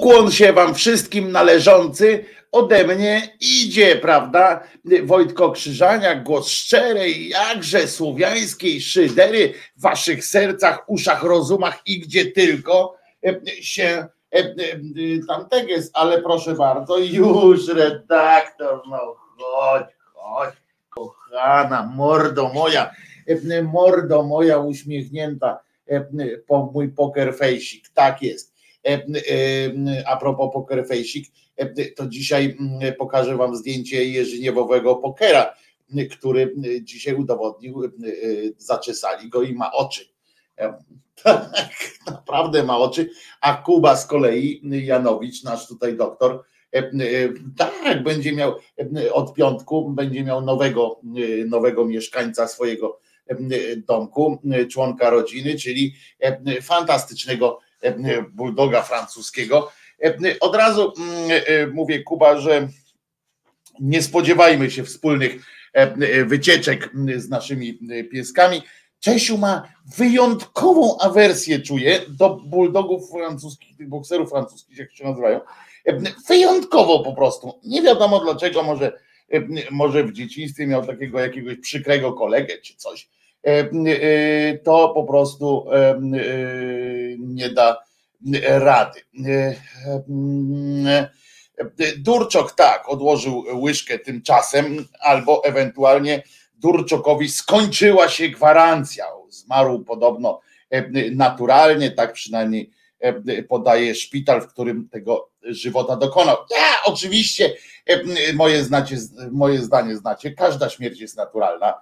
ukłon się wam wszystkim należący ode mnie idzie, prawda? Wojtko Krzyżaniak, głos szczerej, jakże słowiańskiej szydery w waszych sercach, uszach, rozumach i gdzie tylko się tamtego jest, ale proszę bardzo, już redaktor, no chodź, chodź, kochana, mordo moja, mordo moja uśmiechnięta, mój poker fejsik, tak jest. A propos poker fejsik, to dzisiaj pokażę wam zdjęcie jeżyniewowego pokera, który dzisiaj udowodnił, zaczesali go i ma oczy. Tak, naprawdę ma oczy, a Kuba z kolei, Janowicz, nasz tutaj doktor, tak, będzie miał od piątku, będzie miał nowego, nowego mieszkańca swojego domku, członka rodziny, czyli fantastycznego bulldoga francuskiego. Od razu mówię, Kuba, że nie spodziewajmy się wspólnych wycieczek z naszymi pieskami. Czesiu ma wyjątkową awersję, czuję, do bulldogów francuskich, tych bokserów francuskich, jak się nazywają. Wyjątkowo po prostu. Nie wiadomo dlaczego, może, może w dzieciństwie miał takiego jakiegoś przykrego kolegę czy coś. To po prostu nie da rady. Durczok tak, odłożył łyżkę tymczasem, albo ewentualnie Durczokowi skończyła się gwarancja. Zmarł podobno naturalnie, tak przynajmniej podaje szpital, w którym tego żywota dokonał. Ja oczywiście moje, znacie, moje zdanie znacie, każda śmierć jest naturalna.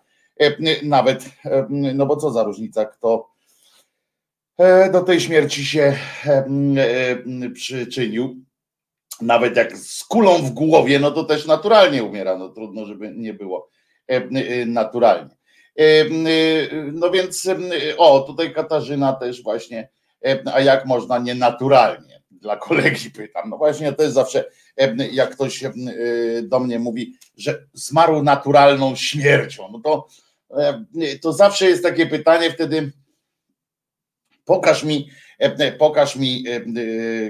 Nawet, no bo co za różnica, kto do tej śmierci się przyczynił. Nawet jak z kulą w głowie, no to też naturalnie umiera. No trudno, żeby nie było naturalnie. No więc, o, tutaj Katarzyna też właśnie, a jak można nienaturalnie? Dla kolegi pytam. No właśnie, to jest zawsze, jak ktoś do mnie mówi, że zmarł naturalną śmiercią, no to, to zawsze jest takie pytanie wtedy, pokaż mi, pokaż mi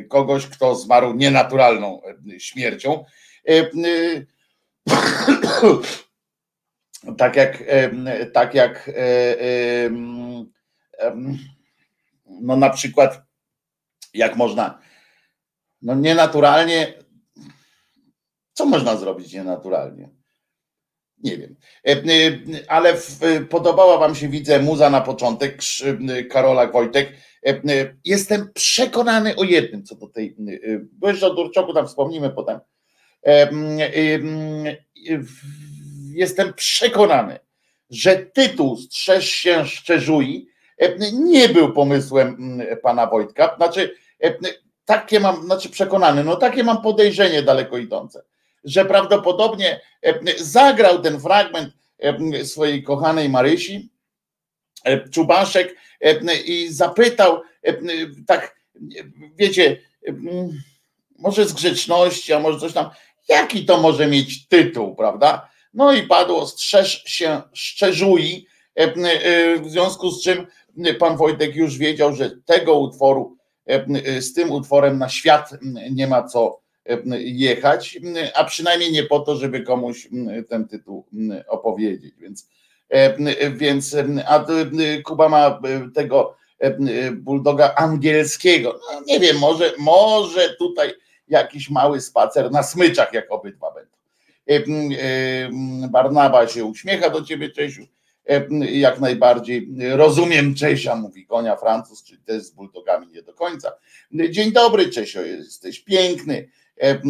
kogoś, kto zmarł nienaturalną śmiercią tak jak, tak jak no na przykład jak można no nienaturalnie co można zrobić nienaturalnie? Nie wiem. Ale podobała wam się, widzę, muza na początek, Karola Wojtek. Jestem przekonany o jednym, co do tej, bo jeszcze o Durczoku tam wspomnimy potem jestem przekonany, że tytuł Strzeż się szczerzui nie był pomysłem pana Wojtka. Znaczy, takie mam, znaczy przekonany, no takie mam podejrzenie daleko idące, że prawdopodobnie zagrał ten fragment swojej kochanej Marysi, Czubaszek i zapytał, tak, wiecie, może z grzeczności, a może coś tam, jaki to może mieć tytuł, prawda? No i padło strzeż się szczerzui, e, e, w związku z czym pan Wojtek już wiedział, że tego utworu, e, z tym utworem na świat nie ma co jechać, a przynajmniej nie po to, żeby komuś ten tytuł opowiedzieć. Więc, więc a Kuba ma tego bulldoga angielskiego. No, nie wiem, może, może tutaj jakiś mały spacer na smyczach, jak obydwa będą. Barnaba się uśmiecha do ciebie, Czesiu. Jak najbardziej rozumiem Czesia, mówi konia Francuz, czyli też z bulldogami nie do końca. Dzień dobry, Czesio, jesteś piękny. E,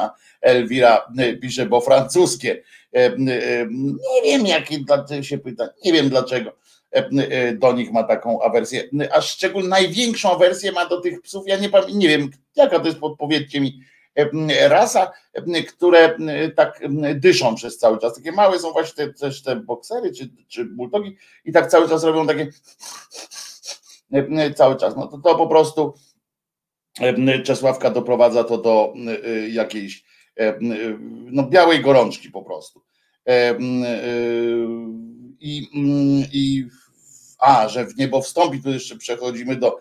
Elwira pisze, bo francuskie. Nie wiem, jakie się pyta, nie wiem dlaczego do nich ma taką awersję. A szczególnie największą awersję ma do tych psów. Ja nie nie wiem, jaka to jest, podpowiedzcie mi rasa, które tak dyszą przez cały czas. Takie małe są właśnie te, też te boksery czy, czy bulldogi i tak cały czas robią takie cały czas. No to, to po prostu Czesławka doprowadza to do jakiejś no, białej gorączki po prostu. I, i a, że w niebo wstąpi, tu jeszcze przechodzimy do,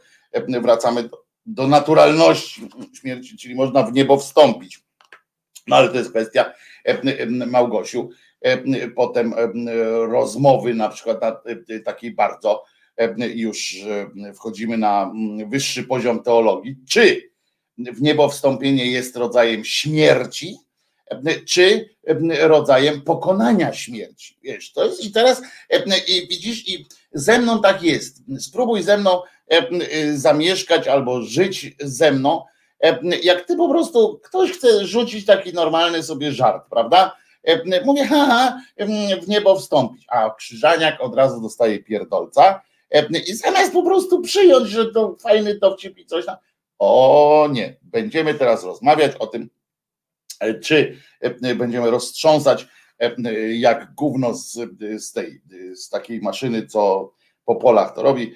wracamy do do naturalności śmierci, czyli można w niebo wstąpić. No ale to jest kwestia Małgosiu. Potem rozmowy na przykład na takiej bardzo już wchodzimy na wyższy poziom teologii. Czy w niebo wstąpienie jest rodzajem śmierci, czy rodzajem pokonania śmierci. Wiesz, to jest i teraz i widzisz, i ze mną tak jest. Spróbuj ze mną zamieszkać albo żyć ze mną. Jak ty po prostu ktoś chce rzucić taki normalny sobie żart, prawda? Mówię, haha, w niebo wstąpić, a krzyżaniak od razu dostaje pierdolca i zamiast po prostu przyjąć, że to fajny dowcip i coś tam, o nie, będziemy teraz rozmawiać o tym, czy będziemy roztrząsać jak gówno z, z tej, z takiej maszyny, co po polach to robi,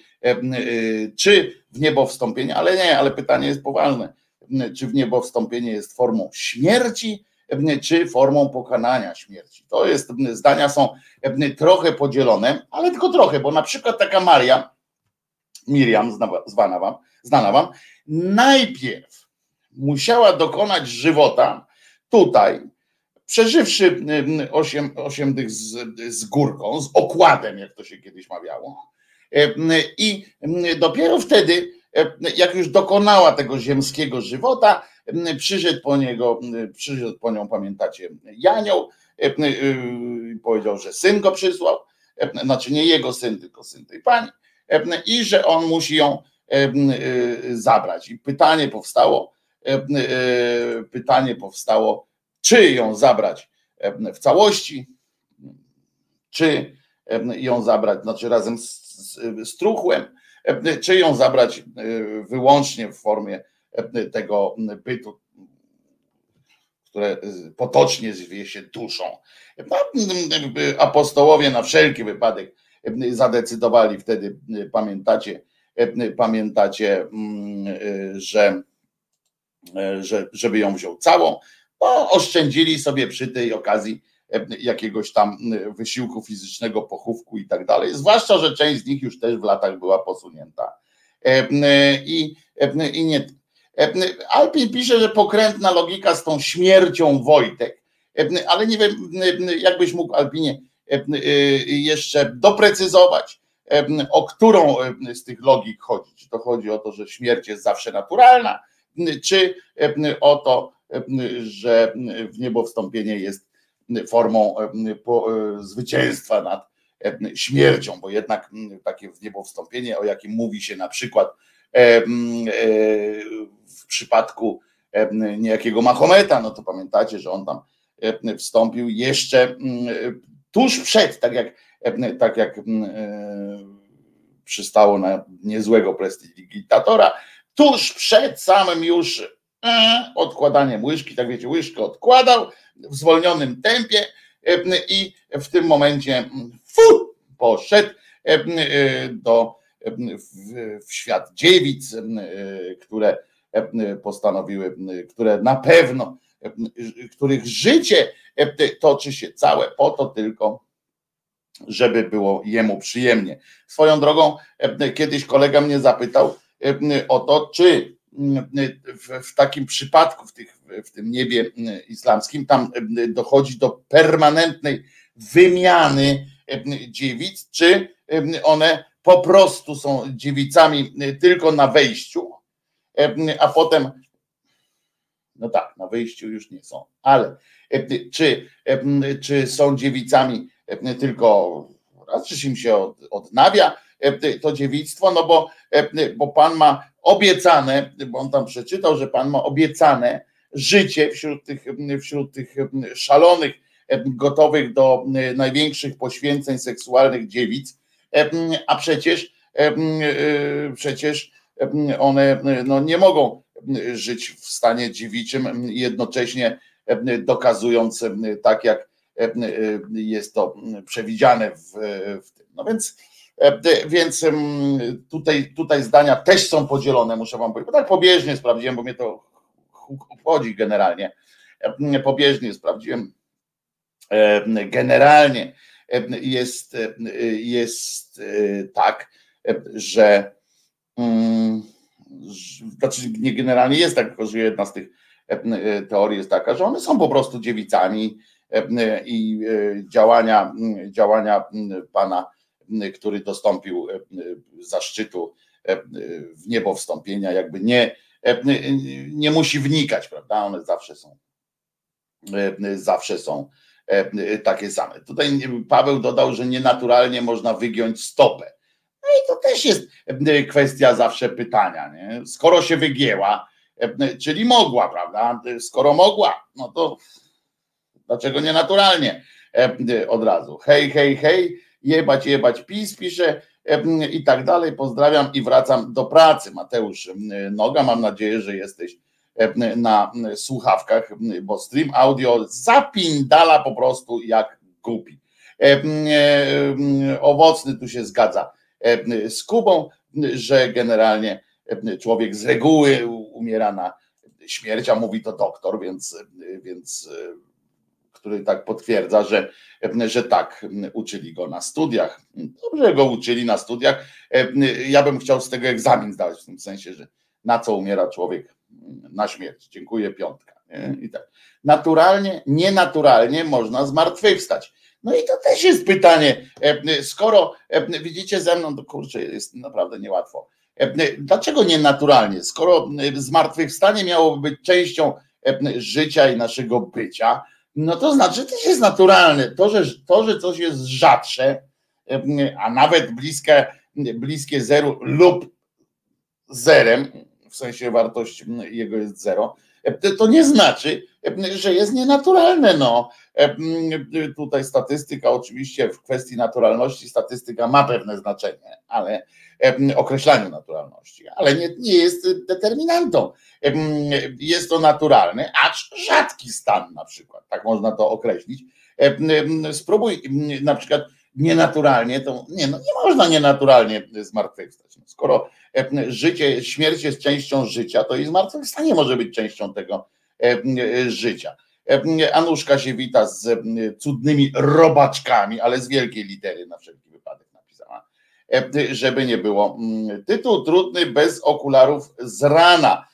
czy w niebo wstąpienie, ale nie, ale pytanie jest poważne, czy w niebo wstąpienie jest formą śmierci, czy formą pokonania śmierci. To jest, zdania są trochę podzielone, ale tylko trochę, bo na przykład taka Maria, Miriam, zwana wam, znana wam, najpierw musiała dokonać żywota tutaj, przeżywszy 8, 8 dych z, z górką, z okładem, jak to się kiedyś mawiało. I dopiero wtedy, jak już dokonała tego ziemskiego żywota, przyszedł po niego, przyszedł po nią, pamiętacie, Janioł, powiedział, że syn go przysłał, znaczy nie jego syn, tylko syn tej pani, i że on musi ją zabrać. I pytanie powstało, pytanie powstało, czy ją zabrać w całości, czy ją zabrać, znaczy razem z, z, z truchłem, czy ją zabrać wyłącznie w formie tego bytu, które potocznie zwie się duszą. No, apostołowie na wszelki wypadek zadecydowali wtedy, pamiętacie, pamiętacie, że, że żeby ją wziął całą, bo oszczędzili sobie przy tej okazji jakiegoś tam wysiłku fizycznego, pochówku i tak dalej. Zwłaszcza, że część z nich już też w latach była posunięta. I, i nie, Alpin pisze, że pokrętna logika z tą śmiercią Wojtek, ale nie wiem, jakbyś mógł Alpinie jeszcze doprecyzować, o którą z tych logik chodzi. Czy to chodzi o to, że śmierć jest zawsze naturalna, czy o to, że w niebo wstąpienie jest formą zwycięstwa nad śmiercią, bo jednak takie w niebo wstąpienie, o jakim mówi się na przykład w przypadku niejakiego Mahometa, no to pamiętacie, że on tam wstąpił jeszcze tuż przed, tak jak, tak jak przystało na niezłego prestidigitatora, tuż przed samym już odkładaniem łyżki, tak wiecie, łyżkę odkładał w zwolnionym tempie i w tym momencie fu, poszedł do w, świat dziewic, które postanowiły, które na pewno, których życie toczy się całe po to tylko, żeby było jemu przyjemnie. Swoją drogą, kiedyś kolega mnie zapytał o to, czy w, w takim przypadku, w, tych, w tym niebie islamskim, tam dochodzi do permanentnej wymiany dziewic, czy one po prostu są dziewicami y, tylko na wejściu, e, a potem, no tak, na wejściu już nie są, ale e, czy, e, czy są dziewicami tylko raz, czy im się odnawia to dziewictwo, no bo, bo Pan ma obiecane, bo on tam przeczytał, że Pan ma obiecane życie wśród tych, wśród tych szalonych, gotowych do największych poświęceń seksualnych dziewic, a przecież e, przecież one no, nie mogą żyć w stanie dziewiczym, jednocześnie dokazując tak, jak jest to przewidziane w, w tym. No więc, więc tutaj, tutaj zdania też są podzielone, muszę wam powiedzieć, bo tak pobieżnie sprawdziłem, bo mnie to obchodzi generalnie. Pobieżnie sprawdziłem. Generalnie jest, jest tak, że mm, znaczy nie generalnie jest tak, tylko że jedna z tych teorii jest taka, że one są po prostu dziewicami i działania, działania pana, który dostąpił zaszczytu w niebo wstąpienia, jakby nie, nie musi wnikać, prawda? One zawsze są zawsze są takie same. Tutaj Paweł dodał, że nienaturalnie można wygiąć stopę. No i to też jest kwestia zawsze pytania. Nie? Skoro się wygięła, czyli mogła, prawda? Skoro mogła, no to dlaczego nienaturalnie od razu? Hej, hej, hej, jebać, jebać PiS, pisze i tak dalej. Pozdrawiam i wracam do pracy. Mateusz Noga, mam nadzieję, że jesteś na słuchawkach, bo stream audio zapindala po prostu jak głupi. Owocny tu się zgadza z Kubą, że generalnie człowiek z reguły umiera na śmierć, a mówi to doktor, więc, więc który tak potwierdza, że, że tak uczyli go na studiach. Dobrze go uczyli na studiach. Ja bym chciał z tego egzamin zdać, w tym sensie, że na co umiera człowiek na śmierć. Dziękuję, piątka. Nie? I tak. Naturalnie, nienaturalnie można zmartwychwstać. No i to też jest pytanie, skoro widzicie ze mną, to kurczę, jest naprawdę niełatwo. Dlaczego nienaturalnie? Skoro zmartwychwstanie miałoby być częścią życia i naszego bycia, no to znaczy że też jest naturalne. To, że, to, że coś jest rzadsze, a nawet bliskie, bliskie zeru lub zerem, w sensie wartość jego jest zero, to nie znaczy, że jest nienaturalne. No. Tutaj statystyka, oczywiście w kwestii naturalności, statystyka ma pewne znaczenie, ale określaniu naturalności, ale nie, nie jest determinantą. Jest to naturalny, acz rzadki stan na przykład, tak można to określić. Spróbuj na przykład nienaturalnie, to nie, no nie można nienaturalnie zmartwychwstać. No, skoro życie, śmierć jest częścią życia, to i zmartwychwstanie może być częścią tego życia. Anuszka się wita z cudnymi robaczkami, ale z wielkiej litery na wszelki wypadek napisała, żeby nie było. Tytuł trudny bez okularów z rana.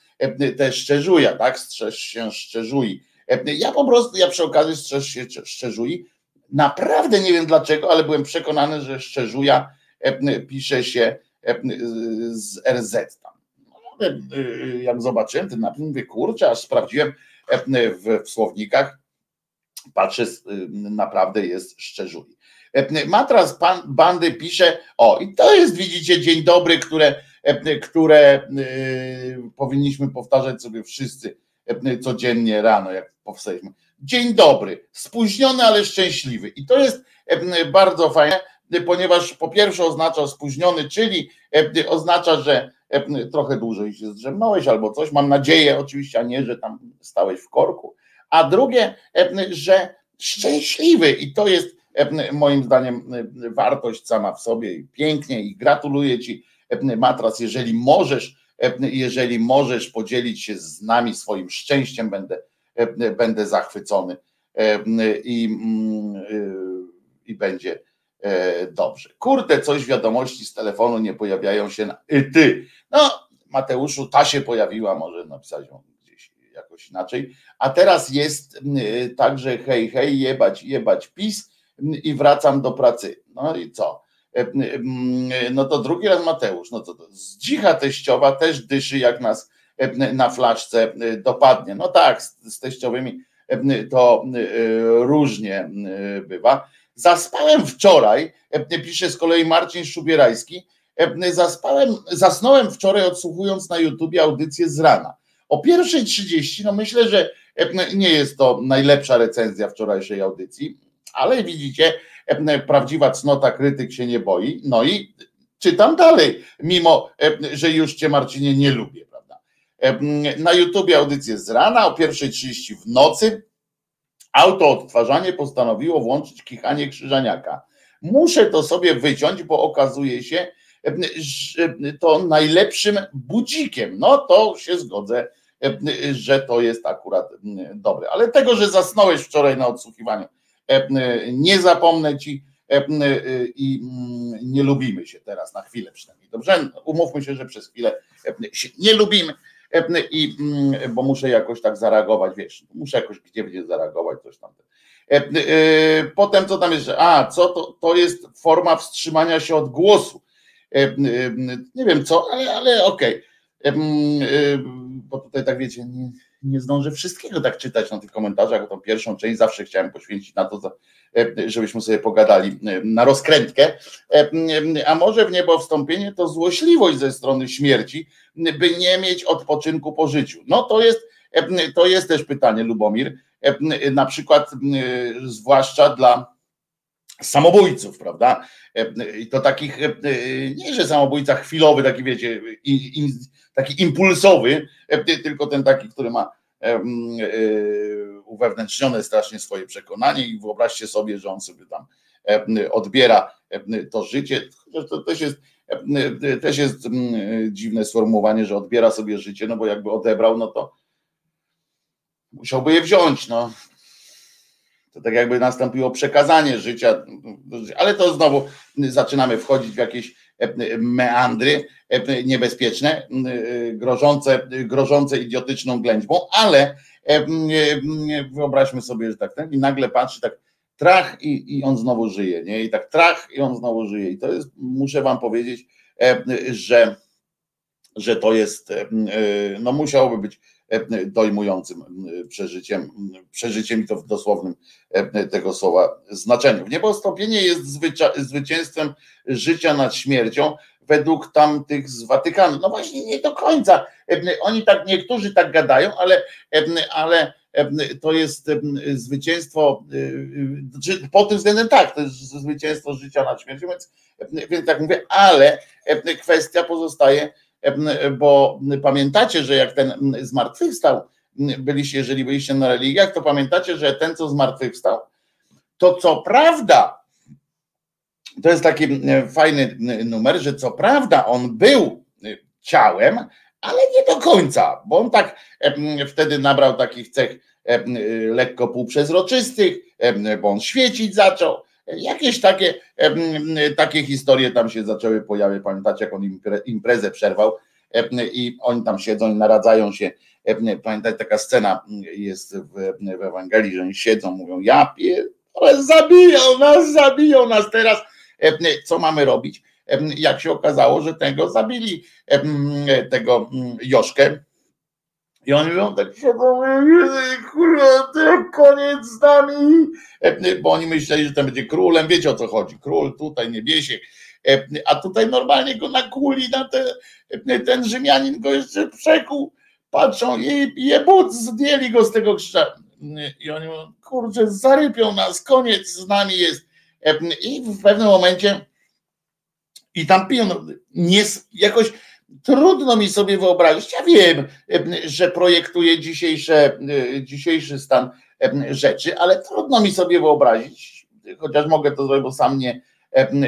Te szczerzuja, tak? Strzeż się szczerzui. Ja po prostu, ja przy okazji strzeż się szczerzuj. Naprawdę nie wiem dlaczego, ale byłem przekonany, że szczerzuja pisze się z RZ tam. No, jak zobaczyłem ten napis, mówię, kurczę, aż sprawdziłem w, w słownikach, patrzę, naprawdę jest szczerzuj. Matras pan, bandy pisze, o i to jest widzicie dzień dobry, które, które powinniśmy powtarzać sobie wszyscy codziennie rano, jak powstaliśmy. Dzień dobry, spóźniony, ale szczęśliwy. I to jest bardzo fajne, ponieważ po pierwsze oznacza spóźniony, czyli oznacza, że trochę dłużej się zdrzemnąłeś albo coś. Mam nadzieję, oczywiście, a nie, że tam stałeś w korku. A drugie, że szczęśliwy i to jest moim zdaniem wartość sama w sobie i pięknie i gratuluję Ci Matras, jeżeli możesz, jeżeli możesz podzielić się z nami swoim szczęściem, będę, będę zachwycony i, i będzie dobrze. Kurde, coś wiadomości z telefonu nie pojawiają się na ty. No, Mateuszu, ta się pojawiła, może napisać ją gdzieś jakoś inaczej. A teraz jest także hej, hej, jebać, jebać PiS i wracam do pracy. No i co? No to drugi raz Mateusz, no to, to zdzicha teściowa też dyszy jak nas na flaszce dopadnie. No tak, z, teściowymi to różnie bywa. Zaspałem wczoraj, pisze z kolei Marcin Szubierajski, zaspałem, zasnąłem wczoraj odsłuchując na YouTubie audycję z rana. O pierwszej 30, no myślę, że nie jest to najlepsza recenzja wczorajszej audycji, ale widzicie, prawdziwa cnota krytyk się nie boi, no i czytam dalej, mimo że już cię Marcinie nie lubię. Na YouTubie audycję z rana, o pierwszej 30 w nocy, auto odtwarzanie postanowiło włączyć kichanie krzyżaniaka. Muszę to sobie wyciąć, bo okazuje się, że to najlepszym budzikiem. No to się zgodzę, że to jest akurat dobre. Ale tego, że zasnąłeś wczoraj na odsłuchiwaniu, nie zapomnę ci i mm, nie lubimy się teraz, na chwilę przynajmniej. Dobrze, umówmy się, że przez chwilę się nie lubimy i mm, bo muszę jakoś tak zareagować, wiesz, muszę jakoś gdzie zareagować, coś tam. Potem co tam jest? A, co to, to jest forma wstrzymania się od głosu. Nie wiem co, ale, ale okej. Okay. Bo tutaj tak wiecie, nie, nie zdążę wszystkiego tak czytać na tych komentarzach, tą pierwszą część zawsze chciałem poświęcić na to, żebyśmy sobie pogadali na rozkrętkę. A może w niebo wstąpienie to złośliwość ze strony śmierci, by nie mieć odpoczynku po życiu. No to jest, to jest też pytanie, Lubomir, na przykład zwłaszcza dla samobójców, prawda? I to takich, nie że samobójca chwilowy, taki wiecie, taki impulsowy, tylko ten taki, który ma e, uwewnętrznione strasznie swoje przekonanie i wyobraźcie sobie, że on sobie tam odbiera to życie, to też jest też jest dziwne sformułowanie, że odbiera sobie życie, no bo jakby odebrał, no to musiałby je wziąć, no to tak jakby nastąpiło przekazanie życia, ale to znowu zaczynamy wchodzić w jakieś e, meandry e, niebezpieczne, e, grożące, grożące idiotyczną ględźbą, ale wyobraźmy sobie, że tak ten i nagle patrzy tak trach i, i on znowu żyje, nie? I tak trach i on znowu żyje. I to jest, muszę wam powiedzieć, że, że to jest, no musiałoby być E, dojmującym e, przeżyciem, przeżyciem i to w dosłownym e, tego słowa znaczeniu. Niebostąpienie jest zwycięstwem życia nad śmiercią według tamtych z Watykanu. No właśnie nie do końca. Oni tak, niektórzy tak gadają, ale, ale to jest zwycięstwo, pod tym względem tak, to jest zwycięstwo życia nad śmiercią, więc, więc tak mówię, ale kwestia pozostaje bo pamiętacie, że jak ten zmartwychwstał, byliście, jeżeli byliście na religiach, to pamiętacie, że ten, co zmartwychwstał, to co prawda, to jest taki fajny numer, że co prawda on był ciałem, ale nie do końca, bo on tak wtedy nabrał takich cech lekko półprzezroczystych, bo on świecić zaczął, Jakieś takie, takie historie tam się zaczęły pojawiać. Pamiętacie, jak on imprezę przerwał i oni tam siedzą i naradzają się. Pamiętacie, taka scena jest w, w Ewangelii, że oni siedzą, mówią, ja ale zabiją nas, zabiją nas teraz. Co mamy robić? Jak się okazało, że tego zabili, tego Joszkę, i oni mówią tak siedzą, kurwa, koniec z nami, bo oni myśleli, że ten będzie królem, wiecie o co chodzi, król tutaj, niebiesiek, a tutaj normalnie go nakuli na te, ten Rzymianin go jeszcze przekuł, patrzą i jebut, zdjęli go z tego krzyża. I oni mówią, kurczę, zarypią nas, koniec z nami jest. I w pewnym momencie i tam piją, nie, jakoś Trudno mi sobie wyobrazić. Ja wiem, że projektuję dzisiejszy stan rzeczy, ale trudno mi sobie wyobrazić, chociaż mogę to zrobić, bo sam nie,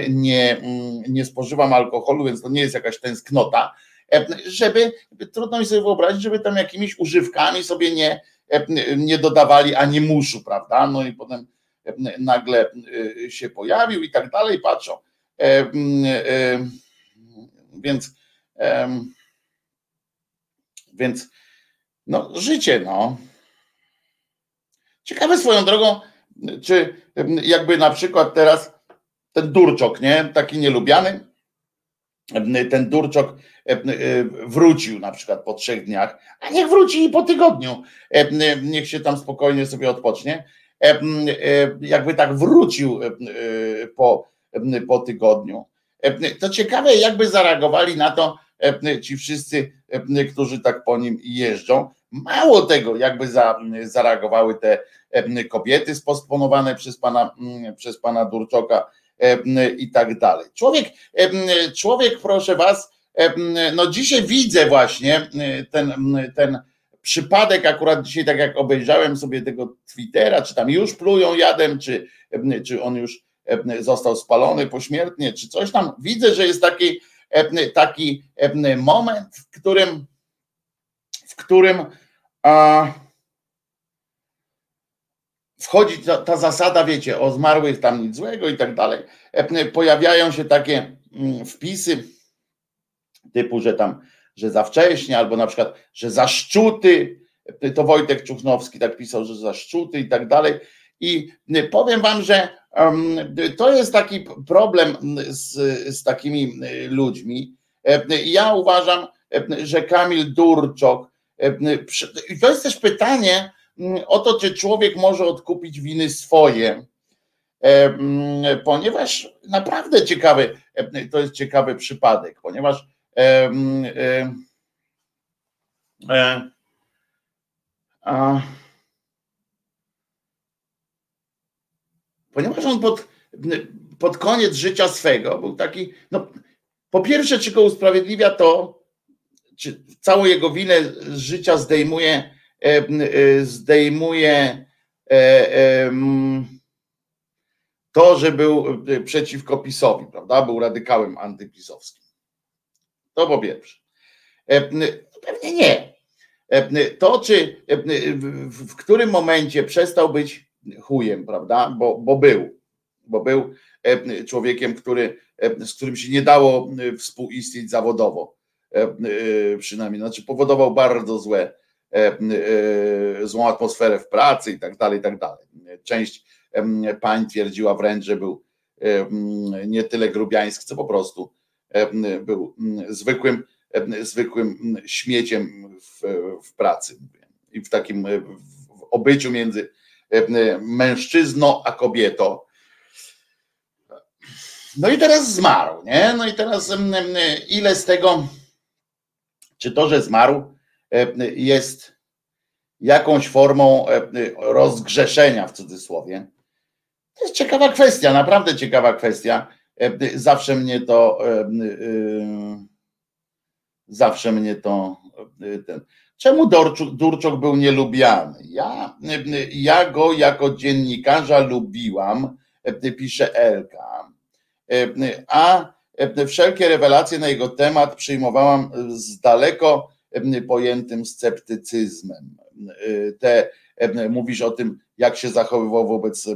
nie, nie spożywam alkoholu, więc to nie jest jakaś tęsknota, żeby trudno mi sobie wyobrazić, żeby tam jakimiś używkami sobie nie, nie dodawali ani muszu, prawda? No i potem nagle się pojawił i tak dalej, patrzą. Więc więc no, życie, no. Ciekawe swoją drogą, czy jakby na przykład teraz ten Durczok, nie? Taki nielubiany, ten Durczok wrócił na przykład po trzech dniach, a niech wróci i po tygodniu. Niech się tam spokojnie sobie odpocznie. Jakby tak wrócił po, po tygodniu. To ciekawe, jakby zareagowali na to E, ci wszyscy, którzy tak po nim jeżdżą. Mało tego, jakby za, zareagowały te kobiety sposponowane przez pana, przez pana Durczoka i tak dalej. Człowiek, człowiek, proszę was, no dzisiaj widzę właśnie ten, ten przypadek, akurat dzisiaj, tak jak obejrzałem sobie tego Twittera, czy tam już plują jadem, czy, czy on już został spalony pośmiertnie, czy coś tam. Widzę, że jest taki taki moment, w którym, w którym wchodzi ta, ta, zasada, wiecie, o zmarłych tam nic złego i tak dalej. Pojawiają się takie mm, wpisy typu, że tam, że za wcześnie, albo na przykład, że za szczuty, to Wojtek Czuchnowski tak pisał, że za szczuty i tak dalej. I powiem wam, że to jest taki problem z, z takimi ludźmi. Ja uważam, że Kamil Durczok, to jest też pytanie o to, czy człowiek może odkupić winy swoje, ponieważ naprawdę ciekawy, to jest ciekawy przypadek, ponieważ e, a, ponieważ on pod, pod koniec życia swego był taki, no po pierwsze, czy go usprawiedliwia to, czy całą jego winę z życia zdejmuje, e, e, zdejmuje e, to, że był przeciwko PiSowi, prawda? Był radykałem antypisowskim. To po pierwsze. Pewnie nie. To, czy w którym momencie przestał być chujem, prawda? Bo, bo był, bo był człowiekiem, który, z którym się nie dało współistnieć zawodowo, przynajmniej, znaczy powodował bardzo złe, złą atmosferę w pracy i tak dalej, i tak dalej. Część pań twierdziła wręcz, że był nie tyle grubiański, co po prostu był zwykłym, zwykłym śmieciem w, w pracy i w takim w obyciu między mężczyzną a kobietą. No i teraz zmarł, nie? No i teraz ile z tego, czy to, że zmarł, jest jakąś formą rozgrzeszenia w cudzysłowie? To jest ciekawa kwestia, naprawdę ciekawa kwestia. Zawsze mnie to zawsze mnie to Czemu Durczuk, Durczok był nielubiany? Ja, ja go jako dziennikarza lubiłam, pisze Elka, a wszelkie rewelacje na jego temat przyjmowałam z daleko pojętym sceptycyzmem. Te, mówisz o tym, jak się zachowywał wobec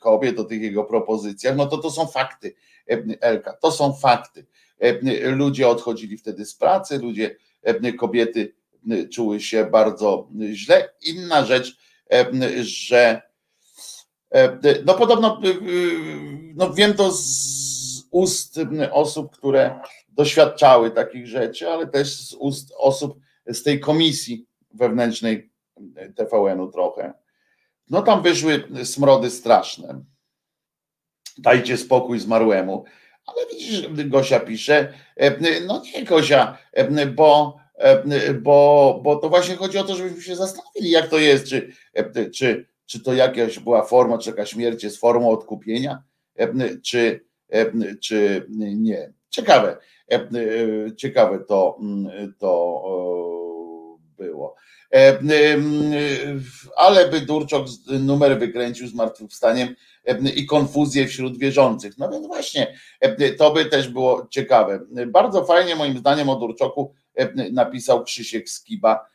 kobiet, o tych jego propozycjach, no to to są fakty, Elka, to są fakty. Ludzie odchodzili wtedy z pracy, ludzie, kobiety czuły się bardzo źle. Inna rzecz, że no podobno, no wiem to z ust osób, które doświadczały takich rzeczy, ale też z ust osób z tej komisji wewnętrznej TVN-u trochę. No tam wyszły smrody straszne. Dajcie spokój zmarłemu. Ale widzisz, Gosia pisze, no nie Gosia, bo E, bo, bo to właśnie chodzi o to, żebyśmy się zastanowili, jak to jest, czy, e, czy, czy to jakaś była forma, czy jakaś śmierć jest formą odkupienia, e, czy, czy nie. Ciekawe, ciekawe to, to było. Ale by Durczok numer wykręcił zmartwychwstaniem i konfuzję wśród wierzących. No więc właśnie, to by też było ciekawe. Bardzo fajnie moim zdaniem o Durczoku napisał Krzysiek Skiba.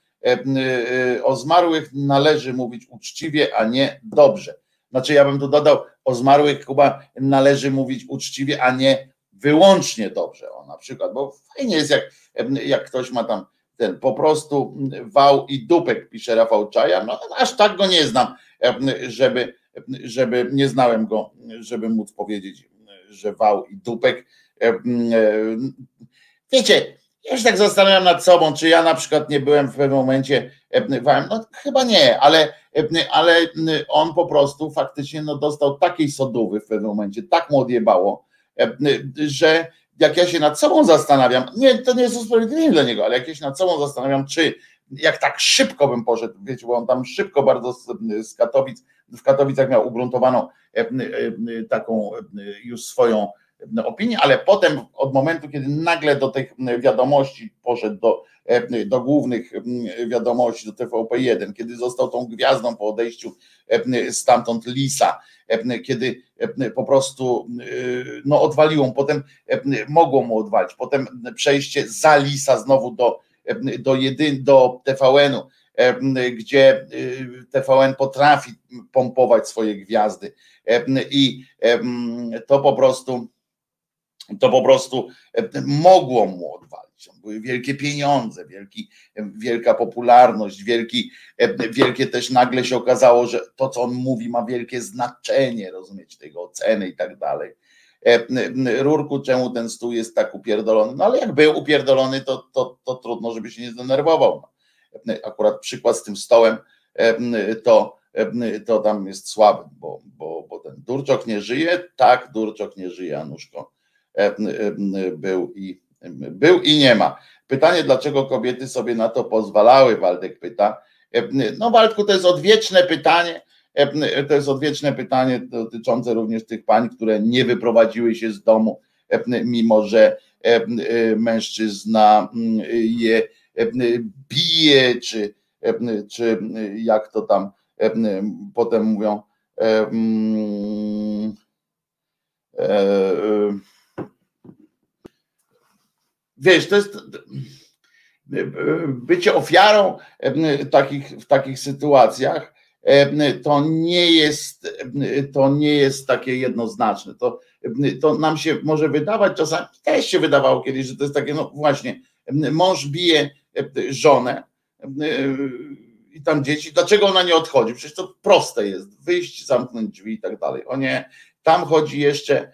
O zmarłych należy mówić uczciwie, a nie dobrze. Znaczy, ja bym tu dodał, o zmarłych chyba należy mówić uczciwie, a nie wyłącznie dobrze. O, na przykład, bo fajnie jest, jak, jak ktoś ma tam ten po prostu wał i dupek, pisze Rafał Czaja. No aż tak go nie znam, żeby, żeby nie znałem go, żeby móc powiedzieć, że wał i dupek. Wiecie, ja się tak zastanawiam nad sobą, czy ja na przykład nie byłem w pewnym momencie, no chyba nie, ale, ale on po prostu faktycznie no, dostał takiej sodówy w pewnym momencie, tak mu odjebało, że jak ja się nad sobą zastanawiam, nie, to nie jest usprawiedliwienie dla niego, ale jak ja się nad sobą zastanawiam, czy jak tak szybko bym poszedł, wiecie, bo on tam szybko bardzo z Katowic, w Katowicach miał ugruntowaną taką już swoją opinii, ale potem od momentu, kiedy nagle do tych wiadomości poszedł do, do głównych wiadomości, do TVP1, kiedy został tą gwiazdą po odejściu stamtąd Lisa, kiedy po prostu no, odwaliło, potem mogło mu odwalić, potem przejście za Lisa znowu do, do, jedyn, do TVN-u, gdzie TVN potrafi pompować swoje gwiazdy i to po prostu to po prostu mogło mu odwalić. Były wielkie pieniądze, wielki, wielka popularność, wielki, wielkie też nagle się okazało, że to, co on mówi, ma wielkie znaczenie, rozumieć tego oceny i tak dalej. Rurku, czemu ten stół jest tak upierdolony? No ale jak był upierdolony, to, to, to trudno, żeby się nie zdenerwował. Akurat przykład z tym stołem, to, to tam jest słaby, bo, bo, bo ten Durczok nie żyje. Tak, Durczok nie żyje, Anuszko. Był i był i nie ma. Pytanie, dlaczego kobiety sobie na to pozwalały, Waldek pyta. No Waldku, to jest odwieczne pytanie, to jest odwieczne pytanie dotyczące również tych pań, które nie wyprowadziły się z domu, mimo że mężczyzna je bije, czy, czy jak to tam potem mówią. E, wiesz, to jest bycie ofiarą takich, w takich sytuacjach to nie jest, to nie jest takie jednoznaczne. To, to nam się może wydawać, czasami też się wydawało kiedyś, że to jest takie, no właśnie, mąż bije żonę i tam dzieci, dlaczego ona nie odchodzi? Przecież to proste jest, wyjść, zamknąć drzwi i tak dalej. O nie, tam chodzi jeszcze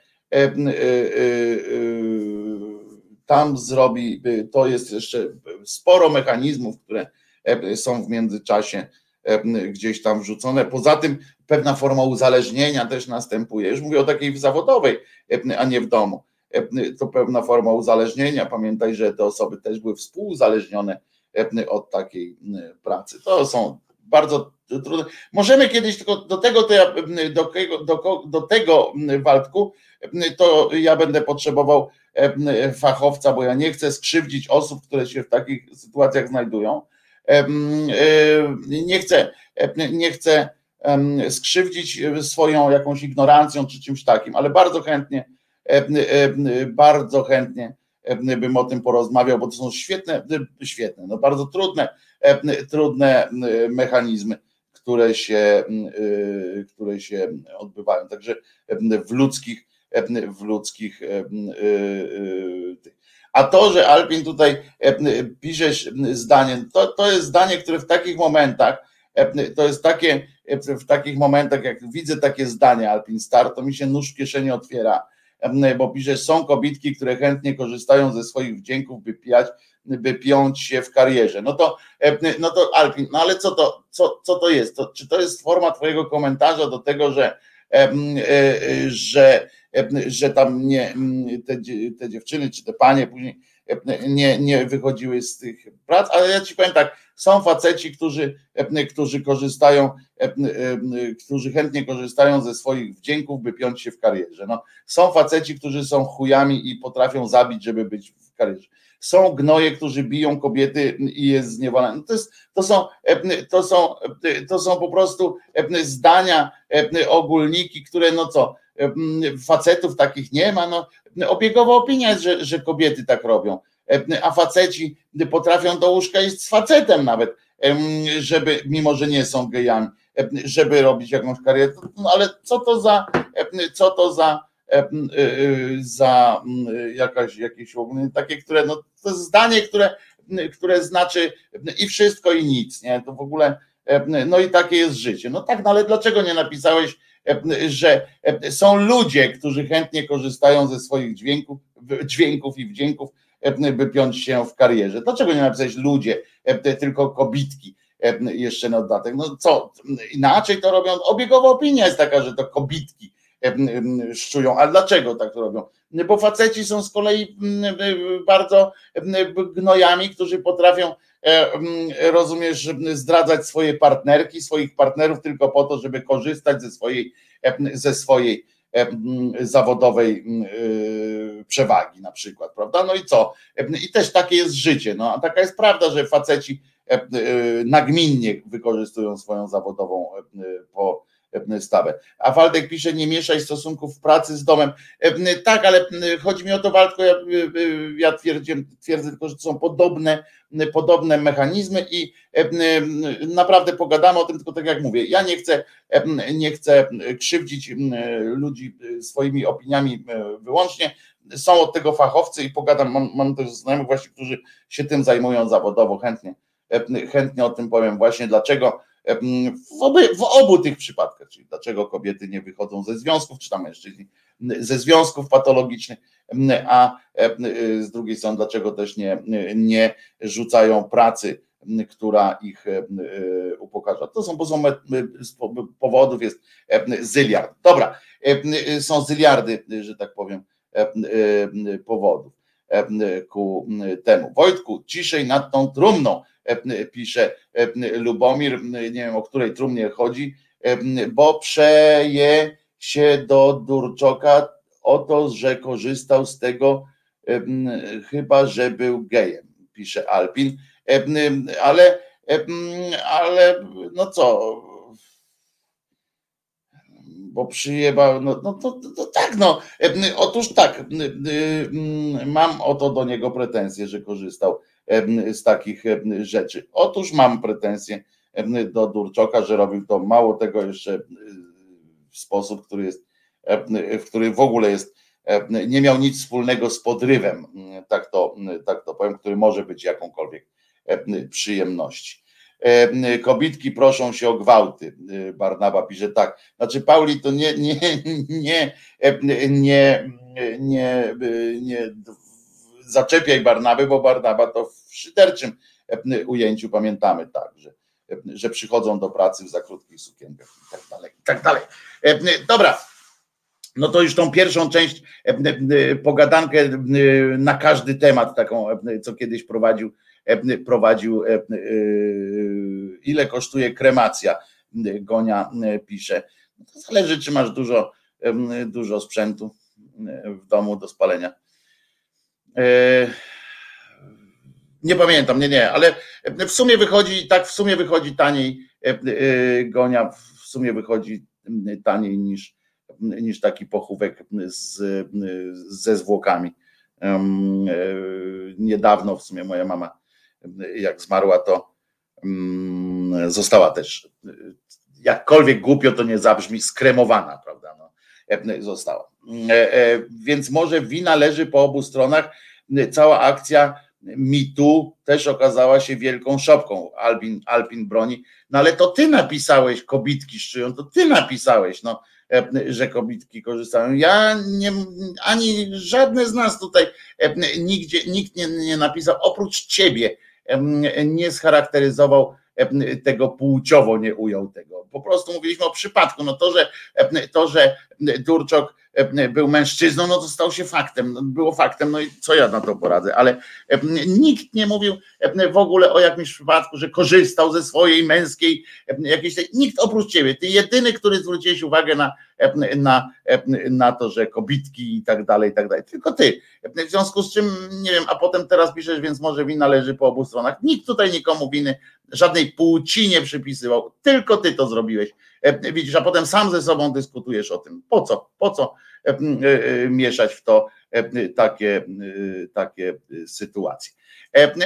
tam zrobi, to jest jeszcze sporo mechanizmów, które e, są w międzyczasie e, gdzieś tam wrzucone. Poza tym pewna forma uzależnienia też następuje. Już mówię o takiej zawodowej, e, a nie w domu. To pewna forma uzależnienia. Pamiętaj, że te osoby też były współuzależnione od takiej pracy. To są bardzo trudne. Możemy kiedyś tylko do tego, to ja, do, do, do tego Waldku, to ja będę potrzebował fachowca, bo ja nie chcę skrzywdzić osób, które się w takich sytuacjach znajdują. Nie chcę, nie chcę skrzywdzić swoją jakąś ignorancją czy czymś takim, ale bardzo chętnie, bardzo chętnie bym o tym porozmawiał, bo to są świetne, świetne, no bardzo trudne, trudne mechanizmy, które się, które się odbywają. Także w ludzkich w ludzkich. A to, że Alpin tutaj piszesz zdanie, to, to jest zdanie, które w takich momentach, to jest takie, w takich momentach, jak widzę takie zdanie Alpin Star, to mi się nóż w kieszeni otwiera, bo piszesz, są kobitki, które chętnie korzystają ze swoich wdzięków, by pijać, by piąć się w karierze. No to, no to Alpin, no ale co to, co, co to jest? To, czy to jest forma twojego komentarza do tego, że, e, e, że że tam nie, te, te dziewczyny czy te panie później nie, nie wychodziły z tych prac, ale ja ci powiem tak, są faceci, którzy, którzy korzystają, którzy chętnie korzystają ze swoich wdzięków, by piąć się w karierze. No, są faceci, którzy są chujami i potrafią zabić, żeby być w karierze. Są gnoje, którzy biją kobiety i jest zniewalane. No to, jest, to, są, to, są, to są po prostu zdania, ogólniki, które no co, facetów takich nie ma. No, obiegowa opinia jest, że, że kobiety tak robią, a faceci potrafią do łóżka iść z facetem nawet, żeby, mimo że nie są gejami, żeby robić jakąś karierę. No, ale co to za, co to za, y, y, za jakaś, jakieś takie, które, no, to jest zdanie, które, które znaczy i wszystko i nic, nie? To w ogóle, no i takie jest życie. No tak, no ale dlaczego nie napisałeś że są ludzie, którzy chętnie korzystają ze swoich dźwięków, dźwięków i wdzięków, by piąć się w karierze. Dlaczego nie napisać ludzie, tylko kobitki? Jeszcze na dodatek. No co, inaczej to robią? Obiegowa opinia jest taka, że to kobitki szczują. A dlaczego tak robią? Bo faceci są z kolei bardzo gnojami, którzy potrafią E, rozumiesz, zdradzać swoje partnerki, swoich partnerów tylko po to, żeby korzystać ze swojej, e, ze swojej e, zawodowej mm, przewagi na przykład, prawda? No i co? I też takie jest życie. No, a taka jest prawda, że faceci nagminnie wykorzystują swoją zawodową stawę. A Waldek pisze, nie mieszaj stosunków pracy z domem. Tak, ale chodzi mi o to, Waldko, ja, ja twierdzę, twierdzę tylko, że to są podobne, podobne mechanizmy i naprawdę pogadamy o tym, tylko tak jak mówię, ja nie chcę, nie chcę krzywdzić ludzi swoimi opiniami wyłącznie, są od tego fachowcy i pogadam, mam, mam też znajomych właśnie, którzy się tym zajmują zawodowo, chętnie, chętnie o tym powiem właśnie, dlaczego w, oby, w obu tych przypadkach, czyli dlaczego kobiety nie wychodzą ze związków, czy tam mężczyźni ze związków patologicznych, a z drugiej strony dlaczego też nie, nie rzucają pracy, która ich upokarza. To są, bo są powodów jest zyliard. Dobra, są zyliardy, że tak powiem, powodów ku temu. Wojtku, ciszej nad tą trumną pisze Lubomir, nie wiem o której trumnie chodzi, bo przeje się do Durczoka o to, że korzystał z tego, chyba że był gejem, pisze Alpin, ale, ale no co, bo przyjebał, no, no, no, no, tak, no, otóż tak, mam o to do niego pretensje, że korzystał z takich rzeczy. Otóż mam pretensje do Durczoka, że robił to mało tego jeszcze w sposób, który jest, w który w ogóle jest, nie miał nic wspólnego z podrywem, tak to, tak to powiem, który może być jakąkolwiek przyjemności. Kobitki proszą się o gwałty. Barnaba pisze tak. Znaczy, Pauli, to nie, nie, nie, nie, nie, nie zaczepiaj Barnaby, bo Barnaba to w szyderczym ujęciu pamiętamy tak, że, że przychodzą do pracy w za krótkich sukienkach i tak dalej, i tak dalej. Dobra, no to już tą pierwszą część, pogadankę na każdy temat, taką, co kiedyś prowadził, prowadził ile kosztuje kremacja, Gonia pisze. No zależy, czy masz dużo, dużo sprzętu w domu do spalenia E, nie pamiętam, nie, nie, ale w sumie wychodzi, tak w sumie wychodzi taniej e, e, gonia, w sumie wychodzi taniej niż, niż taki pochówek z, ze zwłokami. Niedawno w sumie moja mama, jak zmarła, to została też, jakkolwiek głupio to nie zabrzmi, skremowana, prawda? No, została. Więc może wina leży po obu stronach cała akcja mitu też okazała się wielką szopką. Alpin, Alpin broni. No ale to ty napisałeś, kobitki szczują, to ty napisałeś, no, e, że kobitki korzystają. Ja nie, ani żadne z nas tutaj e, nigdzie, nikt nie, nie napisał, oprócz ciebie nie scharakteryzował tego płciowo, nie ujął tego. Po prostu mówiliśmy o przypadku. No to, że to, że Durczok E, był mężczyzną, no to stał się faktem, no, było faktem, no i co ja na to poradzę, ale e, nikt nie mówił e, w ogóle o jakimś przypadku, że korzystał ze swojej męskiej jakiejś, nikt oprócz ciebie, ty jedyny, który zwróciłeś uwagę na, na, na to, że kobitki i tak dalej, i tak dalej, tylko ty. W związku z czym, nie wiem, a potem teraz piszesz, więc może wina leży po obu stronach. Nikt tutaj nikomu winy żadnej płci nie przypisywał, tylko ty to zrobiłeś. Widzisz, a potem sam ze sobą dyskutujesz o tym. Po co? Po co mieszać w to takie, takie sytuacje?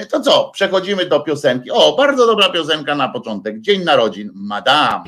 To co, przechodzimy do piosenki. O, bardzo dobra piosenka na początek. Dzień narodzin, Madame.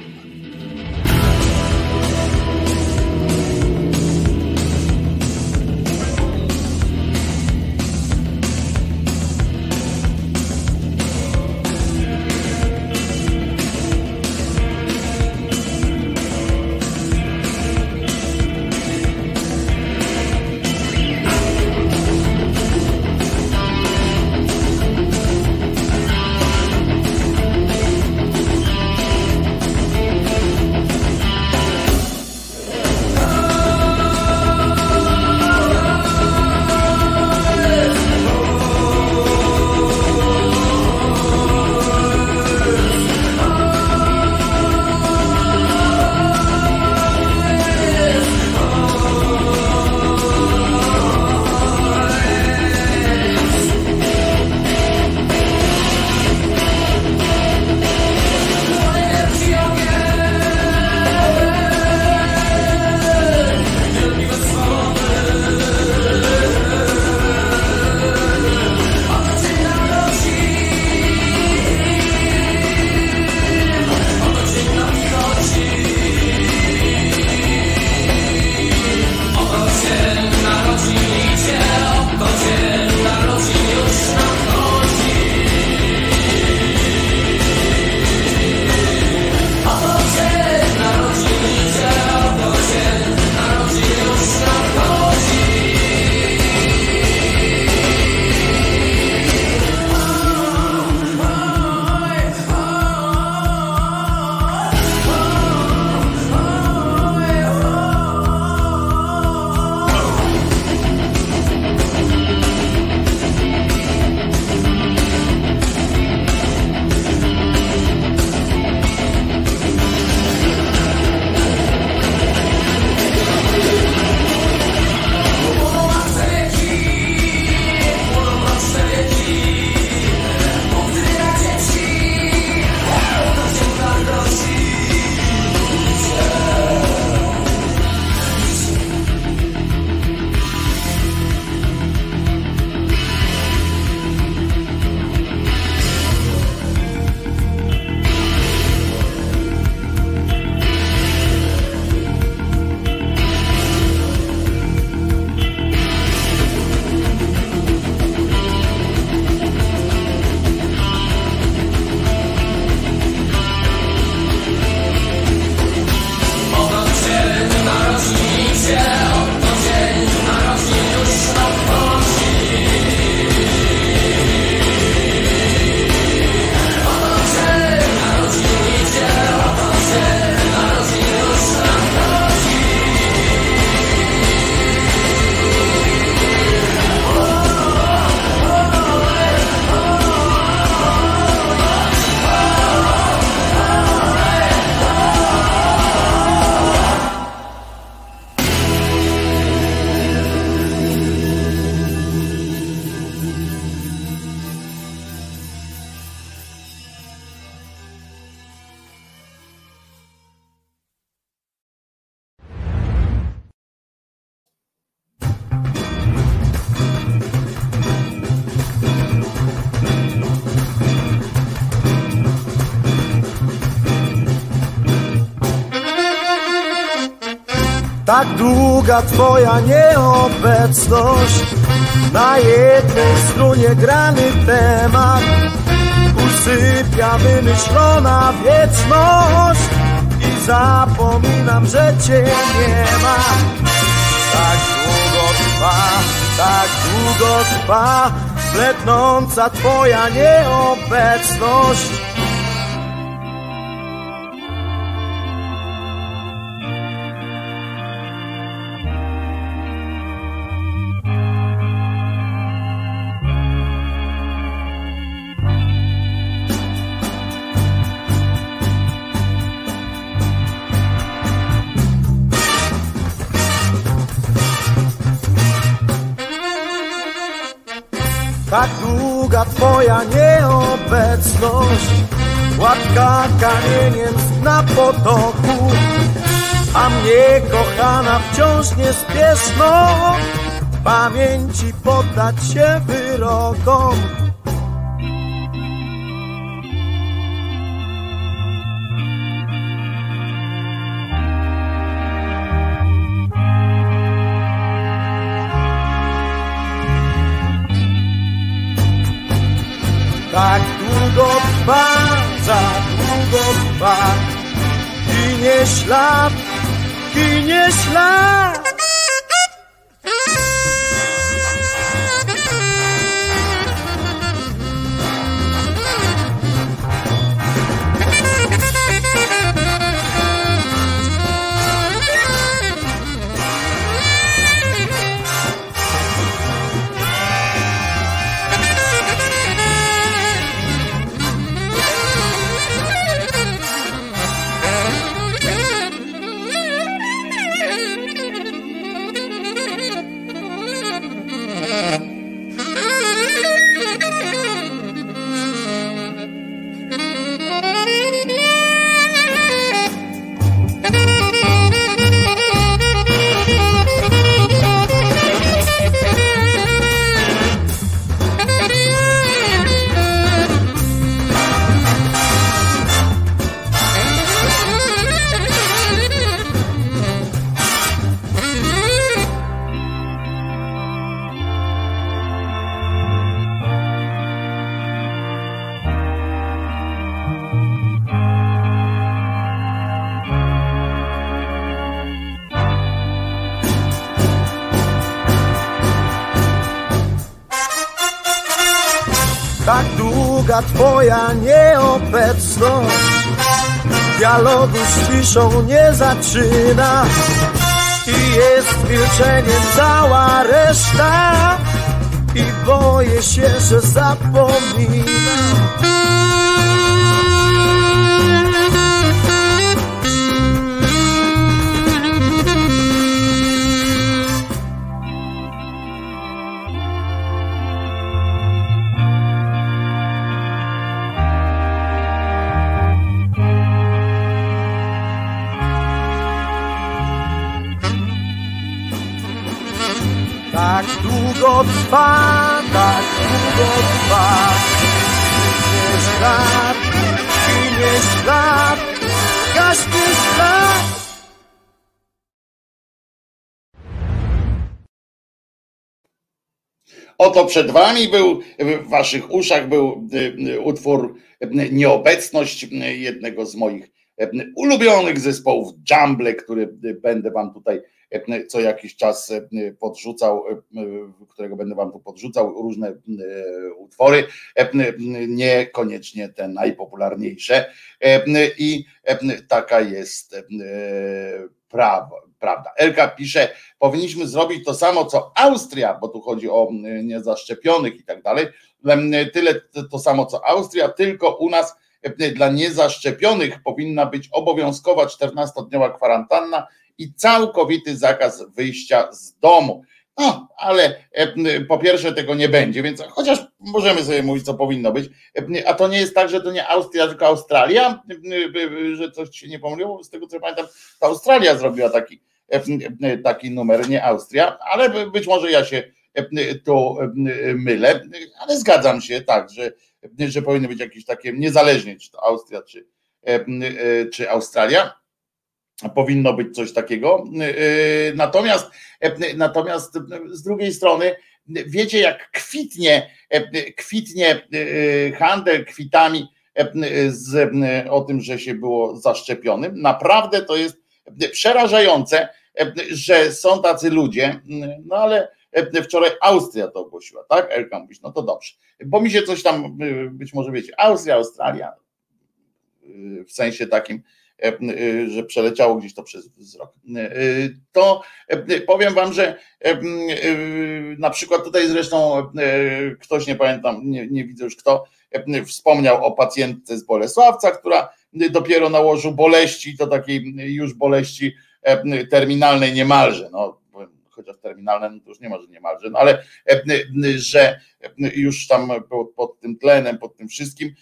Twoja nieobecność. Na jednej strunie grany temat. Usypia wymyślona wieczność. I zapominam, że cię nie ma. Tak długo trwa, tak długo trwa. Blednąca twoja nieobecność nieobecność Łatka kamieniem na potoku A mnie kochana wciąż niespieszno Pamięci poddać się wyrokom ciszą nie zaczyna. I jest milczeniem cała reszta. I boję się, że zapomina Oto przed wami był, w waszych uszach był y, y, utwór y, Nieobecność jednego z moich ulubionych zespołów Jumble, który będę wam tutaj co jakiś czas podrzucał, którego będę wam tu podrzucał różne utwory, niekoniecznie te najpopularniejsze. I taka jest prawo, prawda. Elka pisze, powinniśmy zrobić to samo co Austria, bo tu chodzi o niezaszczepionych i tak dalej, tyle to samo co Austria, tylko u nas dla niezaszczepionych powinna być obowiązkowa 14-dniowa kwarantanna i całkowity zakaz wyjścia z domu. No, ale po pierwsze tego nie będzie, więc chociaż możemy sobie mówić, co powinno być. A to nie jest tak, że to nie Austria, tylko Australia, że coś się nie pomyliło. Z tego co pamiętam, to Australia zrobiła taki, taki numer, nie Austria, ale być może ja się tu mylę, ale zgadzam się tak, że, że powinny być jakieś takie, niezależnie czy to Austria, czy, czy Australia powinno być coś takiego. Natomiast, natomiast z drugiej strony, wiecie, jak kwitnie, kwitnie handel kwitami z, o tym, że się było zaszczepionym. Naprawdę to jest przerażające, że są tacy ludzie, no ale wczoraj Austria to ogłosiła, tak? Elka mówisz, no to dobrze. Bo mi się coś tam, być może wiecie, Austria, Australia, w sensie takim, że przeleciało gdzieś to przez wzrok. To powiem wam, że na przykład tutaj zresztą ktoś, nie pamiętam, nie, nie widzę już kto, wspomniał o pacjentce z Bolesławca, która dopiero na łożu boleści, to takiej już boleści terminalnej niemalże, no chociaż terminalne no to już nie może niemalże, no ale że już tam pod, tym tlenem, pod tym wszystkim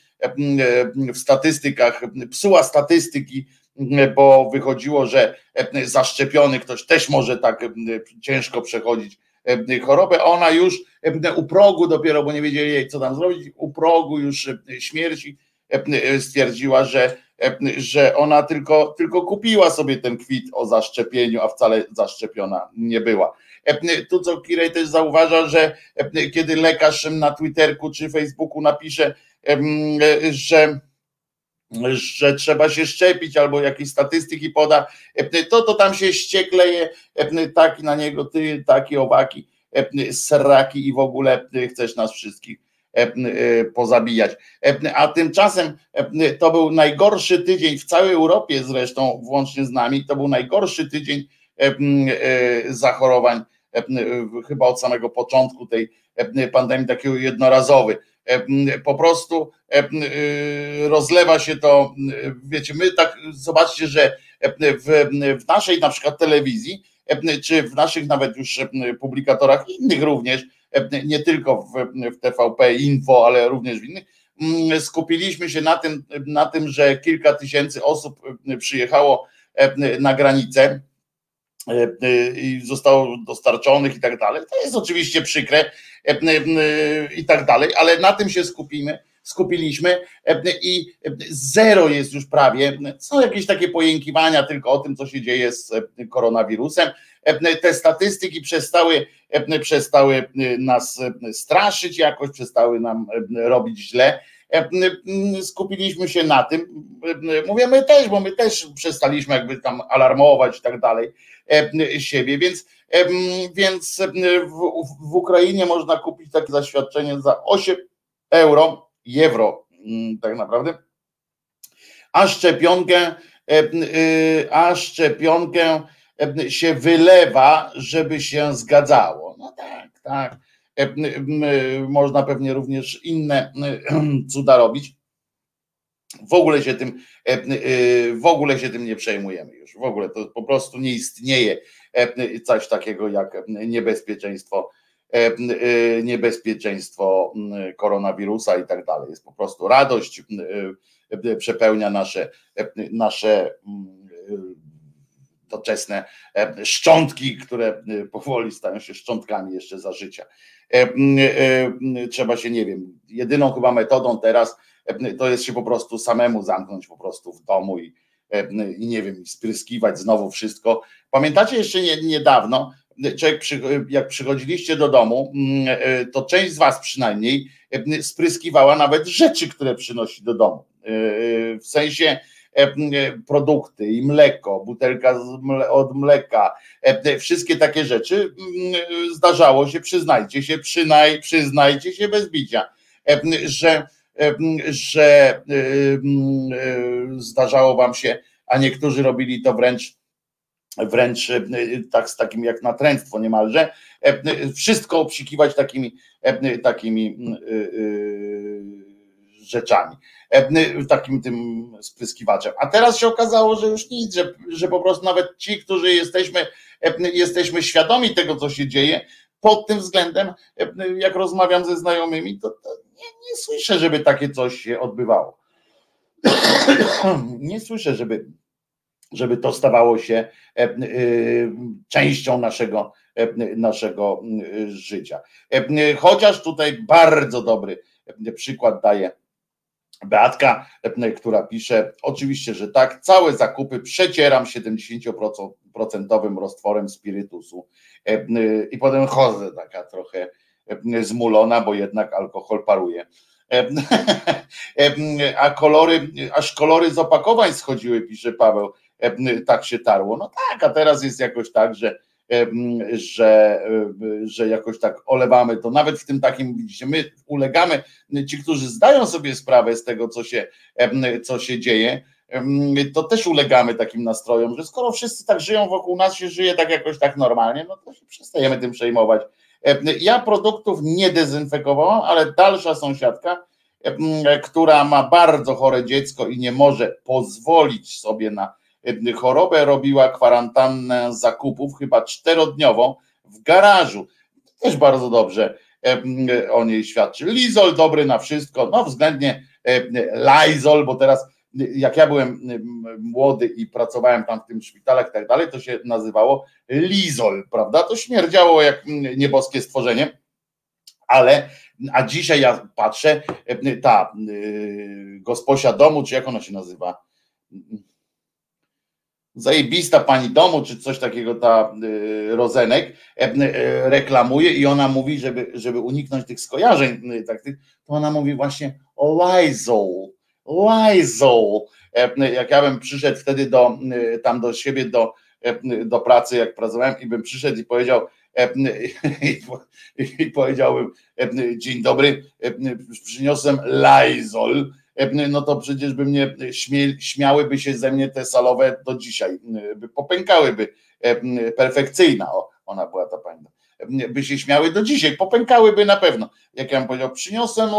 w statystykach, psuła statystyki, bo wychodziło, że zaszczepiony ktoś też może tak ciężko przechodzić chorobę, ona już u progu dopiero, bo nie wiedzieli jej co tam zrobić, u progu już śmierci stwierdziła, że, że ona tylko, tylko kupiła sobie ten kwit o zaszczepieniu, a wcale zaszczepiona nie była. Tu co Kirej też zauważa, że kiedy lekarz na Twitterku czy Facebooku napisze, że że trzeba się szczepić albo jakieś statystyki poda, to to tam się ściekleje taki na niego, ty, taki owaki, sraki i w ogóle chcesz nas wszystkich pozabijać. A tymczasem to był najgorszy tydzień w całej Europie zresztą, włącznie z nami, to był najgorszy tydzień zachorowań chyba od samego początku tej pandemii, takiego jednorazowy po prostu rozlewa się to, wiecie, my tak, zobaczcie, że w naszej na przykład telewizji, czy w naszych nawet już publikatorach innych również, nie tylko w, w TVP Info, ale również w innych, skupiliśmy się na tym, na tym, że kilka tysięcy osób przyjechało na granicę i zostało dostarczonych i tak dalej. To jest oczywiście przykre, E, e, i tak dalej, ale na tym się skupimy, skupiliśmy e, i zero jest już prawie. Są jakieś takie pojękiwania tylko o tym, co się dzieje z koronawirusem. Te statystyki przestały, przestały nas straszyć jakoś, przestały nam robić źle. Skupiliśmy się na tym. Mówię my też, bo my też przestaliśmy jakby tam alarmować i tak dalej siebie, więc więc w, w Ukrainie można kupić takie zaświadczenie za 8 euro, euro mm, tak naprawdę, a szczepionkę, y, a szczepionkę się wylewa, żeby się zgadzało. No tak, tak. Można pewnie również inne cuda robić. W ogóle się tym, w ogóle się tym nie przejmujemy już. W ogóle to po prostu nie istnieje E, coś takiego jak niebezpieczeństwo e, e, niebezpieczeństwo koronawirusa i tak dalej. Jest po prostu radość, przepełnia nasze, nasze doczesne szczątki, które powoli stają się szczątkami jeszcze za życia. Trzeba się, nie wiem, jedyną chyba metodą teraz to jest się po prostu samemu zamknąć po prostu w domu i, i nie wiem, spryskiwać znowu wszystko. Pamiętacie jeszcze nie, niedawno, człowiek jak przychodziliście do domu, mm, e, to część z was przynajmniej spryskiwała nawet rzeczy, które przynosi do domu. E, w sensie produkty i mleko, butelka od mleka, wszystkie takie rzeczy zdarzało się, przyznajcie się, przynaj, przyznajcie się bez bicia, że że zdarzało wam się, a niektórzy robili to wręcz wręcz tak z takim jak natręctwo niemalże, wszystko obsikiwać takimi, takimi rzeczami, takim tym spryskiwaczem. A teraz się okazało, że już nic, że, że po prostu nawet ci, którzy jesteśmy, jesteśmy świadomi tego, co się dzieje, pod tym względem, jak rozmawiam ze znajomymi, to, to nie, nie słyszę, żeby takie coś się odbywało. nie słyszę, żeby, żeby to stawało się e, e, częścią naszego, e, naszego życia. Chociaż tutaj bardzo dobry przykład daje Beatka, która pisze, oczywiście, że tak, całe zakupy przecieram 70% roztworem spirytusu i potem chodzę taka trochę zmulona, bo jednak alkohol paruje. A kolory, aż kolory z opakowań schodziły, pisze Paweł, tak się tarło. No tak, a teraz jest jakoś tak, że że, że jakoś tak olewamy to. Nawet w tym takim, widzicie, my ulegamy, ci, którzy zdają sobie sprawę z tego, co się, co się dzieje, to też ulegamy takim nastrojom, że skoro wszyscy tak żyją wokół nas, się żyje tak jakoś tak normalnie, no to się przestajemy tym przejmować. Ja produktów nie dezynfekowałam, ale dalsza sąsiadka, która ma bardzo chore dziecko i nie może pozwolić sobie na chorobę, robiła kwarantannę zakupów, chyba czterodniową w garażu. Też bardzo dobrze o niej świadczy. Lizol dobry na wszystko, no względnie Lizol, bo teraz jak ja byłem młody i pracowałem tam w tym szpitalach i tak dalej, to się nazywało Lizol, prawda? To śmierdziało jak nieboskie stworzenie, ale a dzisiaj ja patrzę, ta y, gosposia domu, czy jak ona się nazywa? Zajebista pani domu, czy coś takiego ta y, Rozenek y, reklamuje i ona mówi, żeby, żeby uniknąć tych skojarzeń, tak, to ona mówi właśnie o Lizol. E, jak ja bym przyszedł wtedy do, e, tam do siebie, do, e, do pracy, jak pracowałem i bym przyszedł i powiedział, i powiedziałbym dzień dobry, przyniosłem Lizol, no to przecież by mnie śmiałyby się ze mnie te salowe do dzisiaj, by popękałyby perfekcyjna, ona była ta pani, by się śmiały do dzisiaj, popękałyby na pewno. Jak ja bym powiedział, przyniosłem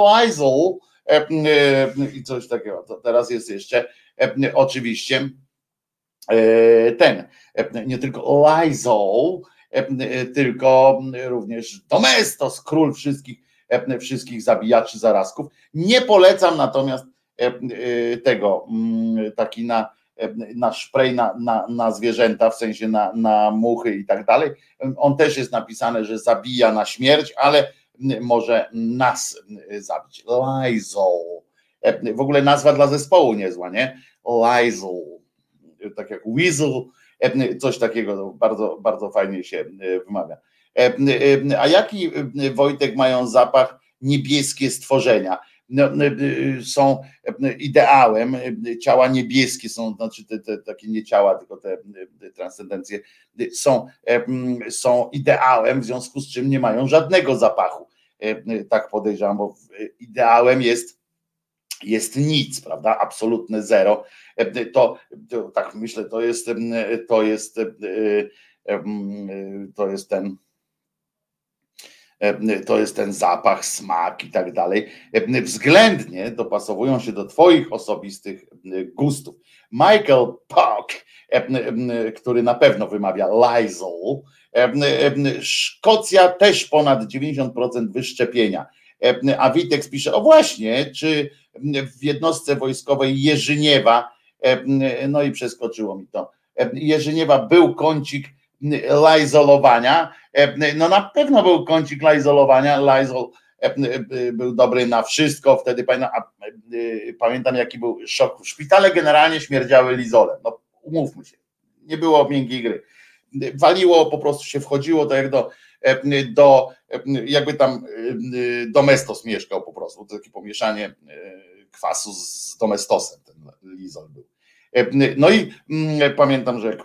E, e, i coś takiego. To teraz jest jeszcze e, oczywiście ten, nie tylko Lizol, tylko również Domestos, król wszystkich, wszystkich zabijaczy zarazków. Nie polecam natomiast tego, mm, taki na, na szprej na, na, na zwierzęta, w sensie na, na muchy i tak dalej. On też jest napisane, że zabija na śmierć, ale może nas zabić. Lizol. W ogóle nazwa dla zespołu niezła, nie? Lizol. Tak jak Weasel, coś takiego bardzo, bardzo fajnie się wymawia. A jaki Wojtek mają zapach niebieskie stworzenia? No, są ideałem, ciała niebieskie są, znaczy te, te takie nie ciała, tylko te transcendencje są, są ideałem, w związku z czym nie mają żadnego zapachu. Tak podejrzewam, bo ideałem jest jest nic, prawda? Absolutne zero. To, to tak myślę, to jest to jest to jest ten to jest ten zapach, smak i tak dalej, względnie dopasowują się do Twoich osobistych gustów. Michael Puck, który na pewno wymawia Lysol, Szkocja też ponad 90% wyszczepienia. A Witek pisze, o właśnie, czy w jednostce wojskowej Jerzyniewa, no i przeskoczyło mi to, Jerzyniewa był kącik lajzolowania, no na pewno był kącik lajzolowania, lajzol był dobry na wszystko, wtedy. Pamiętam, jaki był szok, szpitale. Generalnie śmierdziały lizolem, no umówmy się, nie było miękkiej gry, waliło, po prostu się wchodziło to jak do, do jakby tam domestos mieszkał po prostu, to takie pomieszanie kwasu z domestosem, ten lizol był. No i pamiętam, że jak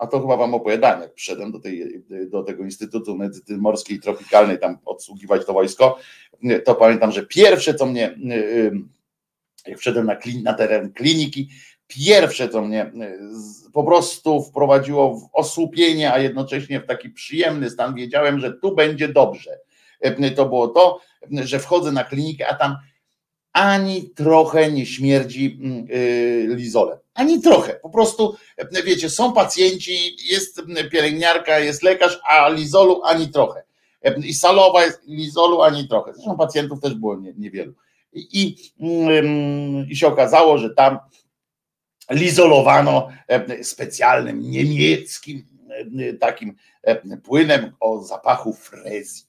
a to chyba wam opowiadałem, jak przyszedłem do, tej, do tego Instytutu Medycyny Morskiej i Tropikalnej, tam odsługiwać to wojsko, to pamiętam, że pierwsze, co mnie, jak wszedłem na, klin, na teren kliniki, pierwsze, co mnie po prostu wprowadziło w osłupienie, a jednocześnie w taki przyjemny stan, wiedziałem, że tu będzie dobrze. To było to, że wchodzę na klinikę, a tam ani trochę nie śmierdzi lizolem ani trochę. Po prostu, wiecie, są pacjenci, jest pielęgniarka, jest lekarz, a lizolu ani trochę. I salowa jest lizolu ani trochę. Zresztą pacjentów też było niewielu. I, i, I się okazało, że tam lizolowano specjalnym niemieckim takim płynem o zapachu frezji.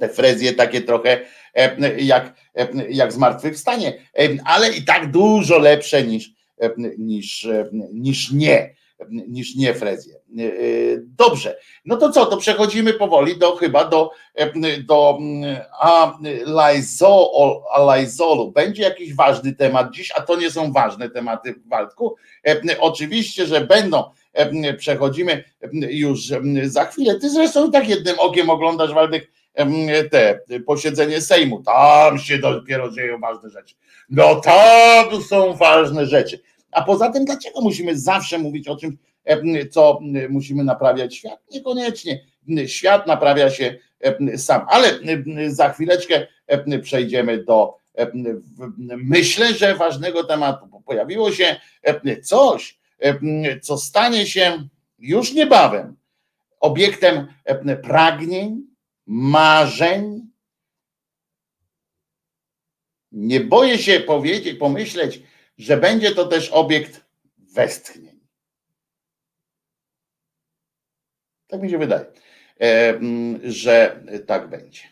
te frezje takie trochę jak, jak zmartwychwstanie, ale i tak dużo lepsze niż, niż, niż nie niż nie frezję. E, e, dobrze, no to co, to przechodzimy powoli do chyba do, e, do a lajzolu. Będzie jakiś ważny temat dziś, a to nie są ważne tematy w Waldku. Oczywiście, że będą. Przechodzimy już za chwilę. Ty zresztą i tak jednym okiem oglądasz, Waldek, te posiedzenie Sejmu. Tam się dopiero dzieją ważne rzeczy. No tam są ważne rzeczy. A poza tym, dlaczego musimy zawsze mówić o czymś, co musimy naprawiać świat? Niekoniecznie. Świat naprawia się sam, ale za chwileczkę przejdziemy do. Myślę, że ważnego tematu, bo pojawiło się coś, co stanie się już niebawem obiektem pragnień, marzeń. Nie boję się powiedzieć, pomyśleć, że będzie to też obiekt westchnień. Tak mi się wydaje, e, że tak będzie.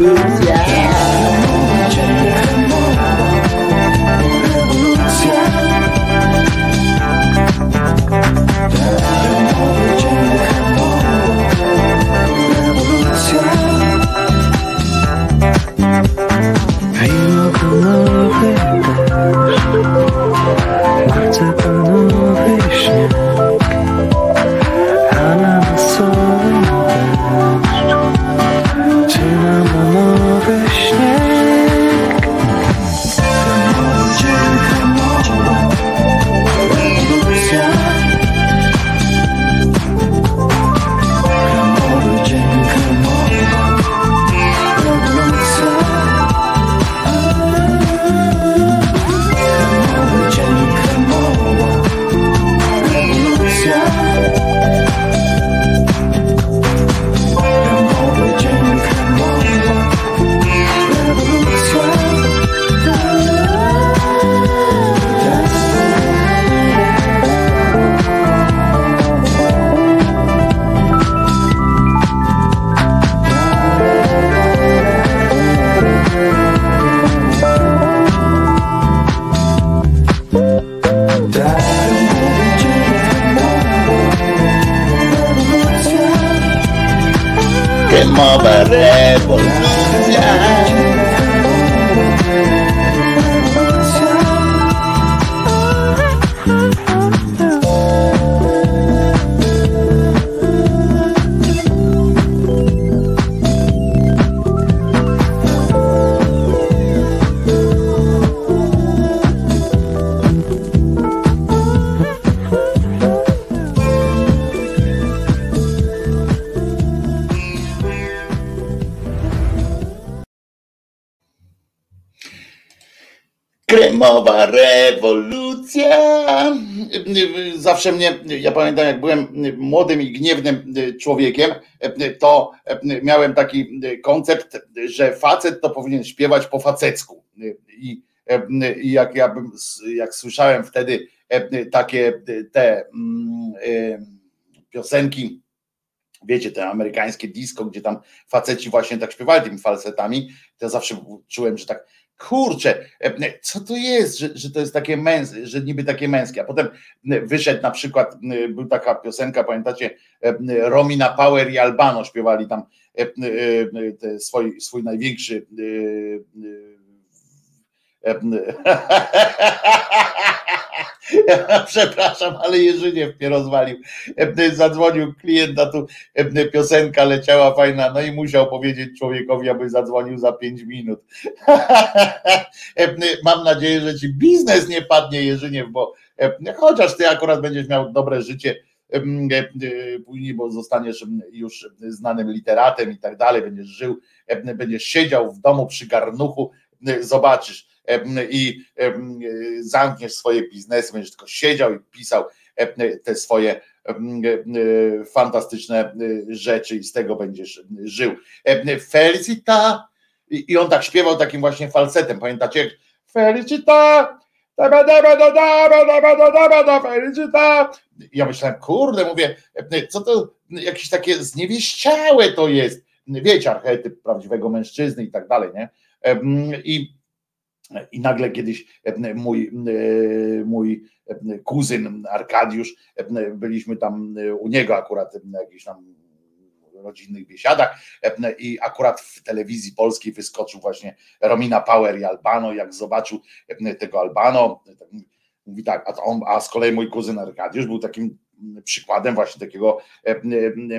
lose. Zawsze mnie, ja pamiętam, jak byłem młodym i gniewnym człowiekiem, to miałem taki koncept, że facet to powinien śpiewać po facecku. I jak ja bym, jak słyszałem wtedy takie te piosenki, wiecie, te amerykańskie disco, gdzie tam faceci właśnie tak śpiewali tymi falsetami, to ja zawsze czułem, że tak kurczę, co to jest, że, że to jest takie męskie, że niby takie męskie, a potem wyszedł na przykład, był taka piosenka, pamiętacie, Romina Power i Albano śpiewali tam swój, swój największy Przepraszam, ale Jerzyniew mnie rozwalił. Zadzwonił klient, a tu piosenka leciała fajna, no i musiał powiedzieć człowiekowi, aby zadzwonił za pięć minut. Mam nadzieję, że ci biznes nie padnie, Jerzyniew, bo chociaż ty akurat będziesz miał dobre życie później, bo zostaniesz już znanym literatem i tak dalej, będziesz żył, będziesz siedział w domu przy garnuchu, zobaczysz, i zamkniesz swoje biznesy, będziesz tylko siedział i pisał te swoje fantastyczne rzeczy i z tego będziesz żył. Felicita i on tak śpiewał takim właśnie falsetem, pamiętacie? Felicita ja myślałem, kurde, mówię, co to jakieś takie zniewieściałe to jest, wiecie, archetyp prawdziwego mężczyzny i tak dalej, nie? I i nagle kiedyś e, mój, e, mój e, kuzyn Arkadiusz, byliśmy tam u niego akurat na jakichś tam rodzinnych biesiadach i akurat w telewizji polskiej wyskoczył właśnie Romina Power i Albano, jak zobaczył tego Albano, mówi tak, a, on, a z kolei mój kuzyn Arkadiusz był takim przykładem właśnie takiego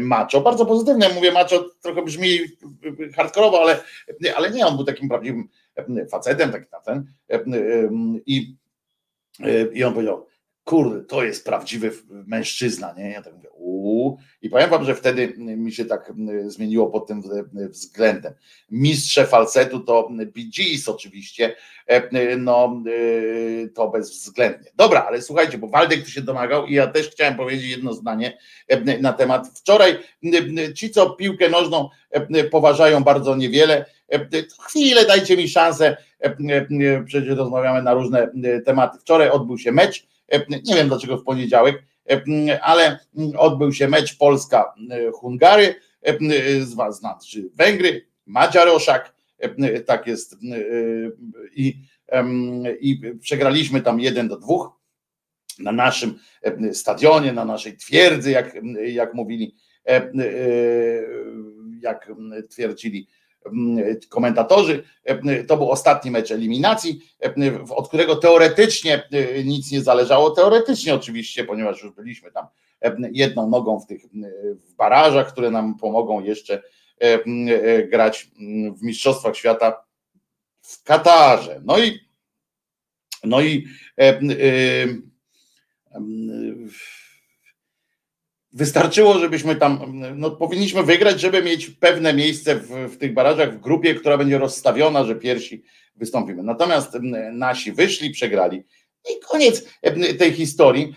macho, bardzo pozytywne, mówię macho, trochę brzmi hardkorowo, ale, ale nie, on był takim prawdziwym facetem, taki na ten. I, i on powiedział, kurde, to jest prawdziwy mężczyzna, nie? Ja tak mówię, uuu. I powiem wam, że wtedy mi się tak zmieniło pod tym względem. Mistrze falsetu to Gees oczywiście, no to bezwzględnie. Dobra, ale słuchajcie, bo Waldek tu się domagał i ja też chciałem powiedzieć jedno zdanie na temat. Wczoraj ci, co piłkę nożną poważają bardzo niewiele, chwilę dajcie mi szansę, przecież rozmawiamy na różne tematy. Wczoraj odbył się mecz, nie wiem dlaczego w poniedziałek, ale odbył się mecz Polska-Hungary, znaczy Węgry, Madziaroszak, tak jest i, i przegraliśmy tam jeden do dwóch na naszym stadionie, na naszej twierdzy, jak, jak mówili, jak twierdzili komentatorzy. To był ostatni mecz eliminacji, od którego teoretycznie nic nie zależało. Teoretycznie oczywiście, ponieważ już byliśmy tam jedną nogą w tych w barażach, które nam pomogą jeszcze grać w Mistrzostwach Świata w Katarze. No i no i e, e, e, Wystarczyło, żebyśmy tam, no powinniśmy wygrać, żeby mieć pewne miejsce w, w, tych barażach, w grupie, która będzie rozstawiona, że pierwsi wystąpimy. Natomiast nasi wyszli, przegrali. I koniec tej historii.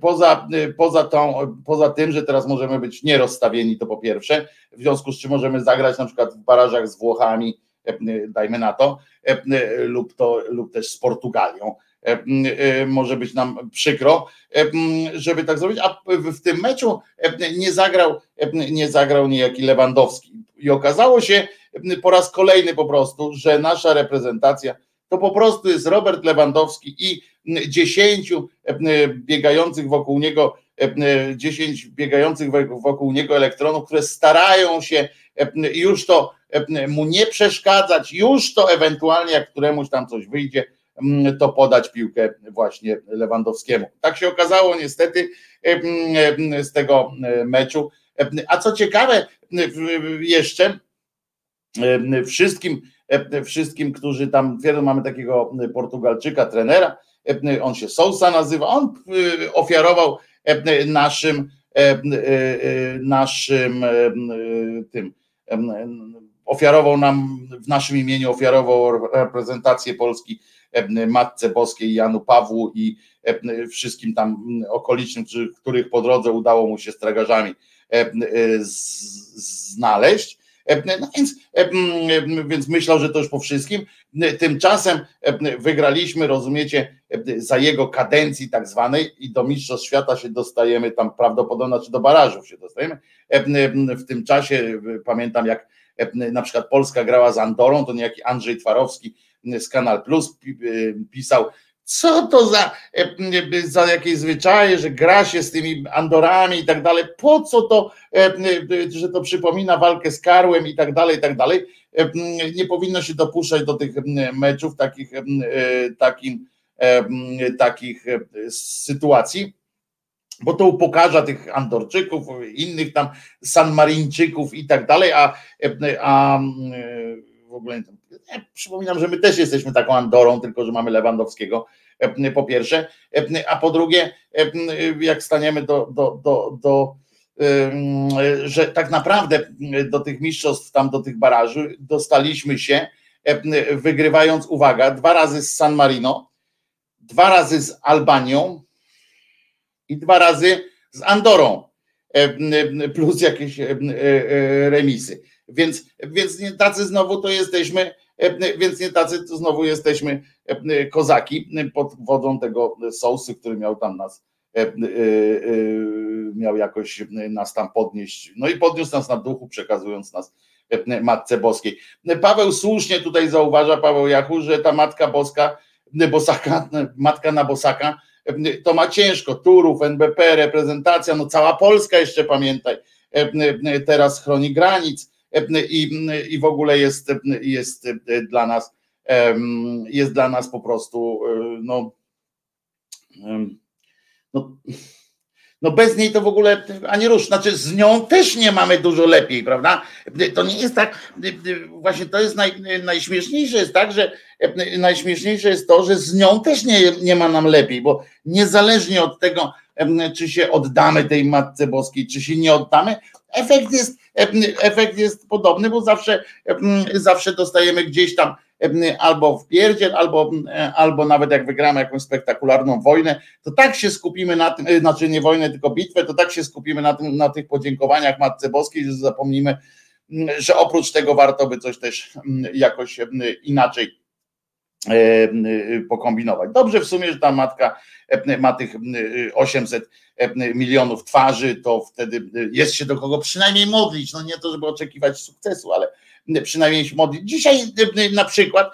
Poza, poza, tą, poza tym, że teraz możemy być nierozstawieni, to po pierwsze, w związku z czym możemy zagrać na przykład w barażach z Włochami, dajmy na to, lub, to, lub też z Portugalią może być nam przykro, e, żeby tak zrobić, a w tym meczu nie zagrał, nie zagrał niejaki Lewandowski. I okazało się po raz kolejny po prostu, że nasza reprezentacja to po prostu jest Robert Lewandowski i dziesięciu biegających wokół niego, dziesięć biegających wokół niego elektronów, które starają się już to mu nie przeszkadzać, już to ewentualnie jak któremuś tam coś wyjdzie, to podać piłkę właśnie Lewandowskiemu. Tak się okazało niestety z tego meczu. A co ciekawe, jeszcze wszystkim, wszystkim, którzy tam twierdzą, mamy takiego Portugalczyka, trenera, on się Sousa nazywa, on ofiarował naszym naszym tym ofiarował nam w naszym imieniu ofiarował reprezentację Polski Matce Boskiej, Janu Pawłu i wszystkim tam okolicznym, których po drodze udało mu się z tragarzami znaleźć. No więc, więc myślał, że to już po wszystkim. Tymczasem wygraliśmy, rozumiecie, za jego kadencji tak zwanej i do Mistrzostw Świata się dostajemy tam prawdopodobnie, czy do barażów się dostajemy. W tym czasie pamiętam jak na przykład Polska grała z Andorą, to niejaki Andrzej Twarowski z Kanal Plus pisał, co to za, za jakieś zwyczaje, że gra się z tymi Andorami i tak dalej, po co to, że to przypomina walkę z Karłem i tak dalej, i tak dalej. Nie powinno się dopuszczać do tych meczów, takich, takim, takich sytuacji bo to upokarza tych Andorczyków, innych tam Sanmarińczyków i tak dalej, a, a w ogóle przypominam, że my też jesteśmy taką Andorą, tylko że mamy Lewandowskiego po pierwsze, a po drugie, jak staniemy do, do, do, do że tak naprawdę do tych mistrzostw, tam do tych baraży dostaliśmy się, wygrywając, uwaga, dwa razy z San Marino, dwa razy z Albanią, i dwa razy z Andorą, e, plus jakieś e, e, remisy. Więc, więc tacy znowu to jesteśmy, więc nie tacy to znowu jesteśmy kozaki pod wodą tego sousy, który miał tam nas miał jakoś nas tam podnieść, no i podniósł nas na duchu, przekazując nas Matce Boskiej. Paweł słusznie tutaj zauważa, Paweł Jachu, że ta Matka Boska, Bosaka, Matka na Bosaka, to ma ciężko. Turów, NBP, reprezentacja, no cała Polska jeszcze pamiętaj, teraz chroni granic i, i w ogóle jest, jest dla nas jest dla nas po prostu no, no no bez niej to w ogóle ani rusz. Znaczy z nią też nie mamy dużo lepiej, prawda? To nie jest tak, właśnie to jest naj, najśmieszniejsze jest tak, że najśmieszniejsze jest to, że z nią też nie, nie ma nam lepiej, bo niezależnie od tego, czy się oddamy tej Matce Boskiej, czy się nie oddamy, efekt jest, efekt jest podobny, bo zawsze, zawsze dostajemy gdzieś tam albo w pierdziel, albo, albo nawet jak wygramy jakąś spektakularną wojnę, to tak się skupimy na tym, znaczy nie wojnę, tylko bitwę, to tak się skupimy na, tym, na tych podziękowaniach Matce Boskiej, że zapomnimy, że oprócz tego warto by coś też jakoś inaczej pokombinować. Dobrze w sumie, że ta matka ma tych 800 milionów twarzy, to wtedy jest się do kogo przynajmniej modlić. No nie to, żeby oczekiwać sukcesu, ale przynajmniej się modlić. Dzisiaj na przykład,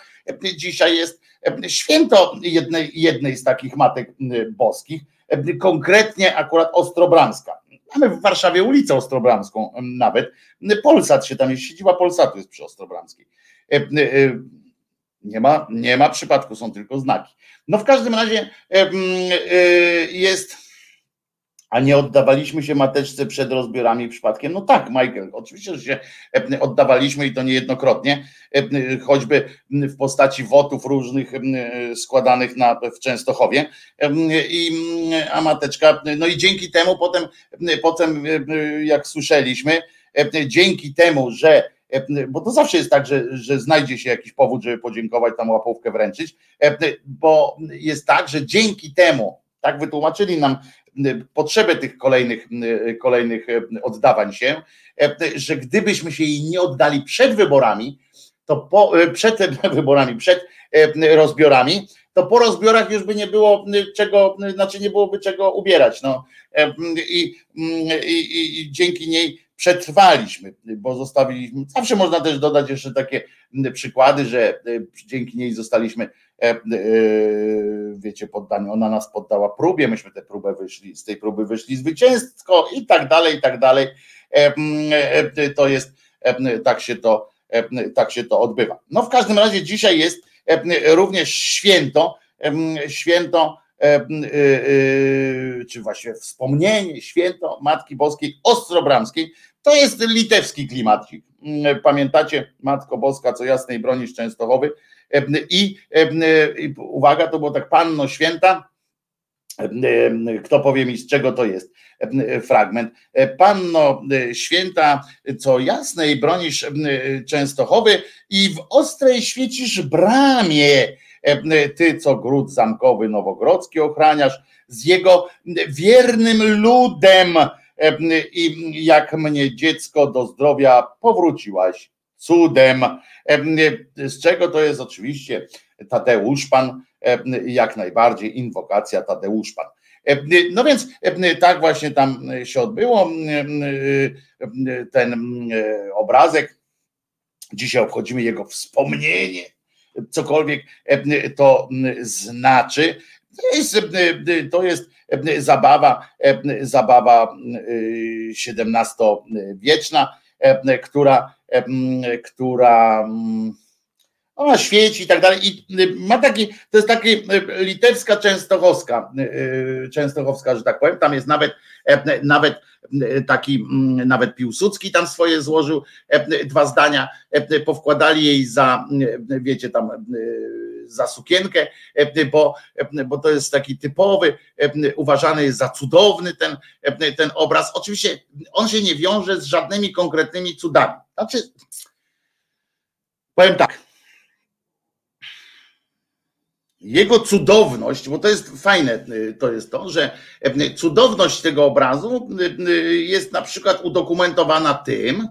dzisiaj jest święto jednej, jednej z takich matek boskich, konkretnie akurat Ostrobramska. Mamy w Warszawie ulicę Ostrobramską nawet. Polsat się tam jest, siedziba Polsatu jest przy Ostrobramskiej. Nie ma, nie ma przypadku, są tylko znaki. No w każdym razie jest a nie oddawaliśmy się mateczce przed rozbiorami przypadkiem? No tak, Michael, oczywiście, że się oddawaliśmy i to niejednokrotnie, choćby w postaci wotów różnych składanych na, w Częstochowie. I, a mateczka, no i dzięki temu potem, potem jak słyszeliśmy, dzięki temu, że bo to zawsze jest tak, że, że znajdzie się jakiś powód, żeby podziękować, tam łapówkę wręczyć, bo jest tak, że dzięki temu, tak wytłumaczyli nam potrzebę tych kolejnych, kolejnych oddawań się, że gdybyśmy się jej nie oddali przed wyborami, to po, przed wyborami, przed rozbiorami, to po rozbiorach już by nie było czego, znaczy nie byłoby czego ubierać. No. I, i, i dzięki niej przetrwaliśmy, bo zostawiliśmy. Zawsze można też dodać jeszcze takie przykłady, że dzięki niej zostaliśmy E, e, wiecie, poddani, ona nas poddała próbie, myśmy tę próbę wyszli, z tej próby wyszli zwycięsko i tak dalej, i tak dalej. E, to jest, tak się to, tak się to odbywa. No w każdym razie dzisiaj jest również święto, święto, czy właśnie wspomnienie, święto Matki Boskiej Ostrobramskiej, to jest litewski klimatik. Pamiętacie, Matko Boska, co jasnej bronisz Częstochowy, i uwaga, to było tak Panno Święta, kto powie mi, z czego to jest fragment. Panno święta, co jasnej bronisz Częstochowy i w ostrej świecisz bramie, ty, co gród zamkowy nowogrodzki ochraniasz, z jego wiernym ludem i jak mnie dziecko do zdrowia powróciłaś cudem. Z czego to jest oczywiście Tadeusz Pan, jak najbardziej inwokacja Tadeusz Pan. No więc tak właśnie tam się odbyło. Ten obrazek. Dzisiaj obchodzimy jego wspomnienie, cokolwiek to znaczy. To jest, to jest zabawa, zabawa XVII-wieczna, która, która ona świeci i tak dalej. I ma taki, to jest taki litewska częstochowska, częstochowska, że tak powiem. Tam jest nawet, nawet taki, nawet Piłsudski tam swoje złożył, dwa zdania, powkładali jej za, wiecie, tam za sukienkę, bo, bo to jest taki typowy, uważany jest za cudowny ten, ten obraz. Oczywiście on się nie wiąże z żadnymi konkretnymi cudami. Znaczy, powiem tak, jego cudowność, bo to jest fajne, to jest to, że cudowność tego obrazu jest na przykład udokumentowana tym,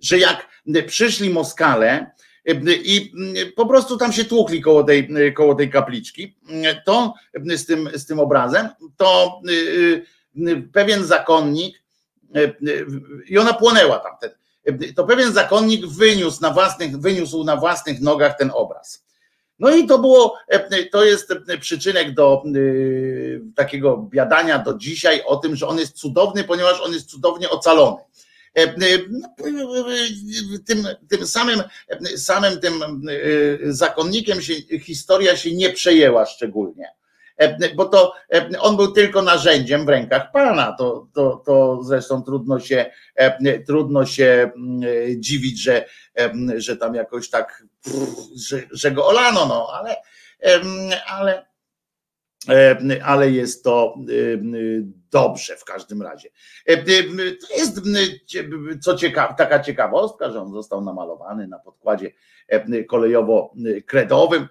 że jak przyszli Moskale i po prostu tam się tłukli koło tej, koło tej kapliczki, to z tym, z tym obrazem, to pewien zakonnik i ona płonęła tam, to pewien zakonnik wyniósł na własnych, wyniósł na własnych nogach ten obraz. No i to było, to jest przyczynek do takiego biadania do dzisiaj o tym, że on jest cudowny, ponieważ on jest cudownie ocalony. Tym, tym samym, samym tym zakonnikiem się, historia się nie przejęła szczególnie bo to on był tylko narzędziem w rękach Pana. To, to, to zresztą trudno się, trudno się dziwić, że, że tam jakoś tak, że, że go olano, no, ale, ale, ale jest to dobrze w każdym razie. To jest co ciekawe, taka ciekawostka, że on został namalowany na podkładzie kolejowo-kredowym.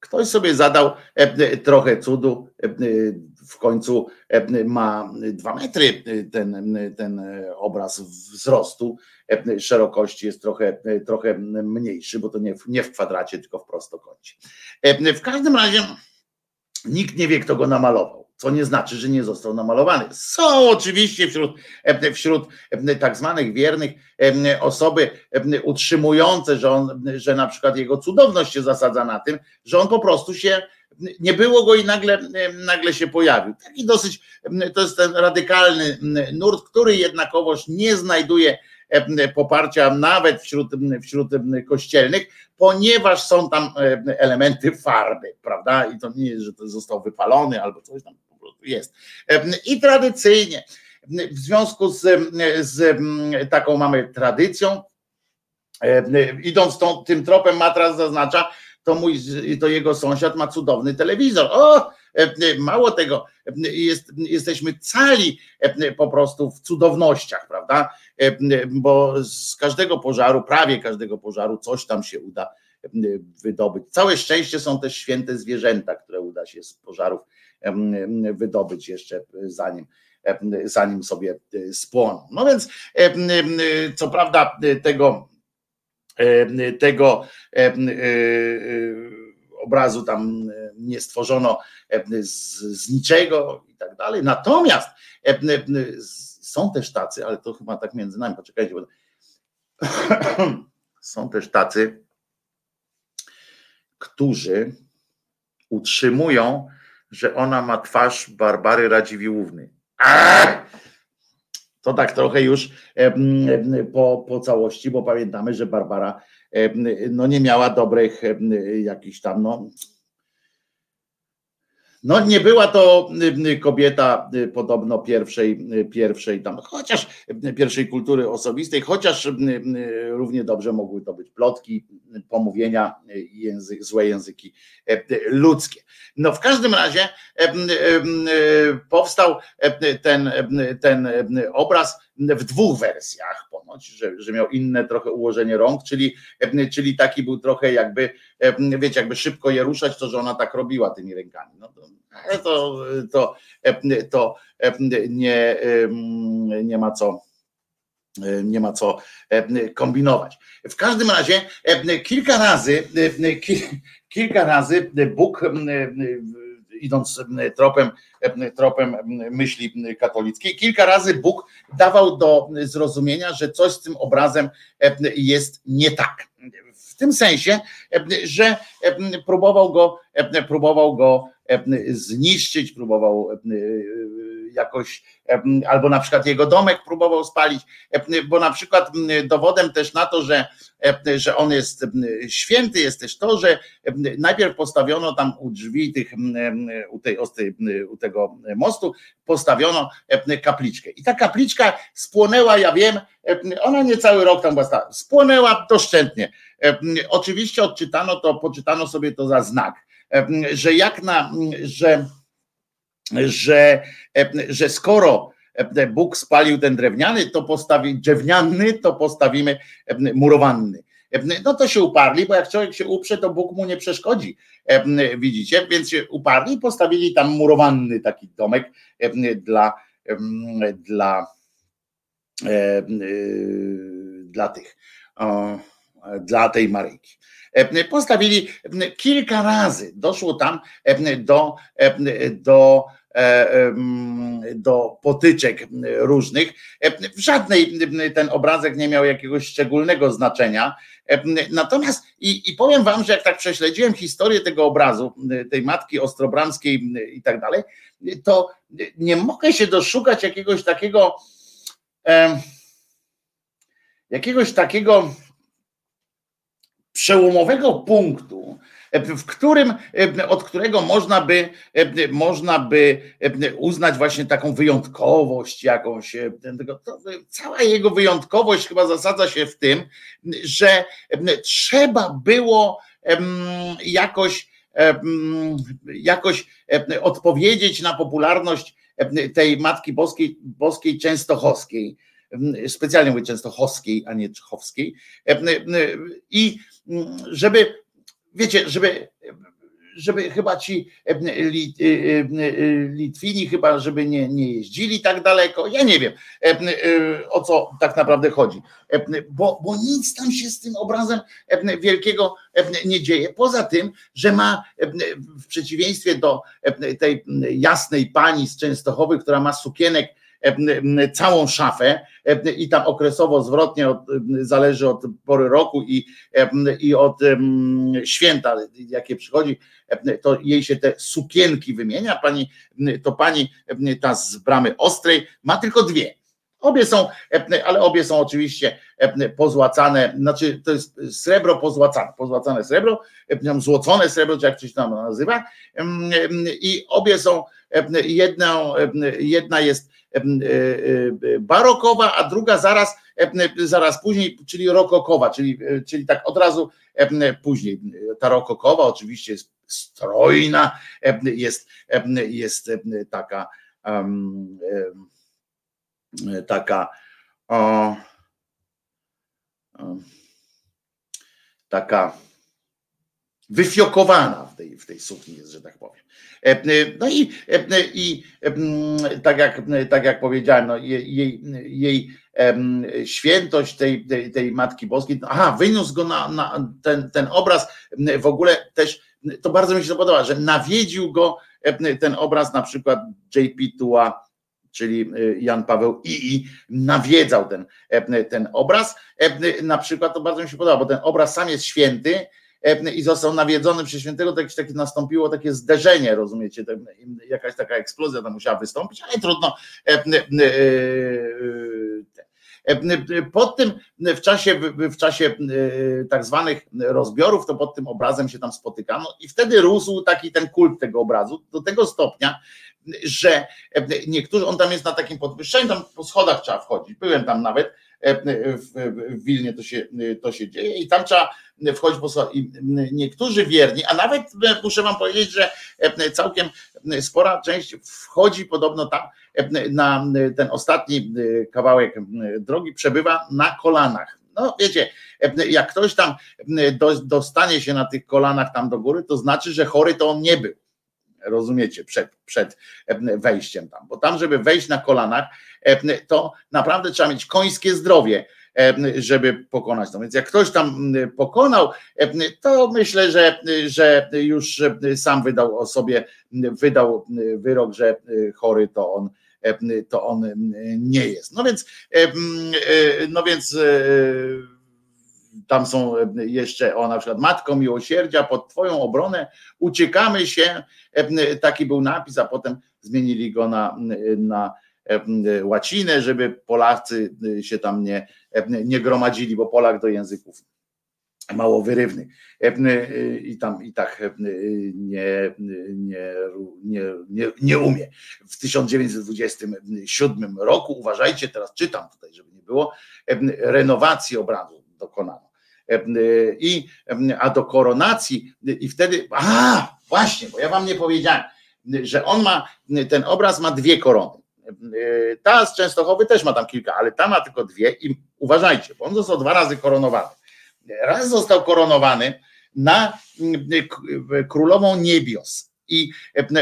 Ktoś sobie zadał trochę cudu, w końcu ma dwa metry ten, ten obraz wzrostu, szerokości jest trochę, trochę mniejszy, bo to nie, nie w kwadracie, tylko w prostokącie. W każdym razie nikt nie wie, kto go namalował co nie znaczy, że nie został namalowany. Są oczywiście wśród, wśród tak zwanych wiernych osoby utrzymujące, że, on, że na przykład jego cudowność się zasadza na tym, że on po prostu się nie było go i nagle, nagle się pojawił. Taki dosyć, to jest ten radykalny nurt, który jednakowoż nie znajduje poparcia nawet wśród, wśród kościelnych, ponieważ są tam elementy farby, prawda? I to nie jest, że to został wypalony albo coś tam jest. I tradycyjnie, w związku z, z taką mamy tradycją, idąc tą, tym tropem, matras zaznacza, to mój, to jego sąsiad ma cudowny telewizor. O, mało tego, jest, jesteśmy cali po prostu w cudownościach, prawda? Bo z każdego pożaru, prawie każdego pożaru, coś tam się uda wydobyć. Całe szczęście są też święte zwierzęta, które uda się z pożarów wydobyć jeszcze zanim zanim sobie e, spłoną. No więc co prawda tego tego obrazu tam nie stworzono z, z niczego i tak dalej. Natomiast są też tacy, ale to chyba tak między nami, poczekajcie, bo są też tacy, którzy utrzymują, że ona ma twarz Barbary Radziwiłłówny. To tak trochę już po, po całości, bo pamiętamy, że Barbara no nie miała dobrych jakichś tam, no, no nie była to kobieta podobno pierwszej, pierwszej tam, chociaż pierwszej kultury osobistej, chociaż równie dobrze mogły to być plotki, pomówienia język, złe języki ludzkie. No w każdym razie powstał ten, ten obraz w dwóch wersjach ponoć, że, że miał inne trochę ułożenie rąk, czyli, czyli taki był trochę jakby, wiecie, jakby szybko je ruszać, to że ona tak robiła tymi rękami. No to, to, to, to nie, nie ma co nie ma co kombinować. W każdym razie kilka razy, kilka razy Bóg idąc tropem, tropem myśli katolickiej. Kilka razy Bóg dawał do zrozumienia, że coś z tym obrazem jest nie tak. W tym sensie, że próbował go, próbował go zniszczyć, próbował jakoś, albo na przykład jego domek próbował spalić, bo na przykład dowodem też na to, że, że on jest święty, jest też to, że najpierw postawiono tam u drzwi tych, u, tej, u tego mostu, postawiono kapliczkę. I ta kapliczka spłonęła, ja wiem, ona nie cały rok tam była, spłonęła doszczętnie. Oczywiście odczytano to, poczytano sobie to za znak, że jak na, że że, że skoro Bóg spalił ten drewniany, to postawi drewniany, to postawimy murowany. No to się uparli, bo jak człowiek się uprze, to Bóg mu nie przeszkodzi. Widzicie? Więc się uparli i postawili tam murowany taki domek dla, dla, dla tych, dla tej Maryjki. Postawili kilka razy, doszło tam do, do E, do potyczek różnych. E, w żadnej ten obrazek nie miał jakiegoś szczególnego znaczenia. E, natomiast i, i powiem wam, że jak tak prześledziłem historię tego obrazu, tej matki ostrobramskiej i tak dalej, to nie mogę się doszukać jakiegoś takiego jakiegoś takiego przełomowego punktu, w którym, od którego można by, można by uznać właśnie taką wyjątkowość jakąś. Cała jego wyjątkowość chyba zasadza się w tym, że trzeba było jakoś, jakoś odpowiedzieć na popularność tej Matki Boskiej, Boskiej Częstochowskiej specjalnie mówię Częstochowskiej, a nie Czechowskiej, i żeby wiecie, żeby, żeby chyba ci e, e, e, Litwini chyba, żeby nie, nie jeździli tak daleko. Ja nie wiem, o co tak naprawdę chodzi, bo, bo nic tam się z tym obrazem wielkiego nie dzieje. Poza tym, że ma w przeciwieństwie do tej jasnej pani z Częstochowy, która ma sukienek całą szafę i tam okresowo zwrotnie od, zależy od pory roku i, i od święta, jakie przychodzi, to jej się te sukienki wymienia. Pani, to pani ta z bramy ostrej ma tylko dwie. Obie są, ale obie są oczywiście pozłacane, znaczy to jest srebro pozłacane, pozłacane srebro, złocone srebro, czy jak coś tam nazywa. I obie są, jedna, jedna jest barokowa, a druga zaraz, zaraz później, czyli rokokowa, czyli, e, czyli tak od razu później. Ta rokokowa oczywiście jest strojna, jest, jest taka taka taka wyfiokowana w tej, w tej sukni jest, że tak powiem. E, e, no i, e, i tak, jak, tak jak powiedziałem, no jej, jej świętość tej, tej, tej Matki Boskiej, aha, wyniósł go na, na ten, ten obraz, w ogóle też, to bardzo mi się podoba, że nawiedził go ten obraz na przykład JP Tua, czyli Jan Paweł II, nawiedzał ten, ten obraz. Na przykład to bardzo mi się podoba, bo ten obraz sam jest święty, i został nawiedzony przez świętego, to jakieś takie nastąpiło takie zderzenie, rozumiecie, jakaś taka eksplozja tam musiała wystąpić, ale trudno. E, e, pod tym w czasie, w czasie tak zwanych rozbiorów, to pod tym obrazem się tam spotykano i wtedy rósł taki ten kult tego obrazu do tego stopnia, że niektórzy, on tam jest na takim podwyższeniu, tam po schodach trzeba wchodzić, byłem tam nawet, w Wilnie to się, to się dzieje i tam trzeba wchodzić schodach. I niektórzy wierni, a nawet muszę wam powiedzieć, że całkiem spora część wchodzi podobno tam na ten ostatni kawałek drogi, przebywa na kolanach. No wiecie, jak ktoś tam dostanie się na tych kolanach tam do góry, to znaczy, że chory to on nie był rozumiecie, przed, przed wejściem tam. Bo tam, żeby wejść na kolanach, to naprawdę trzeba mieć końskie zdrowie, żeby pokonać to. Więc jak ktoś tam pokonał, to myślę, że, że już sam wydał o sobie, wydał wyrok, że chory to on to on nie jest. No więc, no więc tam są jeszcze o na przykład Matko Miłosierdzia, pod Twoją obronę uciekamy się, taki był napis, a potem zmienili go na, na łacinę, żeby Polacy się tam nie, nie gromadzili, bo Polak do języków mało wyrywny i tam i tak nie, nie, nie, nie, nie umie. W 1927 roku, uważajcie, teraz czytam tutaj, żeby nie było, renowacji obrazu dokonano. I, a do koronacji i wtedy, a właśnie, bo ja wam nie powiedziałem, że on ma, ten obraz ma dwie korony. Ta z Częstochowy też ma tam kilka, ale ta ma tylko dwie i uważajcie, bo on został dwa razy koronowany. Raz został koronowany na królową niebios i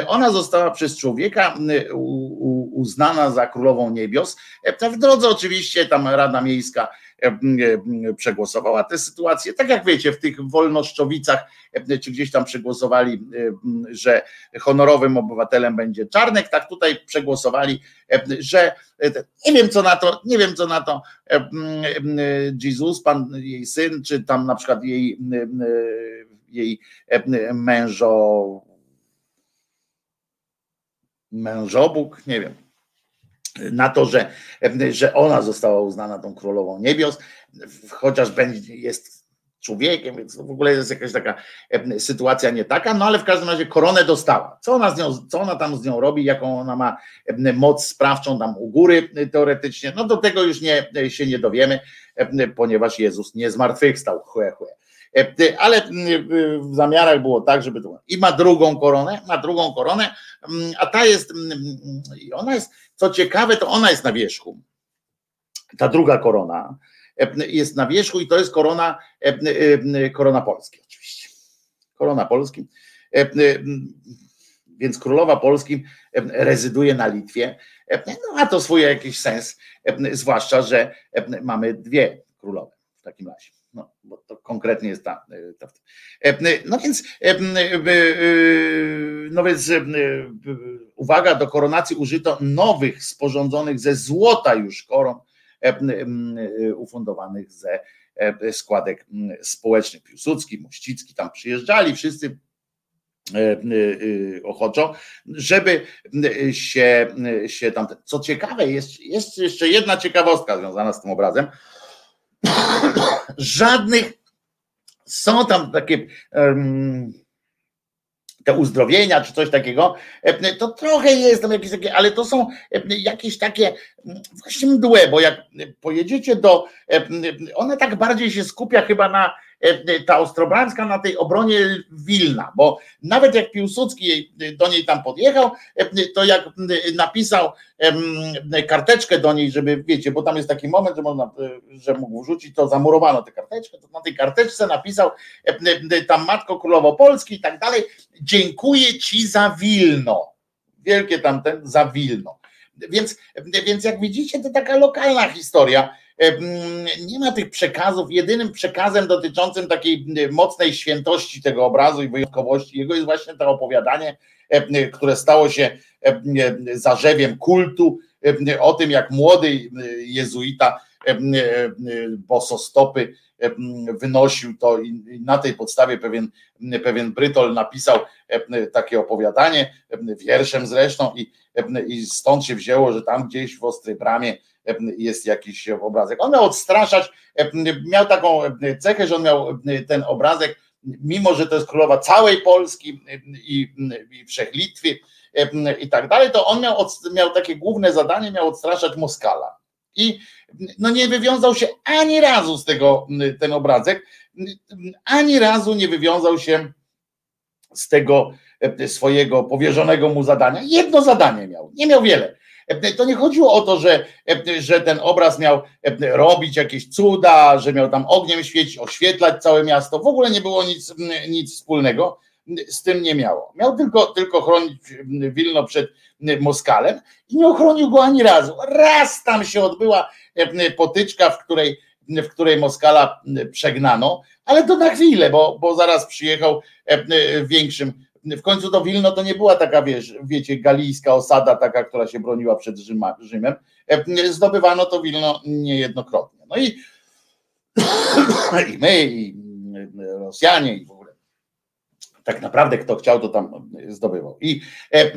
ona została przez człowieka uznana za królową niebios. W drodze oczywiście tam Rada Miejska przegłosowała tę sytuację. Tak jak wiecie, w tych wolnoszczowicach, czy gdzieś tam przegłosowali, że honorowym obywatelem będzie Czarnek, tak tutaj przegłosowali, że nie wiem co na to, nie wiem co na to Jezus, pan jej syn, czy tam na przykład jej, jej mężo mężobóg, nie wiem na to, że, że ona została uznana tą królową niebios, chociaż będzie, jest człowiekiem, więc w ogóle jest jakaś taka sytuacja nie taka, no ale w każdym razie koronę dostała. Co ona, z nią, co ona tam z nią robi, jaką ona ma moc sprawczą tam u góry teoretycznie, no do tego już nie, się nie dowiemy, ponieważ Jezus nie zmartwychwstał, chłe, chłe. E, ale w zamiarach było tak, żeby to. I ma drugą koronę, ma drugą koronę, a ta jest, ona jest, co ciekawe, to ona jest na wierzchu. Ta druga korona jest na wierzchu i to jest korona, korona Polski, oczywiście. Korona Polski. Więc królowa Polski rezyduje na Litwie. No, ma to swój jakiś sens, zwłaszcza, że mamy dwie królowe w takim razie. No, bo to konkretnie jest ta, ta. No więc, no więc uwaga, do koronacji użyto nowych, sporządzonych ze złota już koron ufundowanych ze składek społecznych. Piłsudski, Mościcki tam przyjeżdżali, wszyscy ochoczo, żeby się, się tam. Co ciekawe, jest, jest jeszcze jedna ciekawostka związana z tym obrazem Żadnych są tam takie te uzdrowienia czy coś takiego, to trochę jest tam jakieś takie, ale to są jakieś takie właśnie mdłe, bo jak pojedziecie do, ona tak bardziej się skupia chyba na ta Ostrobrańska na tej obronie Wilna, bo nawet jak Piłsudski do niej tam podjechał, e, to jak napisał karteczkę do niej, żeby wiecie, bo tam jest taki moment, że można, e, że mógł wrzucić, to zamurowano tę karteczkę, to na tej karteczce napisał tam Matko Królowo Polski i tak dalej, dziękuję Ci za Wilno, wielkie tamten, za Wilno. Więc, więc jak widzicie, to taka lokalna historia, nie ma tych przekazów. Jedynym przekazem dotyczącym takiej mocnej świętości tego obrazu i wyjątkowości jego jest właśnie to opowiadanie, które stało się zarzewiem kultu o tym, jak młody jezuita bosostopy wynosił to i na tej podstawie pewien, pewien Brytol napisał takie opowiadanie, wierszem zresztą i, i stąd się wzięło, że tam gdzieś w Ostrej Bramie jest jakiś obrazek. On miał odstraszać, miał taką cechę, że on miał ten obrazek mimo że to jest królowa całej Polski i, i Wszechlitwy i tak dalej, to on miał, miał takie główne zadanie, miał odstraszać Moskala. I no nie wywiązał się ani razu z tego ten obrazek, ani razu nie wywiązał się z tego swojego powierzonego mu zadania. Jedno zadanie miał, nie miał wiele. To nie chodziło o to, że, że ten obraz miał robić jakieś cuda, że miał tam ogniem świecić, oświetlać całe miasto. W ogóle nie było nic, nic wspólnego z tym nie miało. Miał tylko, tylko chronić Wilno przed Moskalem i nie ochronił go ani razu. Raz tam się odbyła potyczka, w której, w której Moskala przegnano, ale to na chwilę, bo, bo zaraz przyjechał większym w końcu to Wilno to nie była taka, wiesz, wiecie, galijska osada, taka, która się broniła przed Rzyma, Rzymem. E, zdobywano to Wilno niejednokrotnie. No i, i my, i Rosjanie, i. Tak naprawdę kto chciał, to tam zdobywał. I, e,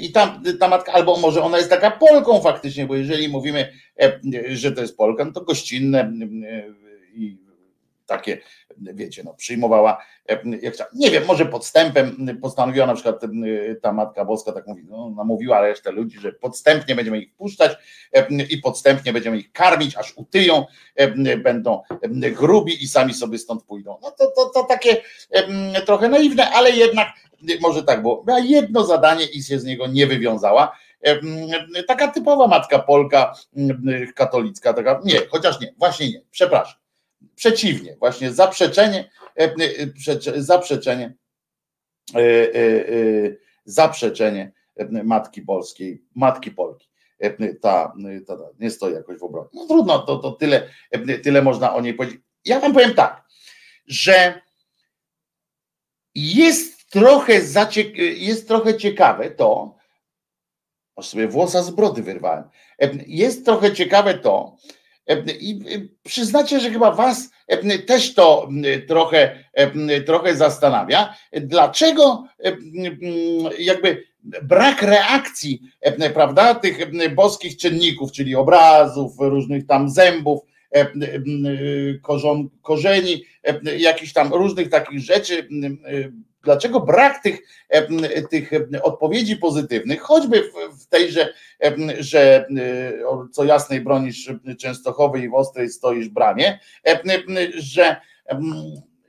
i tam ta matka, albo może ona jest taka Polką faktycznie, bo jeżeli mówimy, e, że to jest Polka, no to gościnne i takie, wiecie, no, przyjmowała, e, jak nie wiem, może podstępem postanowiła na przykład e, ta Matka Boska, tak mówi, no, namówiła resztę ludzi, że podstępnie będziemy ich wpuszczać e, i podstępnie będziemy ich karmić, aż utyją, będą grubi i sami sobie stąd pójdą. No to, to, to takie trochę naiwne, ale jednak może tak było. Miała jedno zadanie i się z niego nie wywiązała. Taka typowa matka Polka, katolicka, taka, nie, chociaż nie, właśnie nie, przepraszam Przeciwnie, właśnie zaprzeczenie, e, e, zaprzeczenie, e, zaprzeczenie matki polskiej, matki Polki. Ta, ta, nie stoi jakoś w obronie. No trudno, to, to tyle, tyle można o niej powiedzieć. Ja wam powiem tak, że jest trochę, zaciek- jest trochę ciekawe to, aż sobie włosa z brody wyrwałem, jest trochę ciekawe to, i przyznacie, że chyba Was też to trochę, trochę zastanawia, dlaczego jakby brak reakcji, prawda, tych boskich czynników, czyli obrazów, różnych tam zębów, korzeni, jakichś tam różnych takich rzeczy, dlaczego brak tych, tych odpowiedzi pozytywnych, choćby w tej, że, że co jasnej bronisz Częstochowej i w ostrej stoisz bramie, że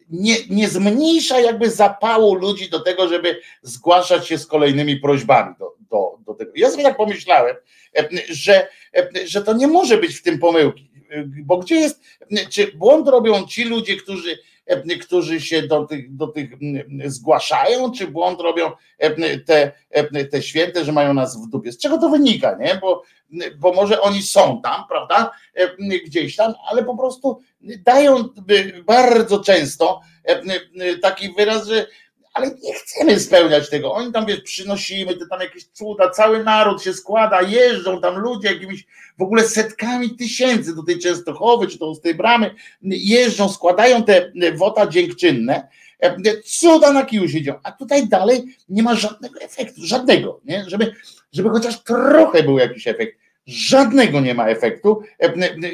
nie, nie zmniejsza jakby zapału ludzi do tego, żeby zgłaszać się z kolejnymi prośbami do, do, do tego. Ja sobie tak pomyślałem, że, że to nie może być w tym pomyłki, bo gdzie jest, czy błąd robią ci ludzie, którzy którzy się do tych, do tych zgłaszają, czy błąd robią te, te święte, że mają nas w dupie. Z czego to wynika, nie? Bo, bo może oni są tam, prawda? Gdzieś tam, ale po prostu dają bardzo często taki wyraz, że ale nie chcemy spełniać tego. Oni tam wiesz, przynosimy te tam jakieś cuda, cały naród się składa, jeżdżą tam ludzie jakimiś w ogóle setkami tysięcy do tej Częstochowy, czy to z tej bramy, jeżdżą, składają te wota dziękczynne, cuda na kiju się a tutaj dalej nie ma żadnego efektu, żadnego, nie? Żeby, żeby chociaż trochę był jakiś efekt. Żadnego nie ma efektu,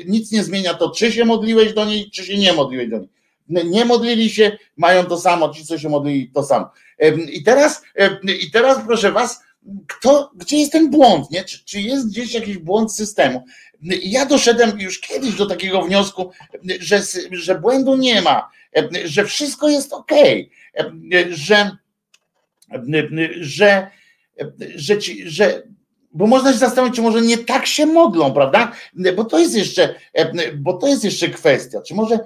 nic nie zmienia to, czy się modliłeś do niej, czy się nie modliłeś do niej nie modlili się, mają to samo, ci co się modlili to samo. I teraz, i teraz proszę was, kto, gdzie jest ten błąd, nie? Czy, czy jest gdzieś jakiś błąd systemu? Ja doszedłem już kiedyś do takiego wniosku, że, że błędu nie ma, że wszystko jest ok, że, że, że, ci, że bo można się zastanowić, czy może nie tak się modlą, prawda? Bo to jest jeszcze, bo to jest jeszcze kwestia. Czy może,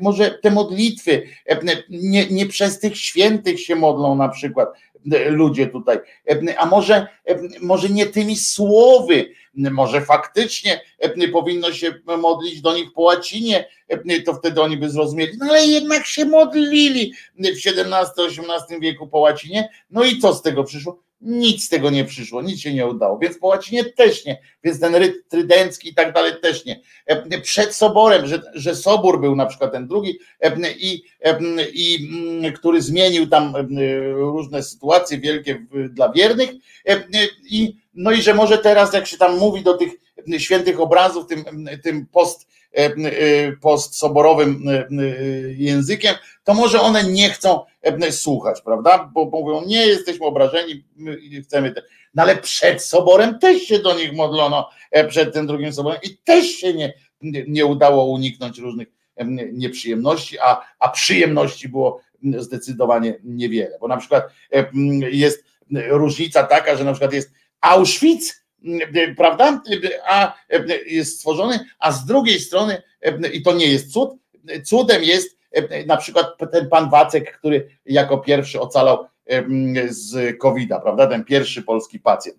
może te modlitwy nie, nie przez tych świętych się modlą na przykład ludzie tutaj, a może, może nie tymi słowy, może faktycznie powinno się modlić do nich po łacinie, to wtedy oni by zrozumieli, no ale jednak się modlili w XVII-XVIII wieku po łacinie, no i co z tego przyszło? Nic z tego nie przyszło, nic się nie udało, więc po łacinie też nie, więc ten ryt trydencki i tak dalej też nie. E, przed soborem, że, że sobór był na przykład ten drugi, e, i, e, i mm, który zmienił tam różne sytuacje wielkie dla wiernych, i no i że może teraz, jak się tam mówi do tych świętych obrazów, tym, tym post postsoborowym językiem, to może one nie chcą słuchać, prawda? Bo mówią, nie jesteśmy obrażeni, chcemy. Te... No ale przed soborem też się do nich modlono, przed tym drugim soborem i też się nie, nie udało uniknąć różnych nieprzyjemności, a, a przyjemności było zdecydowanie niewiele. Bo na przykład jest różnica taka, że na przykład jest Auschwitz, prawda? A jest stworzony, a z drugiej strony, i to nie jest cud, cudem jest na przykład ten pan Wacek, który jako pierwszy ocalał z COVID-a, prawda? Ten pierwszy polski pacjent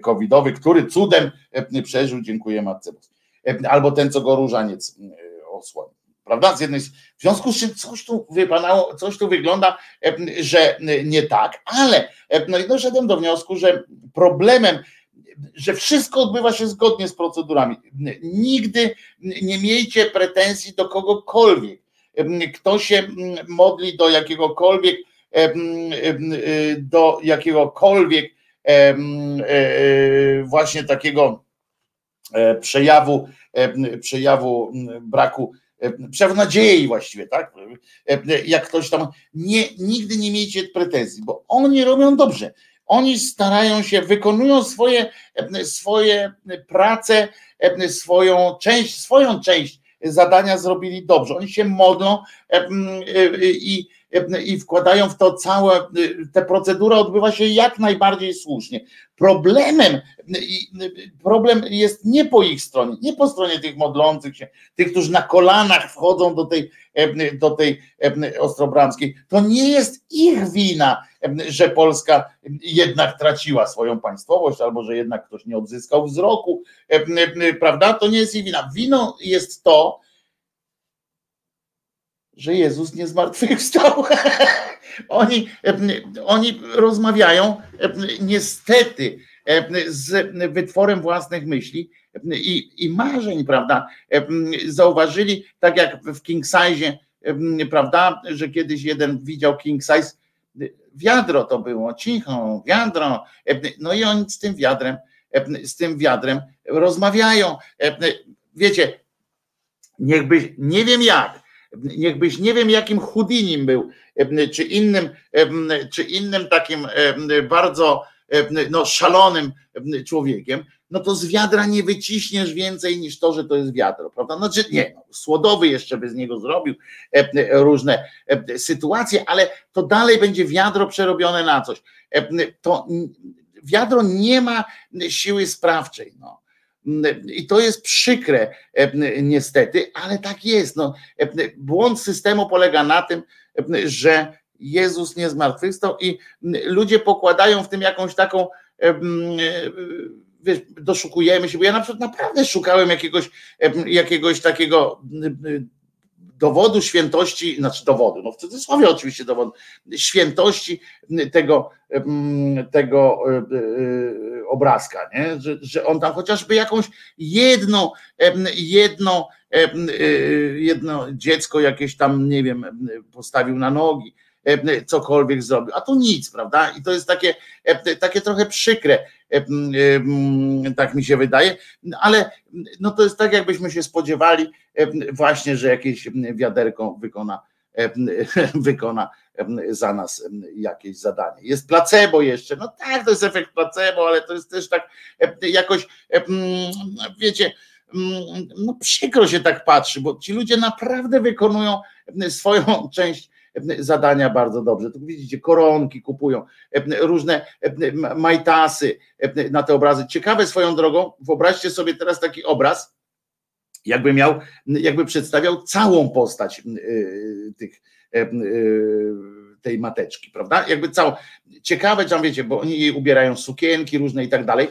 covidowy, który cudem przeżył, dziękuję Matce Albo ten, co go różaniec osłonił prawda? Z jednej w związku z czym coś tu wypadało, coś tu wygląda, że nie tak, ale no i doszedłem do wniosku, że problemem, że wszystko odbywa się zgodnie z procedurami. Nigdy nie miejcie pretensji do kogokolwiek. Kto się modli do jakiegokolwiek, do jakiegokolwiek e, właśnie takiego e, przejawu, przejawu braku przejaw nadziei właściwie, tak? Jak ktoś tam, nie, nigdy nie miejcie pretensji, bo oni robią dobrze. Oni starają się, wykonują swoje, swoje prace, swoją część, swoją część zadania zrobili dobrze. Oni się modlą i i wkładają w to całe, te procedura odbywa się jak najbardziej słusznie. Problemem, problem jest nie po ich stronie, nie po stronie tych modlących się, tych, którzy na kolanach wchodzą do tej, do tej Ostrobramskiej. To nie jest ich wina, że Polska jednak traciła swoją państwowość, albo że jednak ktoś nie odzyskał wzroku, prawda? To nie jest ich wina. Winą jest to, że Jezus nie zmartwychwstał. oni, oni rozmawiają niestety z wytworem własnych myśli i, i marzeń, prawda? Zauważyli, tak jak w King Size, prawda, że kiedyś jeden widział King Size, wiadro to było, cicho, wiadro, no i oni z tym wiadrem, z tym wiadrem rozmawiają. Wiecie, niechby, nie wiem jak, niechbyś nie wiem jakim chudinim był, czy innym, czy innym takim bardzo no, szalonym człowiekiem, no to z wiadra nie wyciśniesz więcej niż to, że to jest wiadro, prawda? Znaczy nie, no, słodowy jeszcze by z niego zrobił różne sytuacje, ale to dalej będzie wiadro przerobione na coś. To wiadro nie ma siły sprawczej, no. I to jest przykre e, niestety, ale tak jest. No, e, błąd systemu polega na tym, że Jezus nie zmartwychwstał i ludzie pokładają w tym jakąś taką e, wiesz, doszukujemy się, bo ja na przykład naprawdę szukałem jakiegoś, jakiegoś takiego dowodu świętości, znaczy dowodu, no w cudzysłowie oczywiście dowodu, świętości tego, tego e, e, obrazka, nie? Że, że on tam chociażby jakąś jedną, jedno, e, jedno dziecko jakieś tam, nie wiem, postawił na nogi, cokolwiek zrobił, a to nic, prawda? I to jest takie, takie trochę przykre, tak mi się wydaje, ale no to jest tak, jakbyśmy się spodziewali właśnie, że jakieś wiaderko wykona, wykona za nas jakieś zadanie. Jest placebo jeszcze, no tak, to jest efekt placebo, ale to jest też tak jakoś, wiecie, no przykro się tak patrzy, bo ci ludzie naprawdę wykonują swoją część zadania bardzo dobrze. Tu widzicie, koronki kupują, różne majtasy na te obrazy. Ciekawe swoją drogą, wyobraźcie sobie teraz taki obraz, jakby miał, jakby przedstawiał całą postać y, tych y, tej mateczki, prawda? Jakby całą. Ciekawe, tam wiecie, bo oni jej ubierają sukienki różne i tak dalej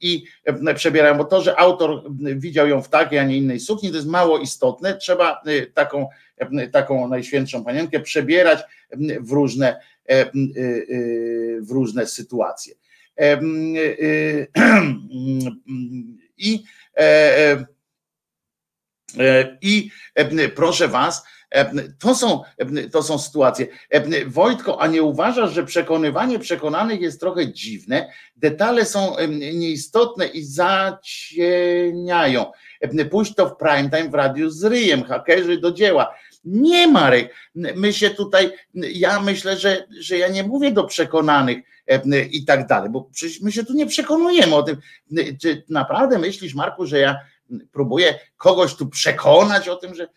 i przebierają, bo to, że autor widział ją w takiej, a nie innej sukni, to jest mało istotne. Trzeba taką taką najświętszą panienkę przebierać w różne, w różne sytuacje. I, i proszę Was, To są, to są sytuacje. Wojtko, a nie uważasz, że przekonywanie przekonanych jest trochę dziwne? Detale są nieistotne i zacieniają. Pójść to w prime time w radiu z ryjem, hakerzy do dzieła. Nie, Marek, my się tutaj, ja myślę, że, że ja nie mówię do przekonanych i tak dalej, bo przecież my się tu nie przekonujemy o tym. Czy naprawdę myślisz, Marku, że ja próbuję kogoś tu przekonać o tym, że,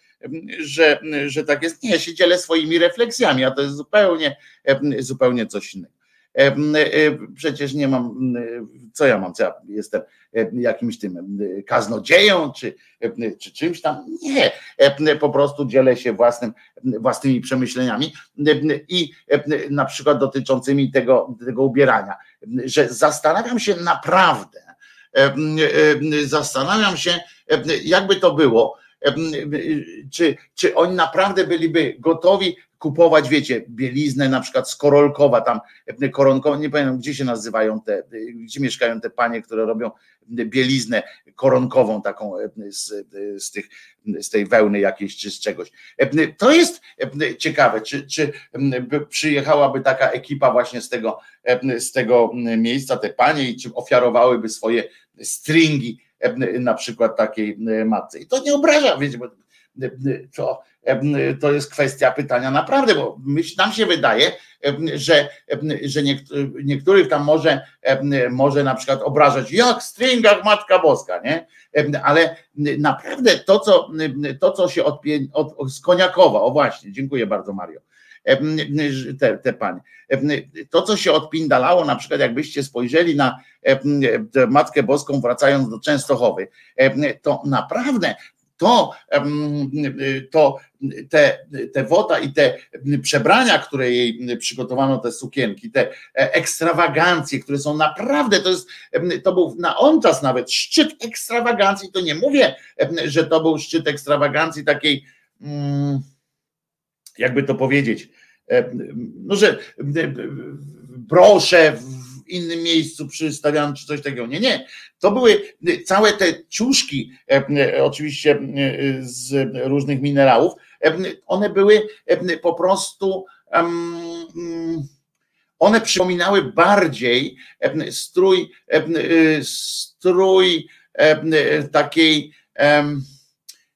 że, że tak jest? Nie, ja się dzielę swoimi refleksjami, a to jest zupełnie, zupełnie coś innego. Przecież nie mam, co ja mam, co ja jestem jakimś tym kaznodzieją, czy, czy czymś tam. Nie, po prostu dzielę się własnym, własnymi przemyśleniami i na przykład dotyczącymi tego, tego ubierania, że zastanawiam się naprawdę, zastanawiam się, jakby to było, czy, czy oni naprawdę byliby gotowi kupować, wiecie, bieliznę na przykład z Korolkowa, tam koronkowa, nie pamiętam gdzie się nazywają te, gdzie mieszkają te panie, które robią bieliznę koronkową taką z, z, tych, z tej wełny jakiejś czy z czegoś. To jest ciekawe, czy, czy przyjechałaby taka ekipa właśnie z tego, z tego miejsca, te panie i czy ofiarowałyby swoje stringi na przykład takiej matce. I to nie obraża, wiecie, bo to, to jest kwestia pytania naprawdę, bo nam się wydaje, że, że niektórych tam może, może na przykład obrażać, jak stringach Matka Boska, nie? Ale naprawdę to, co, to, co się od, od, z Koniakowa, o właśnie, dziękuję bardzo Mario, te, te panie. To, co się odpindalało, na przykład jakbyście spojrzeli na Matkę Boską wracając do Częstochowy, to naprawdę to, to te, te wota i te przebrania, które jej przygotowano, te sukienki, te ekstrawagancje, które są naprawdę, to jest, to był na on czas nawet szczyt ekstrawagancji, to nie mówię, że to był szczyt ekstrawagancji takiej, mm, jakby to powiedzieć, no, że proszę w innym miejscu przystawiam, czy coś takiego. Nie, nie. To były całe te ciuszki, oczywiście z różnych minerałów, one były po prostu. One przypominały bardziej strój, strój takiej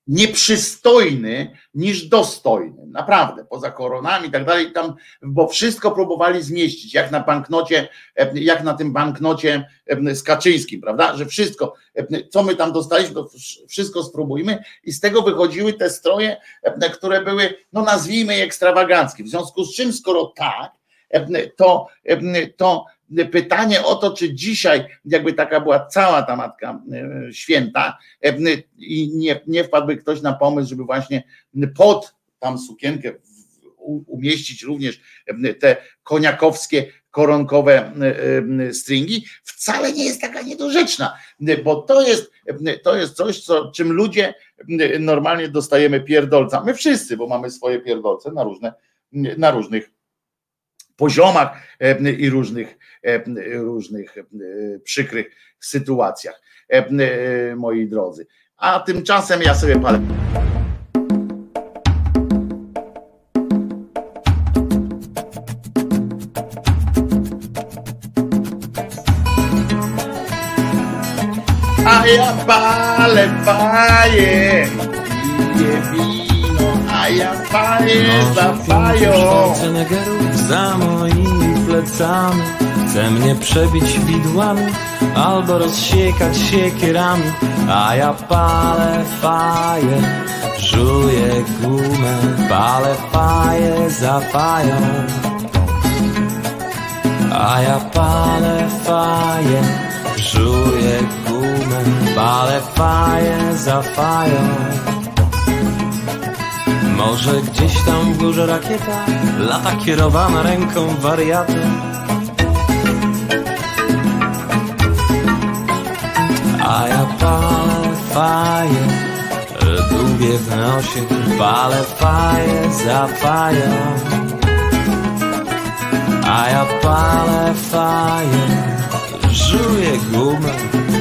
nieprzystojny niż dostojny. Naprawdę, poza koronami i tak dalej, tam, bo wszystko próbowali zmieścić, jak na banknocie, jak na tym banknocie z Kaczyńskim, prawda? Że wszystko, co my tam dostaliśmy, to wszystko spróbujmy i z tego wychodziły te stroje, które były, no nazwijmy je ekstrawaganckie. W związku z czym, skoro tak, to, to pytanie o to, czy dzisiaj, jakby taka była cała ta matka e, święta, e, i nie, nie wpadłby ktoś na pomysł, żeby właśnie pod tam sukienkę umieścić również e, te koniakowskie, koronkowe stringi, wcale nie jest taka niedorzeczna, bo to jest, to jest coś, co, czym ludzie normalnie dostajemy pierdolca. My wszyscy, bo mamy swoje pierdolce na różne, na różnych poziomach e, i różnych, e, różnych e, przykrych sytuacjach, moi drodzy. A tymczasem ja sobie palę. A ja palę, a ja faję za fają. za moimi plecami. Chce mnie przebić widłami Albo rozsiekać siekierami A ja palę faję Żuję gumę Palę faję za fają. A ja palę faję Żuję gumę Palę faję za fają może gdzieś tam w górze rakieta Lata kierowana ręką wariata A ja palę faję Długie w nosie Palę faję za fają A ja palę faję Żuję gumę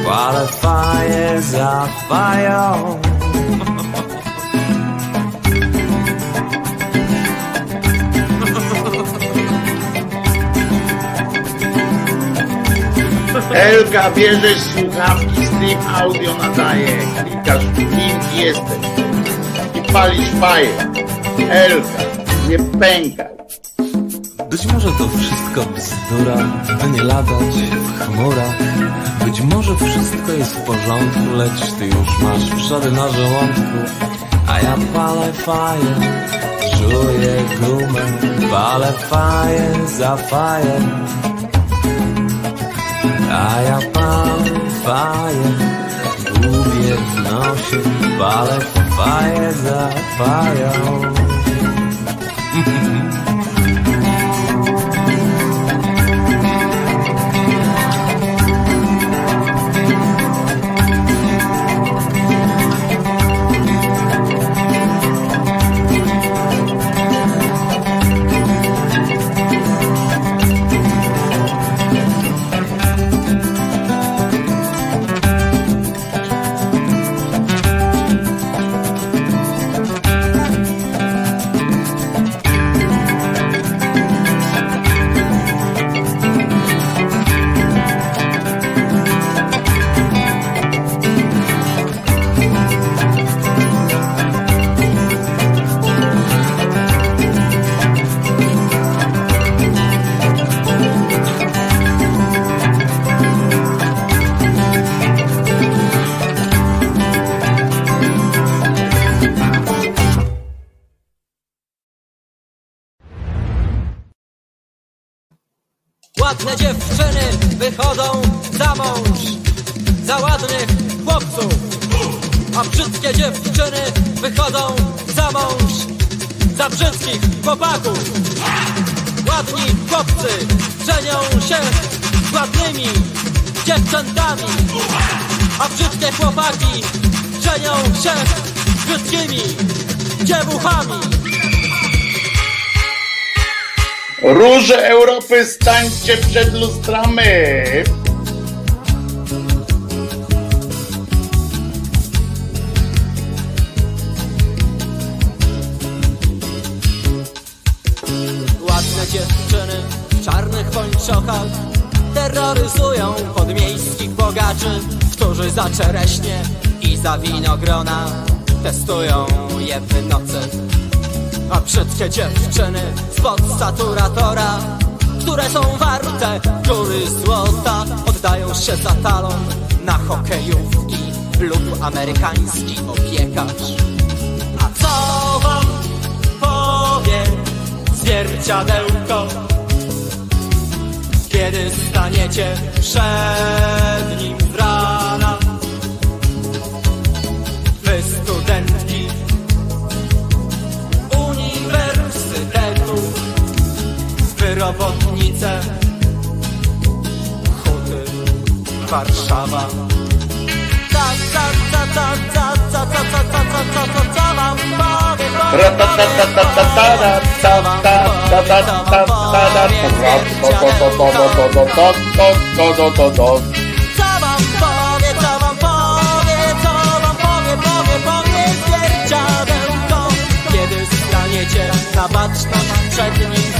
Palę faję za Elka, bierzesz słuchawki, stream audio nadaje, klikasz link jesteś i palisz faję. Elka, nie pękaj. Być może to wszystko bzdura, by nie latać w chmurach. Być może wszystko jest w porządku, lecz ty już masz wrzody na żołądku. A ja palę faję, czuję gumę, palę faję za faję. A ja palę faję, gubię w nosie, palę faję za stańcie przed lustrami. Ładne dziewczyny w czarnych pończochach terroryzują podmiejskich bogaczy, którzy za czereśnie i za winogrona testują je w nocy. A brzydkie dziewczyny spod saturatora, które są warte góry złota, oddają się za talon na hokejówki lub amerykański opiekarz. A co wam powie zwierciadełko? Kiedy staniecie przed nim z rana powie, powie zwierciadełko Kiedy staniecie na baczność przed nim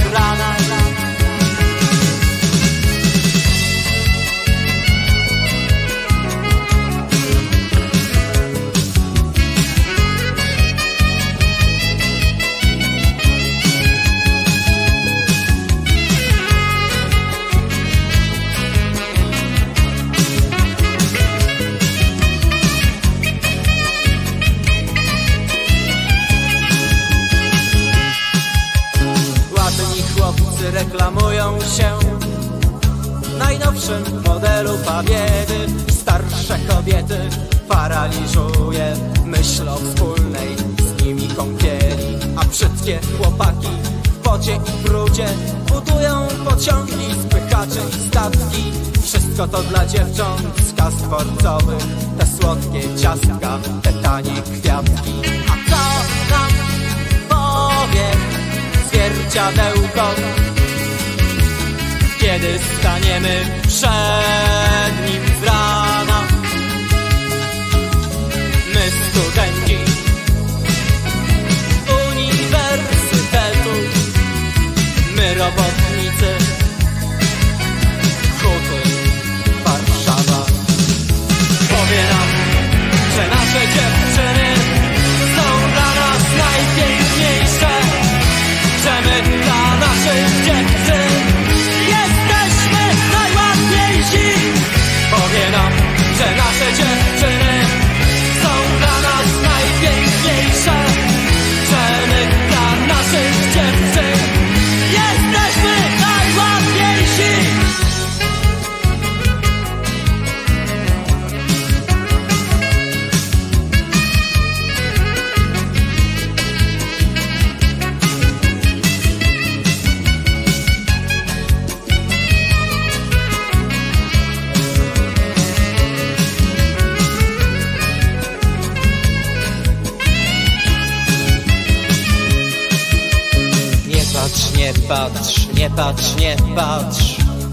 paraliżuje myśl o wspólnej z nimi kąpieli. A brzydkie chłopaki w pocie i brudzie budują pociągi, spychacze i statki. Wszystko to dla dziewcząt z kas dworcowych. Te słodkie ciastka, te tanie kwiatki. A co nam powie zwierciadełko Kiedy staniemy przed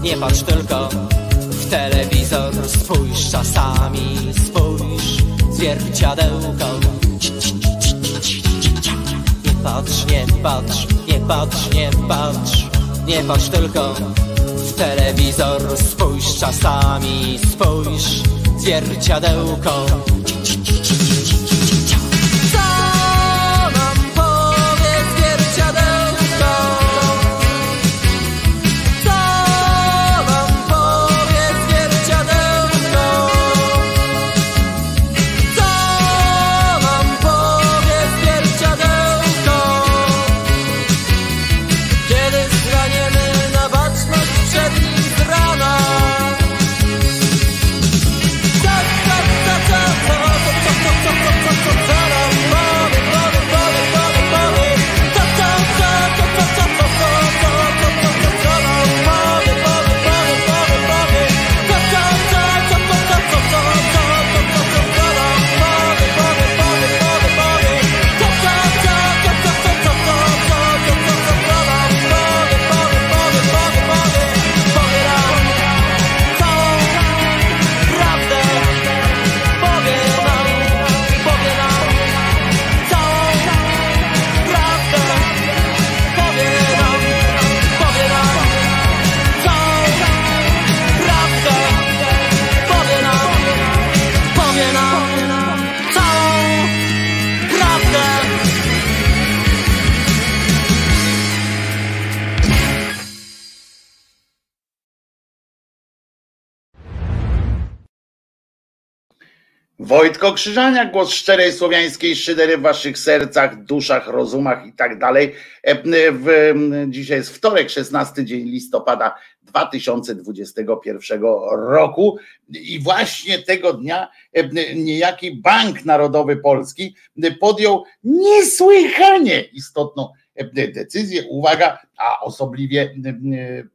nie patrz tylko w telewizor. Spójrz czasami, spójrz zwierciadełko. Nie patrz, nie patrz, nie patrz, nie patrz, nie patrz tylko w telewizor. Spójrz czasami, spójrz zwierciadełko. Krzyżania, głos szczerej słowiańskiej szydery w waszych sercach, duszach, rozumach i tak dalej. E, dzisiaj jest wtorek, 16 dzień listopada 2021 roku i właśnie tego dnia e, niejaki Bank Narodowy Polski podjął niesłychanie istotną e, decyzję. Uwaga, a osobliwie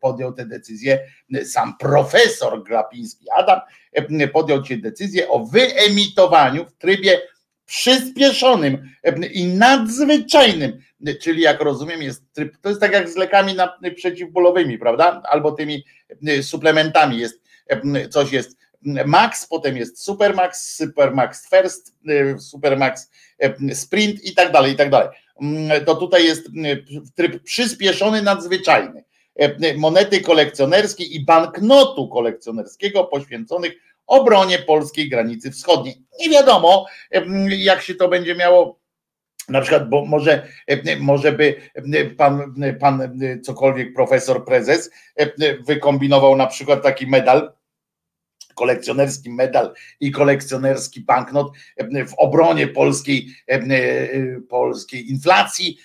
podjął tę decyzję sam profesor Glapiński Adam, podjął się decyzję o wyemitowaniu w trybie przyspieszonym e, i nadzwyczajnym, czyli jak rozumiem jest tryb, to jest tak jak z lekami na, przeciwbólowymi, prawda? Albo tymi e, suplementami jest, coś jest Max, potem jest Supermax, Supermax First, Supermax Sprint i tak dalej, i tak dalej. To tutaj jest tryb przyspieszony, nadzwyczajny. Monety kolekcjonerskie i banknotu kolekcjonerskiego poświęconych obronie polskiej granicy wschodniej. Nie wiadomo, jak się to będzie miało na przykład, bo może, może by pan, pan cokolwiek profesor prezes wykombinował na przykład taki medal, kolekcjonerski medal i kolekcjonerski banknot w obronie polskiej, polskiej inflacji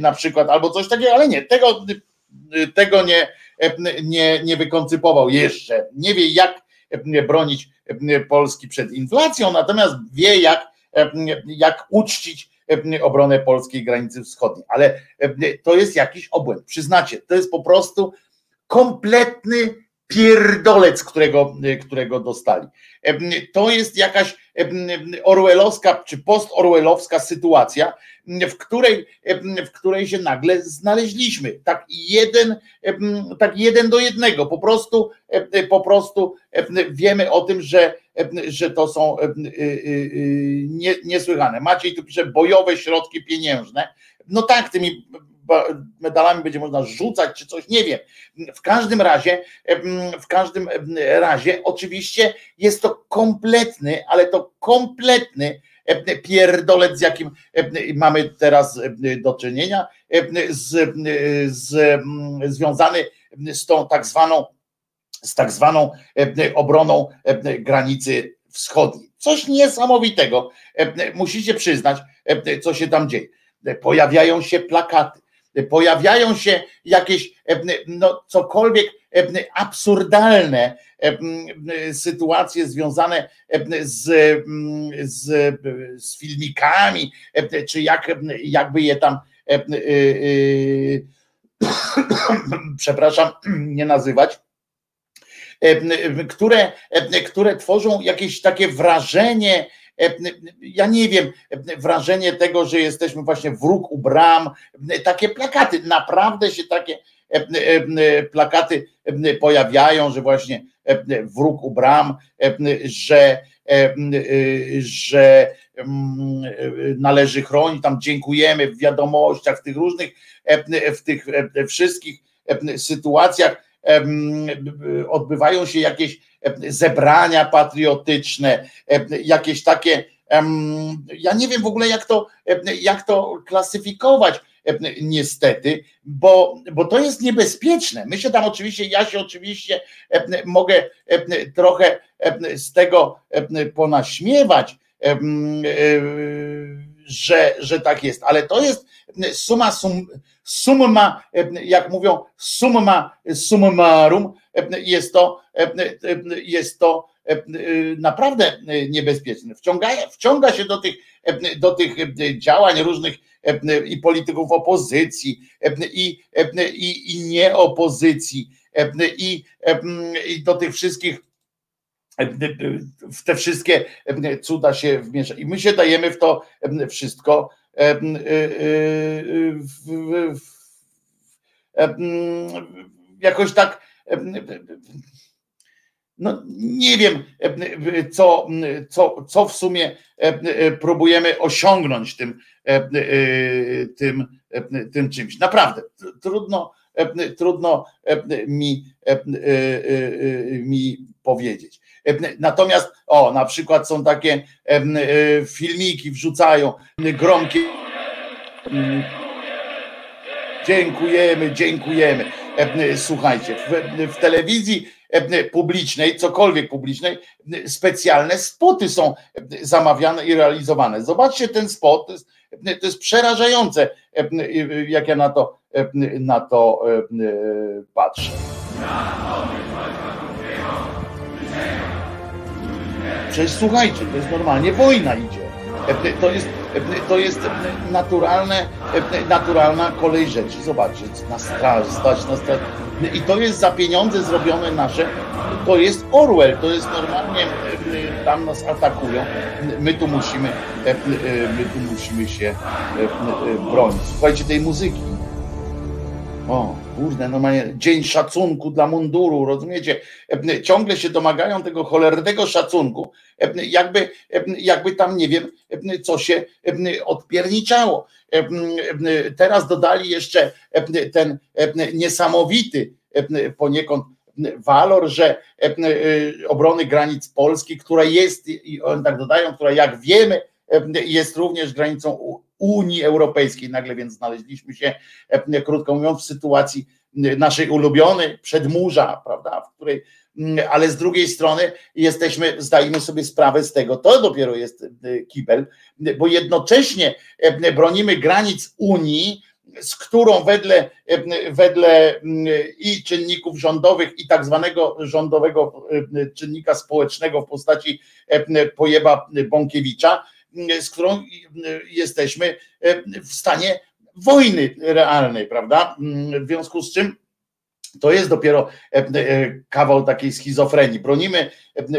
na przykład, albo coś takiego, ale nie, tego, tego nie, nie, nie wykoncypował jeszcze. Nie wie jak bronić Polski przed inflacją, natomiast wie jak, jak uczcić obronę polskiej granicy wschodniej. Ale to jest jakiś obłęd, przyznacie, to jest po prostu kompletny pierdolec, którego, którego dostali. To jest jakaś orwellowska czy post-orwellowska sytuacja, w której, w której się nagle znaleźliśmy. Tak jeden, tak jeden do jednego. Po prostu, po prostu wiemy o tym, że, że to są niesłychane. Maciej tu pisze bojowe środki pieniężne. No tak, tymi medalami będzie można rzucać czy coś, nie wiem. W każdym razie, w każdym razie, oczywiście jest to kompletny, ale to kompletny pierdolec, z jakim mamy teraz do czynienia, z, z, związany z tą tak zwaną, z tak zwaną obroną granicy wschodniej. Coś niesamowitego. Musicie przyznać, co się tam dzieje. Pojawiają się plakaty pojawiają się jakieś no, cokolwiek absurdalne sytuacje związane z, z, z filmikami, czy jak, jakby je tam przepraszam, nie nazywać, które, które tworzą jakieś takie wrażenie ja nie wiem, wrażenie tego, że jesteśmy właśnie wróg u bram, takie plakaty, naprawdę się takie plakaty pojawiają, że właśnie wróg u bram, że, że należy chronić, tam dziękujemy w wiadomościach, w tych różnych, w tych wszystkich sytuacjach odbywają się jakieś zebrania patriotyczne, jakieś takie, ja nie wiem w ogóle jak to, jak to klasyfikować, niestety, bo, bo to jest niebezpieczne. My się tam oczywiście, ja się oczywiście mogę trochę z tego ponaśmiewać, że, że tak jest, ale to jest suma sum, summa, jak mówią, summa summarum, jest to, jest to naprawdę niebezpieczne. Wciąga, wciąga się do tych, do tych działań różnych i polityków opozycji, i, i, i nie opozycji, i, i do tych wszystkich w te wszystkie cuda się wmiesza. I my się dajemy w to wszystko jakoś tak no nie wiem, co, co, co w sumie próbujemy osiągnąć tym, tym, tym czymś. Naprawdę, trudno, trudno mi, mi powiedzieć. Natomiast, o, na przykład są takie filmiki, wrzucają gromkie. Dziękujemy, dziękujemy. Słuchajcie, w, w telewizji publicznej, cokolwiek publicznej, specjalne spoty są zamawiane i realizowane. Zobaczcie ten spot, to jest, to jest przerażające, jak ja na to, na to patrzę. Przecież słuchajcie, to jest normalnie wojna idzie. To jest, to jest naturalne, naturalna kolej rzeczy. Zobaczcie, na straż, stać na straż. I to jest za pieniądze zrobione nasze. To jest Orwell, to jest normalnie, tam nas atakują. My tu musimy, my tu musimy się bronić. Słuchajcie tej muzyki. O, kurde, normalnie dzień szacunku dla munduru, rozumiecie? Ciągle się domagają tego cholernego szacunku, jakby, jakby tam nie wiem, co się odpierniczało. Teraz dodali jeszcze ten niesamowity poniekąd walor, że obrony granic Polski, która jest, i oni tak dodają, która jak wiemy, jest również granicą Unii Europejskiej. Nagle więc znaleźliśmy się, e, krótko mówiąc, w sytuacji naszej ulubionej przedmurza, prawda, w której, ale z drugiej strony jesteśmy, zdajemy sobie sprawę z tego, to dopiero jest e, kibel, bo jednocześnie e, bronimy granic Unii, z którą wedle, wedle i czynników rządowych, i tak zwanego rządowego czynnika społecznego w postaci pojeba Bąkiewicza, z którą jesteśmy w stanie wojny realnej, prawda? W związku z czym to jest dopiero kawał takiej schizofrenii. Bronimy,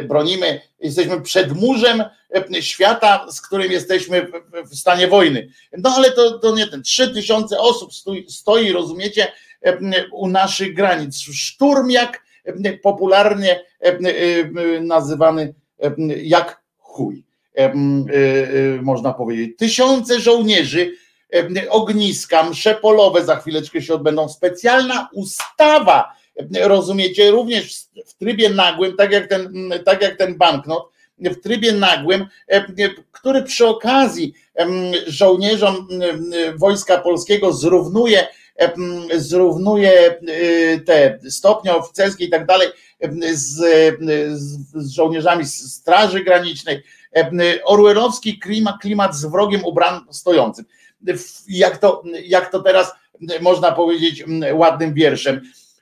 bronimy, jesteśmy przed murzem świata, z którym jesteśmy w stanie wojny. No ale to, to nie ten. Trzy tysiące osób stoi, stoi, rozumiecie, u naszych granic. Szturm jak popularnie nazywany jak chuj. E, e, można powiedzieć. Tysiące żołnierzy, ogniska, msze polowe za chwileczkę się odbędą. Specjalna ustawa, rozumiecie, również w trybie nagłym, tak jak ten, tak jak ten banknot, w trybie nagłym, który przy okazji żołnierzom Wojska Polskiego zrównuje zrównuje te stopnie oficerskie i tak dalej z, z żołnierzami Straży Granicznej, orwellowski klimat, klimat z wrogiem ubran stojącym. Jak to, jak to teraz można powiedzieć ładnym wierszem.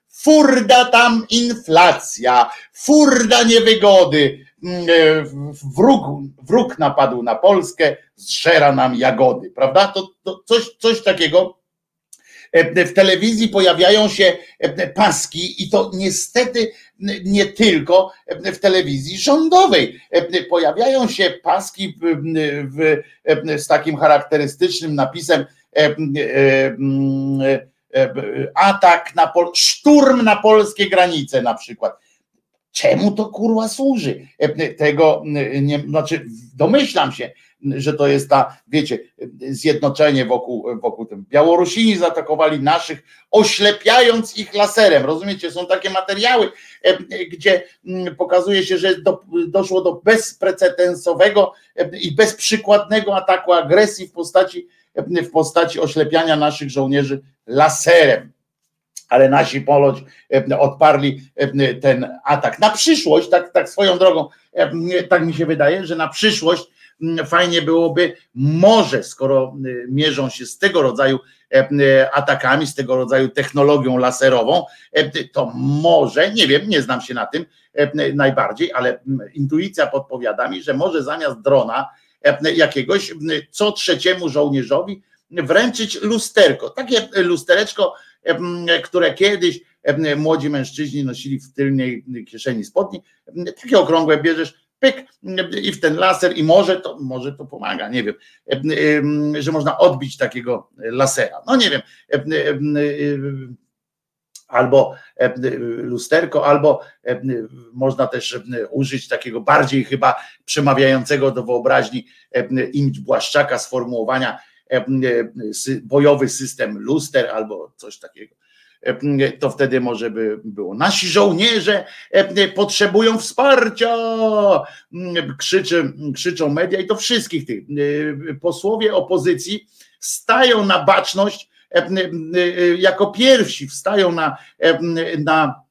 Furda tam inflacja, furda niewygody, wróg, wróg napadł na Polskę, zżera nam jagody, prawda? To, to coś, coś takiego w telewizji pojawiają się paski i to niestety nie tylko w telewizji rządowej. Pojawiają się paski w, z takim charakterystycznym napisem atak na Pol szturm na polskie granice na przykład. Czemu to kurwa służy? Tego nie, znaczy domyślam się, że to jest ta, wiecie, zjednoczenie wokół, wokół tym. Białorusini zaatakowali naszych, oślepiając ich laserem. Rozumiecie? Są takie materiały, gdzie pokazuje się, że do, doszło do bezprecedensowego i bezprzykładnego ataku agresji w postaci, w postaci oślepiania naszych żołnierzy laserem ale nasi poloć odparli ten atak. Na przyszłość, tak, tak swoją drogą, tak mi się wydaje, że na przyszłość fajnie byłoby, może skoro mierzą się z tego rodzaju atakami, z tego rodzaju technologią laserową, to może, nie wiem, nie znam się na tym najbardziej, ale intuicja podpowiada mi, że może zamiast drona jakiegoś co trzeciemu żołnierzowi wręczyć lusterko. Takie lustereczko, które kiedyś młodzi mężczyźni nosili w tylnej kieszeni spodni. Takie okrągłe bierzesz, pyk i w ten laser i może to, może to pomaga, nie wiem, że można odbić takiego lasera. No nie wiem, albo lusterko, albo można też użyć takiego bardziej chyba przemawiającego do wyobraźni imć Błaszczaka sformułowania bojowy system luster albo coś takiego. To wtedy może by było. Nasi żołnierze potrzebują wsparcia, krzyczy, krzyczą media i to wszystkich tych. Posłowie opozycji stają na baczność jako pierwsi, wstają na, na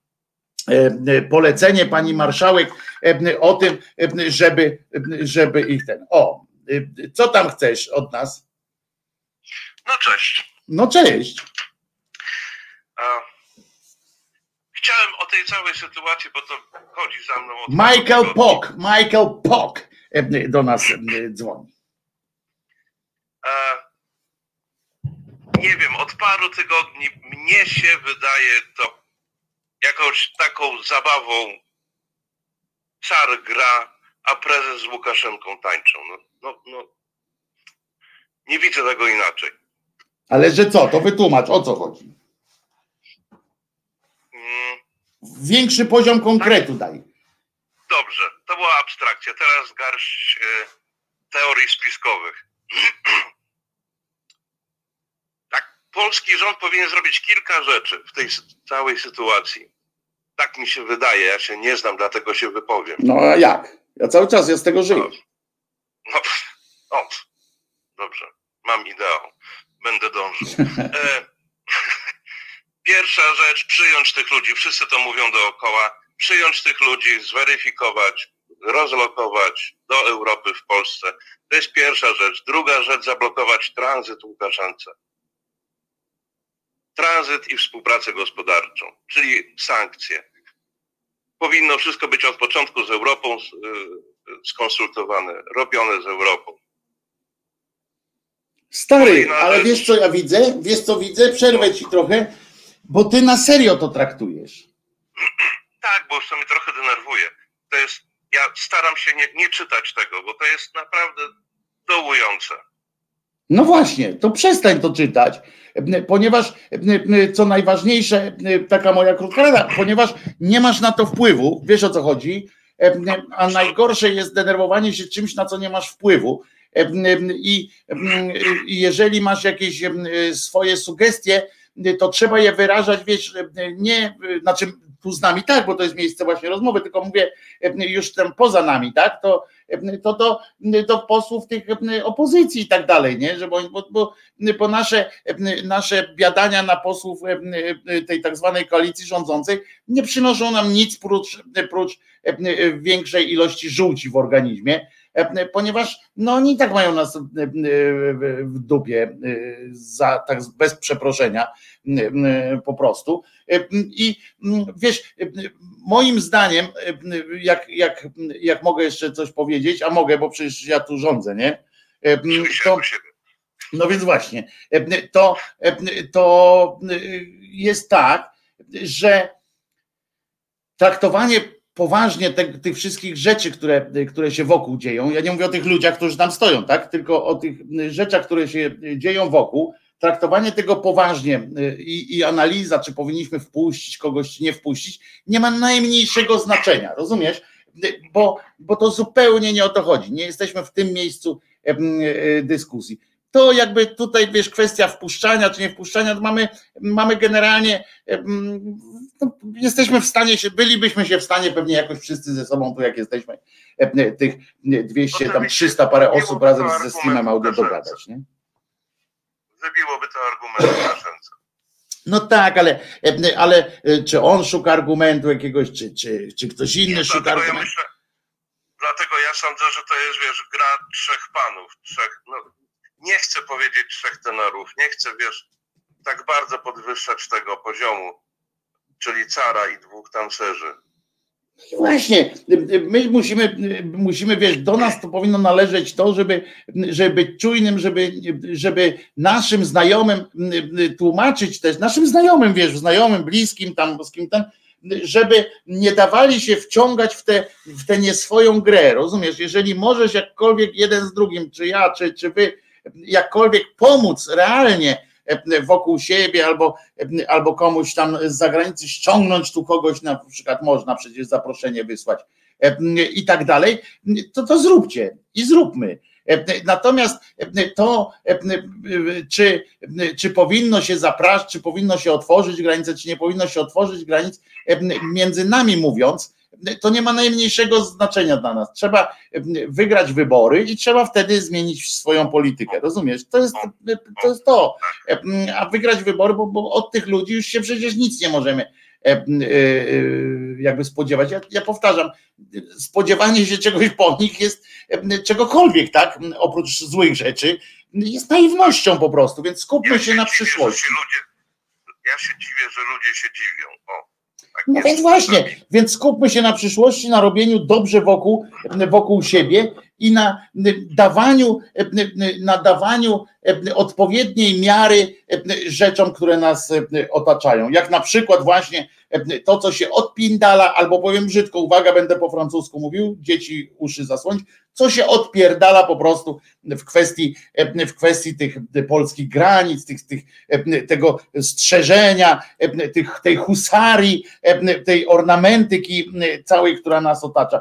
polecenie pani marszałek o tym, żeby, żeby ich ten. O, co tam chcesz od nas? No cześć. No cześć. Chciałem o tej całej sytuacji, bo to chodzi za mną. Od Michael Pock, Michael Pock do nas dzwoni. Nie wiem, od paru tygodni mnie się wydaje to jakąś taką zabawą car gra, a prezes z Łukaszenką tańczą. No, no, no. Nie widzę tego inaczej. Ale że co, to wytłumacz, o co chodzi? Większy poziom konkretu daj. Dobrze, to była abstrakcja. Teraz garść e, teorii spiskowych. tak, polski rząd powinien zrobić kilka rzeczy w tej całej sytuacji. Tak mi się wydaje, ja się nie znam, dlatego się wypowiem. No a jak? Ja cały czas ja z tego żyję. No, no, dobrze, mam ideał. Będę dążył. E, pierwsza rzecz, przyjąć tych ludzi. Wszyscy to mówią dookoła. Przyjąć tych ludzi, zweryfikować, rozlokować do Europy w Polsce. To jest pierwsza rzecz. Druga rzecz, zablokować tranzyt Łukaszence. Tranzyt i współpracę gospodarczą, czyli sankcje. Powinno wszystko być od początku z Europą y, skonsultowane, robione z Europą. Stary, ale wiesz co ja widzę? Wiesz co widzę? Przerwę ci trochę, bo ty na serio to traktujesz. Tak, bo już to mnie trochę denerwuje. To jest, ja staram się nie, nie czytać tego, bo to jest naprawdę dołujące. No właśnie, to przestań to czytać, ponieważ co najważniejsze, taka moja krótka rada, ponieważ nie masz na to wpływu, wiesz o co chodzi, a najgorsze jest denerwowanie się czymś, na co nie masz wpływu. I, i jeżeli masz jakieś swoje sugestie, to trzeba je wyrażać, wiesz, nie, znaczy tu z nami tak, bo to jest miejsce właśnie rozmowy, tylko mówię już tam poza nami, tak, to, to do, do posłów tych opozycji i tak dalej, nie, że bo, bo, bo, nasze, nasze biadania na posłów tej tak zwanej koalicji rządzącej nie przynoszą nam nic prócz, prócz większej ilości żółci w organizmie, ponieważ no oni i tak mają nas w dupie za, tak bez przeproszenia po prostu. I wiesz, moim zdaniem, jak, jak, jak mogę jeszcze coś powiedzieć, a mogę, bo przecież ja tu rządzę, nie? To, no więc właśnie, to, to jest tak, że traktowanie poważnie te, tych wszystkich rzeczy, które, które się wokół dzieją. Ja nie mówię o tych ludziach, którzy tam stoją, tak? Tylko o tych rzeczach, które się dzieją wokół. Traktowanie tego poważnie i, i analiza, czy powinniśmy wpuścić kogoś, czy nie wpuścić, nie ma najmniejszego znaczenia, rozumiesz? Bo, bo to zupełnie nie o to chodzi. Nie jesteśmy w tym miejscu dyskusji to jakby tutaj wiesz, kwestia wpuszczania czy nie wpuszczania, to mamy, mamy generalnie, no, jesteśmy w stanie się, bylibyśmy się w stanie pewnie jakoś wszyscy ze sobą tu jak jesteśmy, tych 200, tam 300 parę osób razem ze streamem audio dogadać, nie? Wybiłoby to argument na. No tak, ale, ale czy on szuka argumentu jakiegoś, czy, czy, czy ktoś inny Nie, szuka dlatego ja argumentu? myślę, dlatego ja sądzę, że to jest, wiesz, gra trzech panów, trzech, no, nie chcę powiedzieć trzech tenorów, nie chcę, wiesz, tak bardzo podwyższać tego poziomu, czyli cara i dwóch tancerzy. Właśnie, my musimy, musimy, wiesz, do nas to powinno należeć to, żeby, żeby być czujnym, żeby, żeby naszym znajomym tłumaczyć też, naszym znajomym, wiesz, znajomym, bliskim, tam, z kim tam, żeby nie dawali się wciągać w tę w tę nieswoją grę, rozumiesz? Jeżeli możesz jakkolwiek jeden z drugim, czy ja, czy, czy wy, jakkolwiek pomóc realnie wokół siebie albo, albo komuś tam z zagranicy ściągnąć tu kogoś, na przykład można przecież zaproszenie wysłać i tak dalej, to to zróbcie i zróbmy. Natomiast to, czy, czy powinno się zapraszać, czy powinno się otworzyć granice, czy nie powinno się otworzyć granic, między nami mówiąc, to nie ma najmniejszego znaczenia dla nas. Trzeba wygrać wybory i trzeba wtedy zmienić swoją politykę. Rozumiesz? To jest to. Jest to. A wygrać wybory, bo, bo od tych ludzi już się przecież nic nie możemy jakby spodziewać. Ja, ja powtarzam, spodziewanie się czegoś po nich jest czegokolwiek, tak? Oprócz złych rzeczy, jest naiwnością po prostu, więc skupmy się na dziwię, przyszłości. się ludzie, ja się dziwię, że ludzie się dziwią. O, No więc właśnie, więc skupmy się na przyszłości, na robieniu dobrze wokół, wokół siebie i na dawaniu, na dawaniu odpowiedniej miary rzeczom, które nas otaczają. Jak na przykład właśnie to, co się odpindala, albo powiem brzydko, uwaga, będę po francusku mówił, dzieci uszy zasłonić, co się odpierdala po prostu w kwestii, w kwestii tych polskich granic, tych, tych, tego strzeżenia, tych, tej husarii, tej ornamentyki całej, która nas otacza.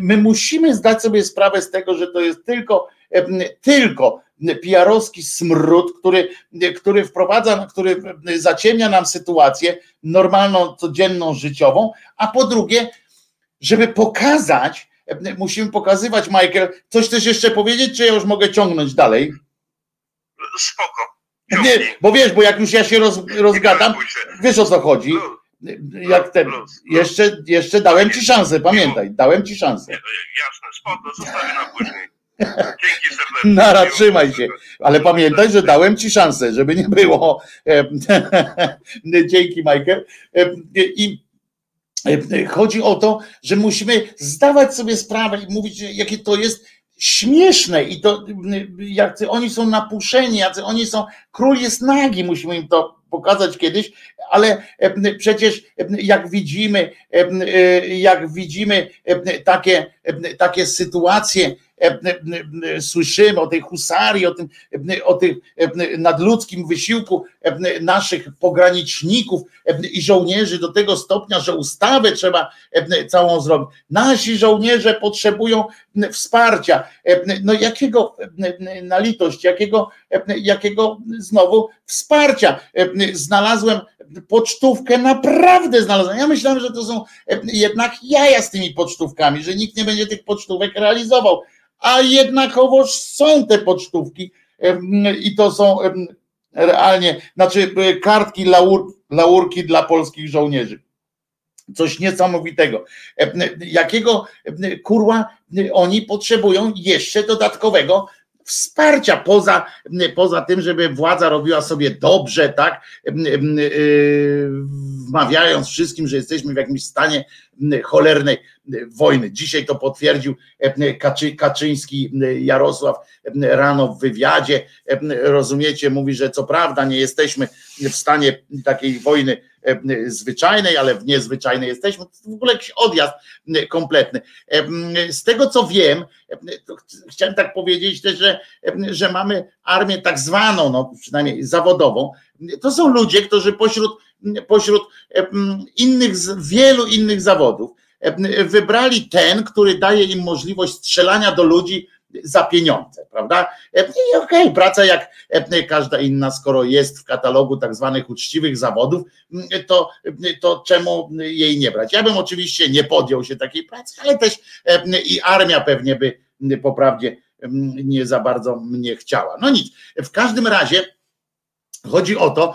My musimy zdać sobie sprawę z tego, że to jest tylko, tylko PR-owski smród, który, który wprowadza, który zaciemnia nam sytuację normalną, codzienną, życiową, a po drugie, żeby pokazać, musimy pokazywać, Michael, coś też jeszcze powiedzieć, czy ja już mogę ciągnąć dalej? Spoko. Nie, bo wiesz, bo jak już ja się roz, rozgadam, wiesz o co chodzi. Jak luz. jeszcze, jeszcze dałem ci szansę, pamiętaj, dałem ci szansę. Nie, no, jasne, spoko, zostawię na później. Dzięki serdecznie. Nara, trzymaj się. Ale pamiętaj, że dałem ci szansę, żeby nie było. E, Dzięki, Michael. E, I e, chodzi o to, że musimy zdawać sobie sprawę i mówić, jakie to jest śmieszne i to jacy oni są napuszeni, jacy oni są. Król jest nagi, musimy im to pokazać kiedyś, ale przecież jak widzimy, jak widzimy takie, takie sytuacje, słyszymy o tej husarii, o tym, o tym nadludzkim wysiłku naszych pograniczników i żołnierzy do tego stopnia, że ustawę trzeba całą zrobić. Nasi żołnierze potrzebują wsparcia. No jakiego na litość, jakiego, jakiego znowu wsparcia. Znalazłem pocztówkę, naprawdę znalazłem. Ja myślałem, że to są jednak jaja z tymi pocztówkami, że nikt nie będzie tych pocztówek realizował a jednakowoż są te pocztówki i to są realnie, znaczy kartki laur, laurki dla polskich żołnierzy. Coś niesamowitego. Jakiego kurwa oni potrzebują jeszcze dodatkowego wsparcia poza, poza tym, żeby władza robiła sobie dobrze, tak, wmawiając wszystkim, że jesteśmy w jakimś stanie cholernej wojny. Dzisiaj to potwierdził Kaczy, Kaczyński Jarosław rano w wywiadzie. Rozumiecie, mówi, że co prawda nie jesteśmy w stanie takiej wojny zwyczajnej, ale w niezwyczajnej jesteśmy. To w ogóle jakiś odjazd kompletny. Z tego co wiem, chciałem tak powiedzieć też, że, że mamy armię tak zwaną, no przynajmniej zawodową. To są ludzie, którzy pośród, pośród innych, wielu innych zawodów wybrali ten, który daje im możliwość strzelania do ludzi za pieniądze, prawda? I okej, okay, praca jak każda inna, skoro jest w katalogu tak zwanych uczciwych zawodów, to, to czemu jej nie brać? Ja bym oczywiście nie podjął się takiej pracy, ale też i armia pewnie by po prawdzie nie za bardzo mnie chciała. No nic, w każdym razie chodzi o to,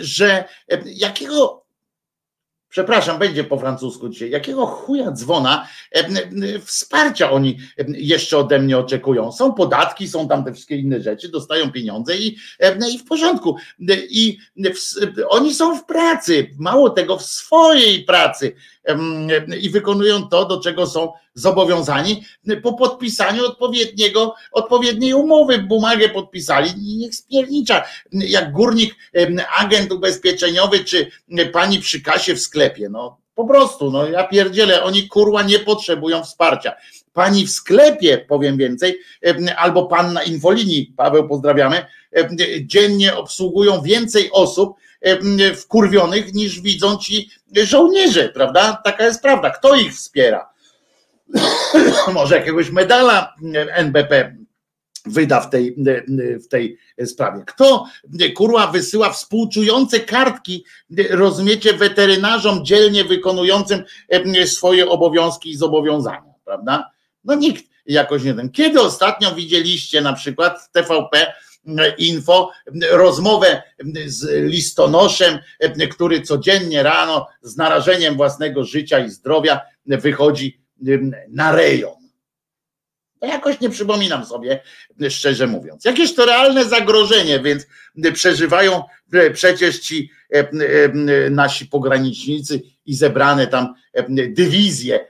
że jakiego przepraszam, będzie po francusku dzisiaj, jakiego chuja dzwona wsparcia oni jeszcze ode mnie oczekują. Są podatki, są tam te wszystkie inne rzeczy, dostają pieniądze i, i w porządku. I w, oni są w pracy, mało tego, w swojej pracy i wykonują to, do czego są zobowiązani po podpisaniu odpowiedniego, odpowiedniej umowy. Bumagę podpisali i niech spiernicza. Jak górnik, agent ubezpieczeniowy czy pani przy kasie w sklepie. No po prostu, no ja pierdzielę, oni kurwa nie potrzebują wsparcia. Pani w sklepie, powiem więcej, albo pan na infolinii, Paweł pozdrawiamy, dziennie obsługują więcej osób, wkurwionych niż widzą ci żołnierze, prawda? Taka jest prawda. Kto ich wspiera? Może jakiegoś medala NBP wyda w tej, w tej sprawie. Kto kurwa wysyła współczujące kartki, rozumiecie, weterynarzom dzielnie wykonującym swoje obowiązki i zobowiązania, prawda? No nikt jakoś nie ten. Kiedy ostatnio widzieliście na przykład TVP info, rozmowę z listonoszem, który codziennie rano z narażeniem własnego życia i zdrowia wychodzi na rejon. To jakoś nie przypominam sobie, szczerze mówiąc. Jakieś to realne zagrożenie, więc przeżywają przecież ci nasi pogranicznicy i zebrane tam dywizje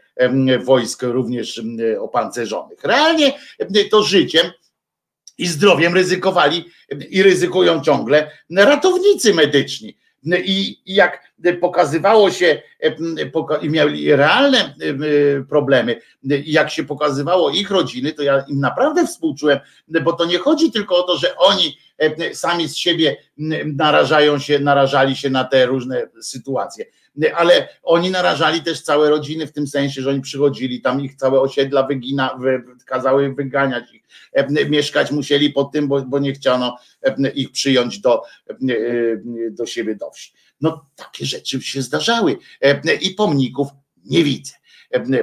wojsk również opancerzonych. Realnie to życiem i zdrowiem ryzykowali i ryzykują ciągle ratownicy medyczni. I, jak pokazywało się, i mieli realne problemy, i jak się pokazywało ich rodziny, to ja im naprawdę współczułem, bo to nie chodzi tylko o to, że oni sami z siebie narażają się, narażali się na te różne sytuacje ale oni narażali też całe rodziny w tym sensie, że oni przychodzili, tam ich całe osiedla wygina, wy, kazały wyganiać ich, mieszkać musieli pod tym, bo, bo nie chciano ich przyjąć do, do siebie do wsi. No takie rzeczy się zdarzały i pomników nie widzę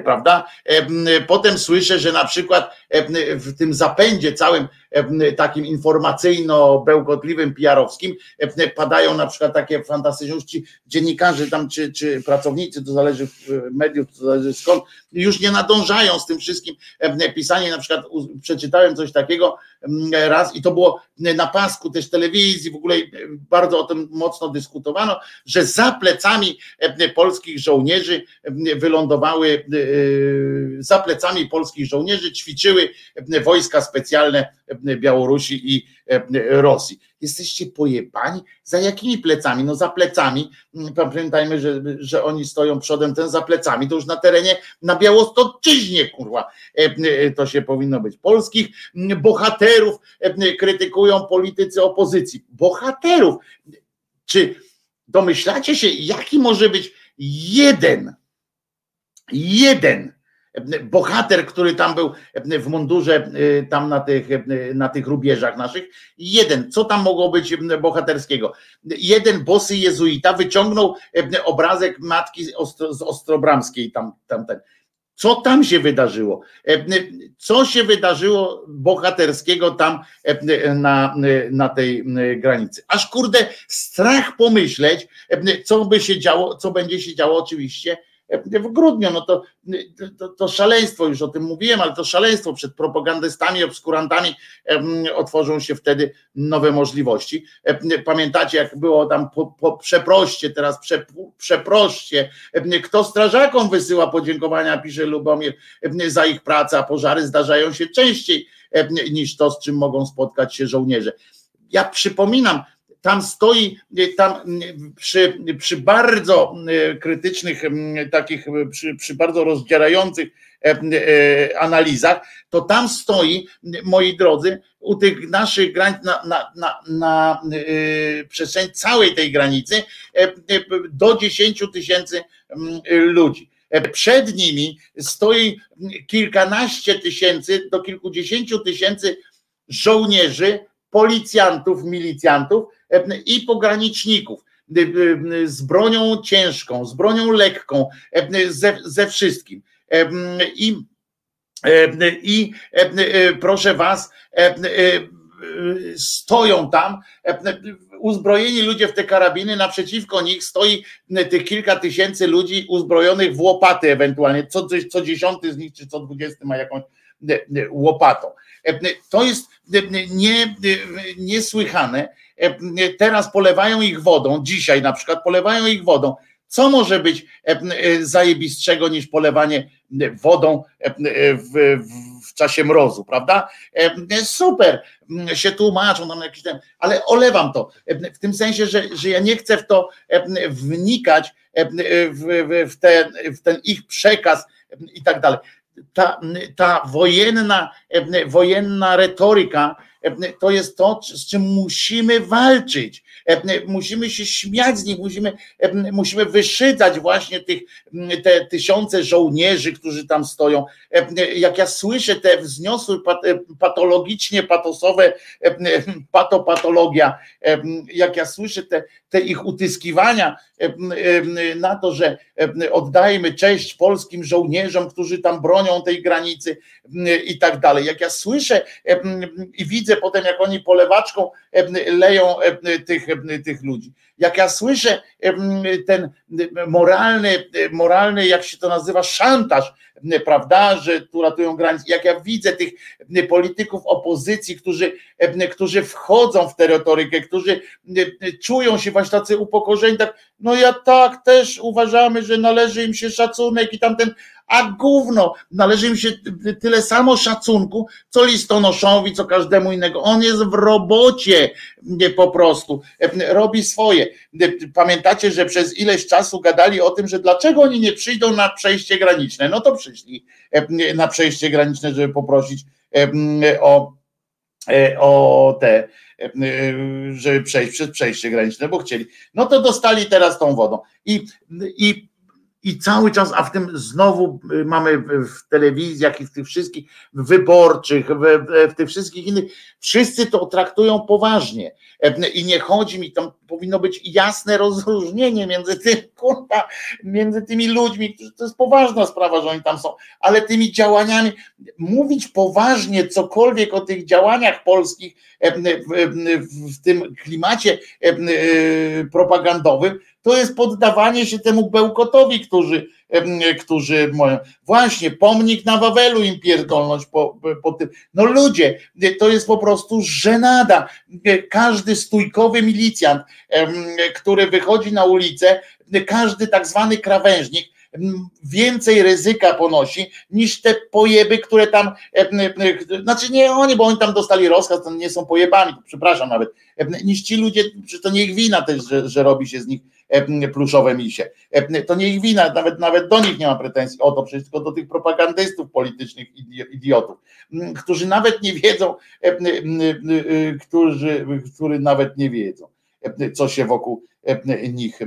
prawda? Potem słyszę, że na przykład w tym zapędzie całym takim informacyjno-bełkotliwym, PR-owskim padają na przykład takie fantastyczne dziennikarze tam, czy, czy pracownicy, to zależy mediów, to zależy skąd, już nie nadążają z tym wszystkim pisanie, na przykład przeczytałem coś takiego raz i to było na pasku też telewizji, w ogóle bardzo o tym mocno dyskutowano, że za plecami polskich żołnierzy wylądowały, za plecami polskich żołnierzy ćwiczyły wojska specjalne Białorusi i Rosji. Jesteście pojebani? Za jakimi plecami? No za plecami, pamiętajmy, że, że oni stoją przodem, ten za plecami, to już na terenie, na Białostoczyźnie, kurwa, to się powinno być. Polskich bohaterów krytykują politycy opozycji. Bohaterów. Czy domyślacie się, jaki może być jeden, jeden bohater, który tam był w mundurze, y, tam na tych, y, na tych rubieżach naszych, jeden, co tam mogło być bohaterskiego? Jeden bosy jezuita wyciągnął obrazek matki z Ostrobramskiej, tam, tamten. Co tam się wydarzyło? Co się wydarzyło bohaterskiego tam na, na tej granicy? Aż kurde, strach pomyśleć, co by się działo, co będzie się działo oczywiście w grudniu, no to, to, to szaleństwo, już o tym mówiłem, ale to szaleństwo przed propagandystami, obskurantami otworzą się wtedy nowe możliwości. Pamiętacie, jak było tam po, po przeproście, teraz prze, przeproście, kto strażakom wysyła podziękowania, pisze Lubomir, za ich pracę, a pożary zdarzają się częściej niż to, z czym mogą spotkać się żołnierze. Ja przypominam, tam stoi, tam przy, przy bardzo krytycznych, takich, przy, przy bardzo rozdzierających analizach, to tam stoi, moi drodzy, u tych naszych granic, na, na, na, na przestrzeni całej tej granicy do 10 tysięcy ludzi. Przed nimi stoi kilkanaście tysięcy do kilkudziesięciu tysięcy żołnierzy, policjantów, milicjantów i pograniczników z bronią ciężką, z bronią lekką, ze, ze wszystkim. I, i proszę Was, stoją tam uzbrojeni ludzie w te karabiny, naprzeciwko nich stoi tych kilka tysięcy ludzi uzbrojonych w łopaty ewentualnie, co, co dziesiąty z nich czy co dwudziesty ma jakąś łopatą. To jest nie, niesłychane. Teraz polewają ich wodą, dzisiaj na przykład polewają ich wodą. Co może być zajebistszego niż polewanie wodą w, w czasie mrozu, prawda? Super, się tłumaczą tam jakiś ten, ale olewam to w tym sensie, że, że ja nie chcę w to wnikać w, w, ten, w ten ich przekaz i tak dalej. Ta, ta wojenna, wojenna retoryka to jest to, z czym musimy walczyć. Musimy się śmiać z nich, musimy, musimy wyszydzać właśnie tych te tysiące żołnierzy, którzy tam stoją. Jak ja słyszę te wzniosłe patologicznie patosowe, patopatologia, jak ja słyszę te, te ich utyskiwania na to, że oddajmy cześć polskim żołnierzom, którzy tam bronią tej granicy i tak dalej. Jak ja słyszę i widzę potem, jak oni polewaczką leją tych, tych ludzi. Jak ja słyszę ten moralny, moralny, jak się to nazywa, szantaż, prawda, że tu ratują granice. Jak ja widzę tych polityków opozycji, którzy, którzy wchodzą w tę retorykę, którzy czują się właśnie tacy upokorzeni, tak, no ja tak też uważamy, że należy im się szacunek i tamten, a gówno, należy im się tyle samo szacunku, co listonoszowi, co każdemu innego. On jest w robocie po prostu, robi swoje. Pamiętacie, że przez ileś czasu gadali o tym, że dlaczego oni nie przyjdą na przejście graniczne? No to przyszli na przejście graniczne, żeby poprosić o, o te, żeby przejść przez przejście graniczne, bo chcieli. No to dostali teraz tą wodą. I, i i cały czas, a w tym znowu y, mamy w telewizjach i w tych wszystkich wyborczych, w, w tych wszystkich innych, wszyscy to traktują poważnie. I nie chodzi mi, tam powinno być jasne rozróżnienie między tym, kurwa, między tymi ludźmi, to jest poważna sprawa, że oni tam są, ale tymi działaniami, mówić poważnie cokolwiek o tych działaniach polskich e, w, w tym klimacie e, propagandowym, to jest poddawanie się temu bełkotowi, którzy, którzy właśnie pomnik na Wawelu im pierdolność po, po tym. No ludzie, to jest po prostu żenada. Każdy stójkowy milicjant, który wychodzi na ulicę, każdy tak zwany krawężnik, więcej ryzyka ponosi niż te pojeby, które tam, znaczy nie oni, bo oni tam dostali rozkaz, to nie są pojebami, przepraszam nawet, niż ci ludzie, że to nie ich wina też, że, że robi się z nich pluszowe misie. To nie ich wina, nawet, nawet do nich nie ma pretensji o to, przecież tylko do tych propagandystów politycznych idiotów, którzy nawet nie wiedzą, którzy, którzy nawet nie wiedzą, co się wokół nich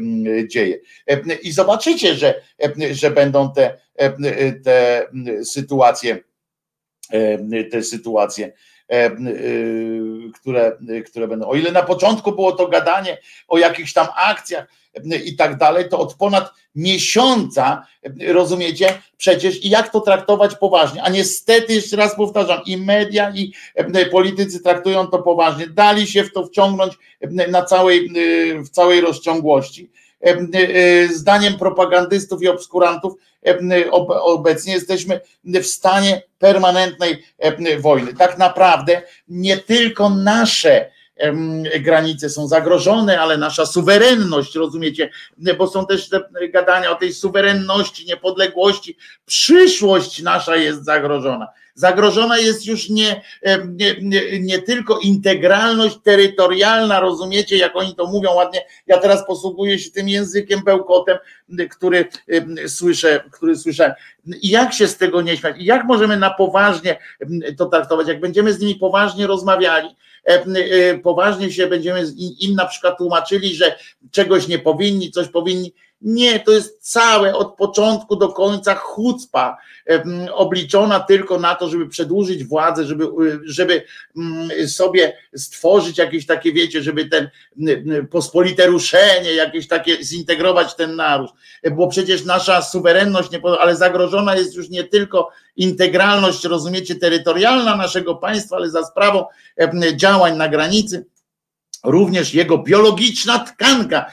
dzieje. I zobaczycie, że, że będą te, te sytuacje, te sytuacje które, które będą. O ile na początku było to gadanie o jakichś tam akcjach, i tak dalej, to od ponad miesiąca, rozumiecie, przecież i jak to traktować poważnie, a niestety, jeszcze raz powtarzam, i media, i e, politycy traktują to poważnie, dali się w to wciągnąć e, na całej, e, w całej rozciągłości zdaniem propagandystów i obskurantów obecnie jesteśmy w stanie permanentnej wojny. Tak naprawdę nie tylko nasze granice są zagrożone, ale nasza suwerenność, rozumiecie, bo są też te gadania o tej suwerenności, niepodległości, przyszłość nasza jest zagrożona. Zagrożona jest już nie, nie, nie, nie, tylko integralność terytorialna, rozumiecie, jak oni to mówią ładnie. Ja teraz posługuję się tym językiem bełkotem, który słyszę, który słyszałem. Jak się z tego nie śmiać? Jak możemy na poważnie to traktować? Jak będziemy z nimi poważnie rozmawiali, poważnie się będziemy im na przykład tłumaczyli, że czegoś nie powinni, coś powinni, nie, to jest całe od początku do końca chucpa, obliczona tylko na to, żeby przedłużyć władzę, żeby, żeby mm, sobie stworzyć jakieś takie, wiecie, żeby ten pospolite ruszenie, jakieś takie zintegrować ten naród. Bo przecież nasza suwerenność, nie, ale zagrożona jest już nie tylko integralność, rozumiecie, terytorialna naszego państwa, ale za sprawą działań na granicy. Również jego biologiczna tkanka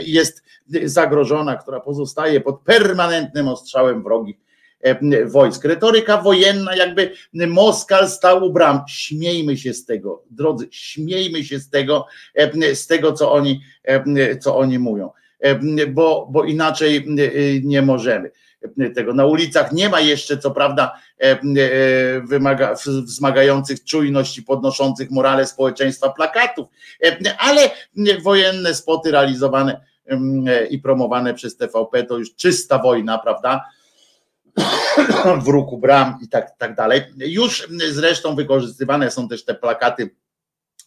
jest zagrożona, która pozostaje pod permanentnym ostrzałem wrogich e, wojsk. Retoryka wojenna, jakby Moskal stał u bram. Śmiejmy się z tego, drodzy, śmiejmy się z tego, e, z tego, co oni, e, co oni mówią, bo, bo inaczej nie możemy tego. Na ulicach nie ma jeszcze, co prawda, wymaga, wzmagających czujność i podnoszących morale społeczeństwa plakatów, ale wojenne spoty realizowane i promowane przez TVP, to już czysta wojna, prawda? W ruku bram i tak, tak dalej. Już zresztą wykorzystywane są też te plakaty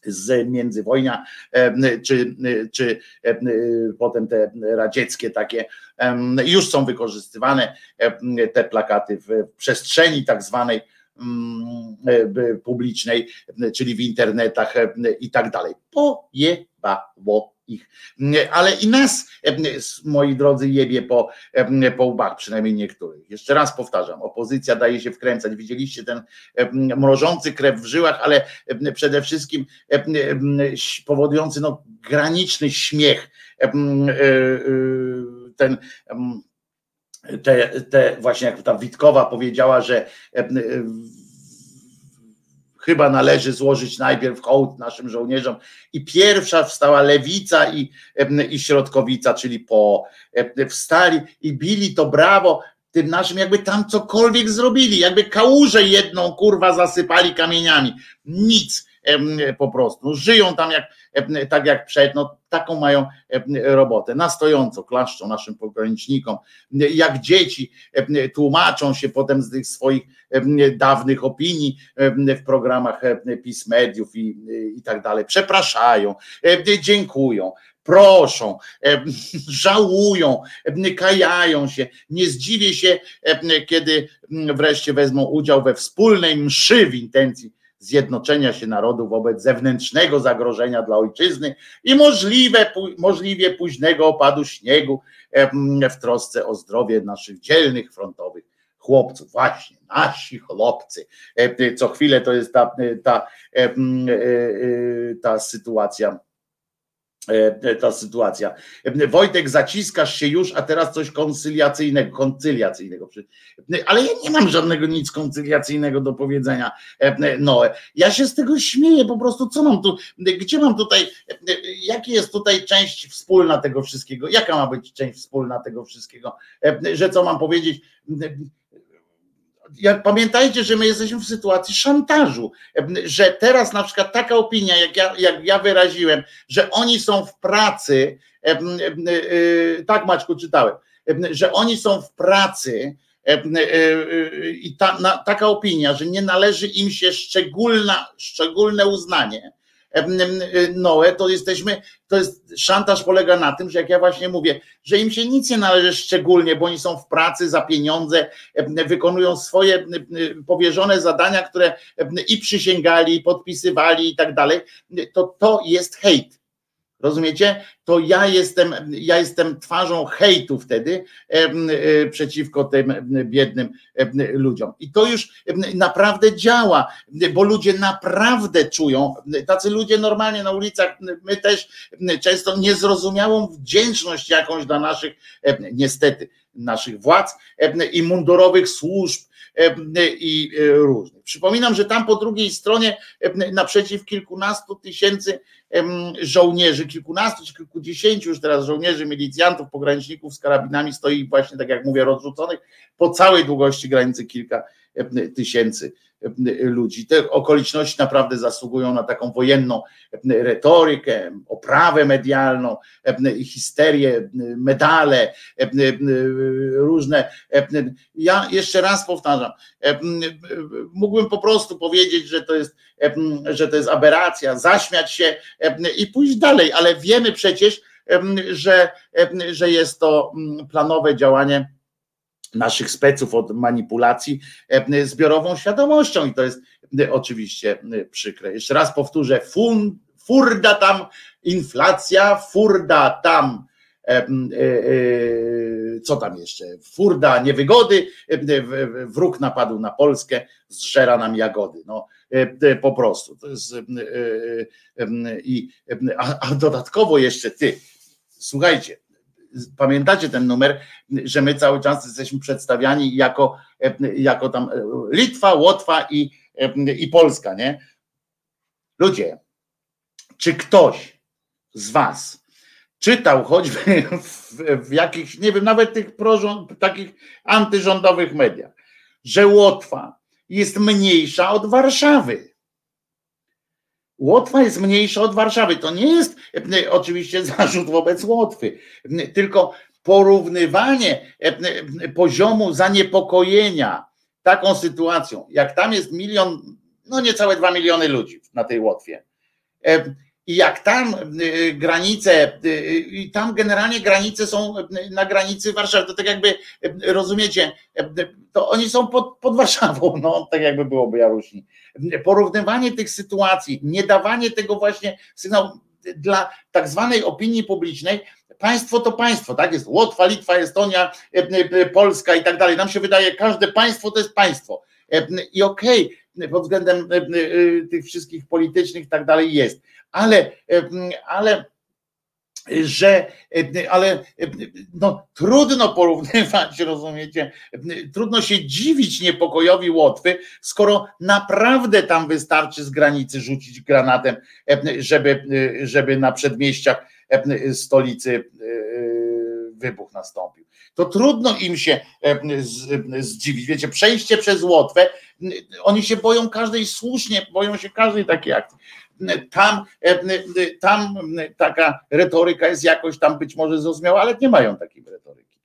z międzywojnia, czy, czy potem te radzieckie takie, już są wykorzystywane te plakaty w przestrzeni tak zwanej publicznej, czyli w internetach i tak dalej. Pojebało ich. Ale i nas, moi drodzy, jebie po, po łbach, przynajmniej niektórych. Jeszcze raz powtarzam, opozycja daje się wkręcać. Widzieliście ten mrożący krew w żyłach, ale przede wszystkim powodujący no, graniczny śmiech. E, e, ten te, te właśnie jak ta Witkowa powiedziała, że chyba należy złożyć najpierw hołd naszym żołnierzom. I pierwsza wstała lewica i, i środkowica, czyli po wstali i bili to brawo tym naszym, jakby tam cokolwiek zrobili, jakby kałużę jedną kurwa zasypali kamieniami. Nic po prostu. Żyją tam jak, tak jak przed, no taką mają robotę. Na stojąco klaszczą naszym pogranicznikom, jak dzieci tłumaczą się potem z tych swoich dawnych opinii w programach PiS Mediów i, i tak dalej. Przepraszają, dziękują proszą, żałują, kajają się. Nie zdziwię się, kiedy wreszcie wezmą udział we wspólnej mszy w intencji zjednoczenia się narodu wobec zewnętrznego zagrożenia dla ojczyzny i możliwe, możliwie późnego opadu śniegu w trosce o zdrowie naszych dzielnych frontowych chłopców. Właśnie, nasi chłopcy. Co chwilę to jest ta, ta, ta, ta sytuacja E, ta sytuacja. Wojtek, zaciskasz się już, a teraz coś koncyliacyjnego, koncyliacyjnego. Ale ja nie mam żadnego nic koncyliacyjnego do powiedzenia. No, ja się z tego śmieję, po prostu co mam tu, gdzie mam tutaj, jaki jest tutaj część wspólna tego wszystkiego? Jaka ma być część wspólna tego wszystkiego? Że co mam powiedzieć? Pamiętajcie, że my jesteśmy w sytuacji szantażu, że teraz na przykład taka opinia, jak ja, jak ja wyraziłem, że oni są w pracy, y, tak Maćku czytałem, że oni są w pracy i ta, na, taka opinia, że nie należy im się szczególna, szczególne uznanie, Noe, to jesteśmy, to jest szantaż polega na tym, że jak ja właśnie mówię, że im się nic nie należy szczególnie, bo oni są w pracy za pieniądze, wykonują swoje powierzone zadania, które i przysięgali, i podpisywali i tak dalej, to to jest hejt. Rozumiecie? To ja jestem, ja jestem twarzą hejtu wtedy e, przeciwko tym biednym ludziom. I to już naprawdę działa, bo ludzie naprawdę czują, tacy ludzie normalnie na ulicach, my też często niezrozumiałą wdzięczność jakąś dla naszych, niestety, naszych władz i mundurowych służb i e, różnych. Przypominam, że tam po drugiej stronie em, naprzeciw kilkunastu tysięcy żołnierzy, kilkunastu czy kilkudziesięciu już teraz żołnierzy, milicjantów, pograniczników z karabinami stoi właśnie, tak jak mówię, rozrzuconych po całej długości granicy kilka tysięcy em, ludzi. Te okoliczności naprawdę zasługują na taką wojenną em, retorykę, oprawę medialną, histerię, medale, różne. Ja jeszcze raz powtarzam, mógłbym po prostu powiedzieć, że to jest, że to jest aberracja, zaśmiać się i pójść dalej, ale wiemy przecież, że, że jest to planowe działanie naszych speców od manipulacji em, zbiorową świadomością i to jest em, oczywiście przykre. Jeszcze raz powtórzę, fun, furda tam inflacja, furda tam e, e, co tam jeszcze? Furda niewygody, wróg napadł na Polskę, zżera nam jagody. No, e, e, po prostu. To jest, e, i, a dodatkowo jeszcze ty, słuchajcie, pamiętacie ten numer, że my cały czas jesteśmy przedstawiani jako, em, jako tam e, Litwa, Łotwa i, em, i Polska, nie? Ludzie, czy ktoś z was czytał choćby w, w jakichś, nie wiem, nawet tych prorząd, takich antyrządowych mediach, że Łotwa jest mniejsza od Warszawy. Łotwa jest mniejsza od Warszawy. To nie jest e, oczywiście zarzut wobec Łotwy, e, tylko porównywanie e, poziomu zaniepokojenia taką sytuacją, jak tam jest milion, no niecałe dwa miliony ludzi na tej Łotwie. I jak tam y, granice, y, i tam generalnie granice są y, na granicy Warszawy, to tak jakby y, rozumiecie, y, to oni są pod, pod Warszawą, no tak jakby było Białorusi. Porównywanie tych sytuacji, nie dawanie tego właśnie sygnału dla tak zwanej opinii publicznej, państwo to państwo, tak jest Łotwa, Litwa, Estonia, y, y, Polska i tak dalej. Nam się wydaje, każde państwo to jest państwo. Y, I okej, pod względem y, y, tych wszystkich politycznych i tak dalej jest, ale, ale że, ale no, trudno porównywać, rozumiecie, trudno się dziwić niepokojowi Łotwy, skoro naprawdę tam wystarczy z granicy rzucić granatem, żeby, żeby na przedmieściach stolicy wybuch nastąpił. To trudno im się zdziwić. Wiecie, przejście przez Łotwę, oni się boją każdej, słusznie boją się każdej takiej akcji tam, tam taka retoryka jest jakoś tam być może zrozumiała, ale nie mają takiej retoryki.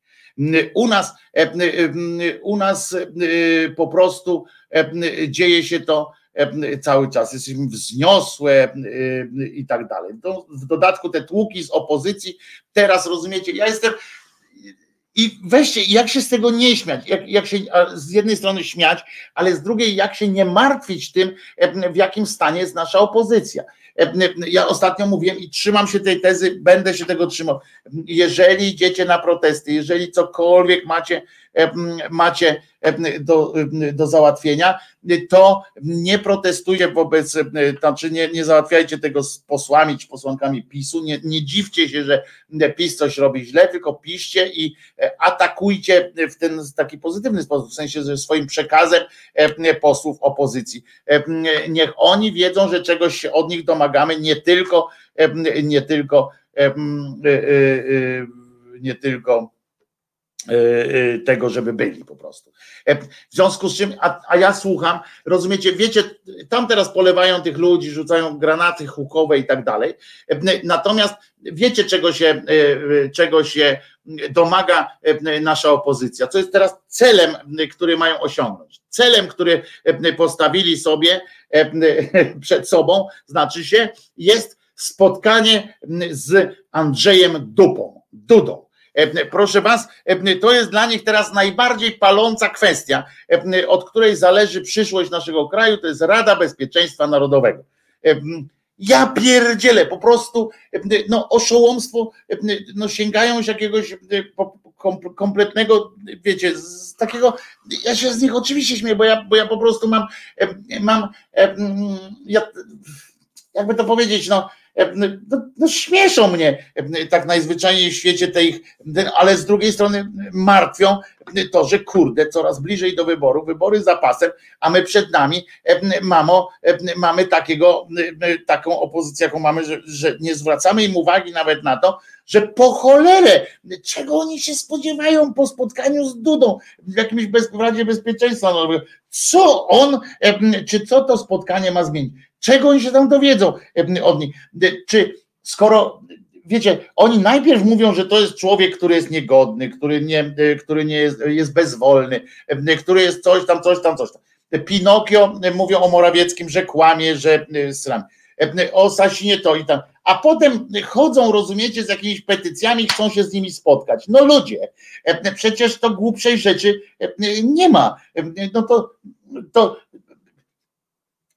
U nas, u nas po prostu dzieje się to cały czas, jesteśmy wzniosłe i tak dalej. W dodatku te tłuki z opozycji, teraz rozumiecie, ja jestem i weźcie, jak się z tego nie śmiać, jak, jak się z jednej strony śmiać, ale z drugiej jak się nie martwić tym, w jakim stanie jest nasza opozycja. Ja ostatnio mówiłem i trzymam się tej tezy, będę się tego trzymał. Jeżeli idziecie na protesty, jeżeli cokolwiek macie, macie do, do załatwienia, to nie protestujcie wobec, znaczy nie, nie załatwiajcie tego z posłami czy posłankami PiSu, nie, nie dziwcie się, że PiS coś robi źle, tylko piszcie i atakujcie w ten taki pozytywny sposób, w sensie, że swoim przekazem posłów opozycji. Niech oni wiedzą, że czegoś się od nich domagamy, nie tylko, nie tylko, nie tylko tego, żeby byli po prostu. W związku z czym, a, a ja słucham, rozumiecie, wiecie, tam teraz polewają tych ludzi, rzucają granaty hukowe i tak dalej. Natomiast wiecie, czego się, czego się domaga nasza opozycja, co jest teraz celem, który mają osiągnąć. Celem, który postawili sobie przed sobą, znaczy się, jest spotkanie z Andrzejem Dupą, Dudą. Proszę Was, to jest dla nich teraz najbardziej paląca kwestia, od której zależy przyszłość naszego kraju, to jest Rada Bezpieczeństwa Narodowego. Ja pierdzielę, po prostu no, oszołomstwo, no, sięgają się jakiegoś kompletnego, wiecie, z takiego, ja się z nich oczywiście śmieję, bo ja, bo ja po prostu mam, mam, ja, jakby to powiedzieć, no, no, no, śmieszą mnie tak najzwyczajniej w świecie tej, ale z drugiej strony martwią to, że kurde, coraz bliżej do wyboru, wybory za pasem, a my przed nami mamo, mamy takiego, taką opozycję, jaką mamy, że, że nie zwracamy im uwagi nawet na to, że po cholerę, czego oni się spodziewają po spotkaniu z Dudą w jakimś bez, Radzie Bezpieczeństwa, no, co on, czy co to spotkanie ma zmienić? Czego oni się tam dowiedzą od nich? Czy skoro wiecie, oni najpierw mówią, że to jest człowiek, który jest niegodny, który nie, który nie jest, jest bezwolny, który jest coś tam, coś tam, coś tam. Pinokio mówią o Morawieckim, że kłamie, że sram. O Sasinie to i tam. A potem chodzą, rozumiecie, z jakimiś petycjami, chcą się z nimi spotkać. No ludzie, przecież to głupszej rzeczy nie ma. No to, to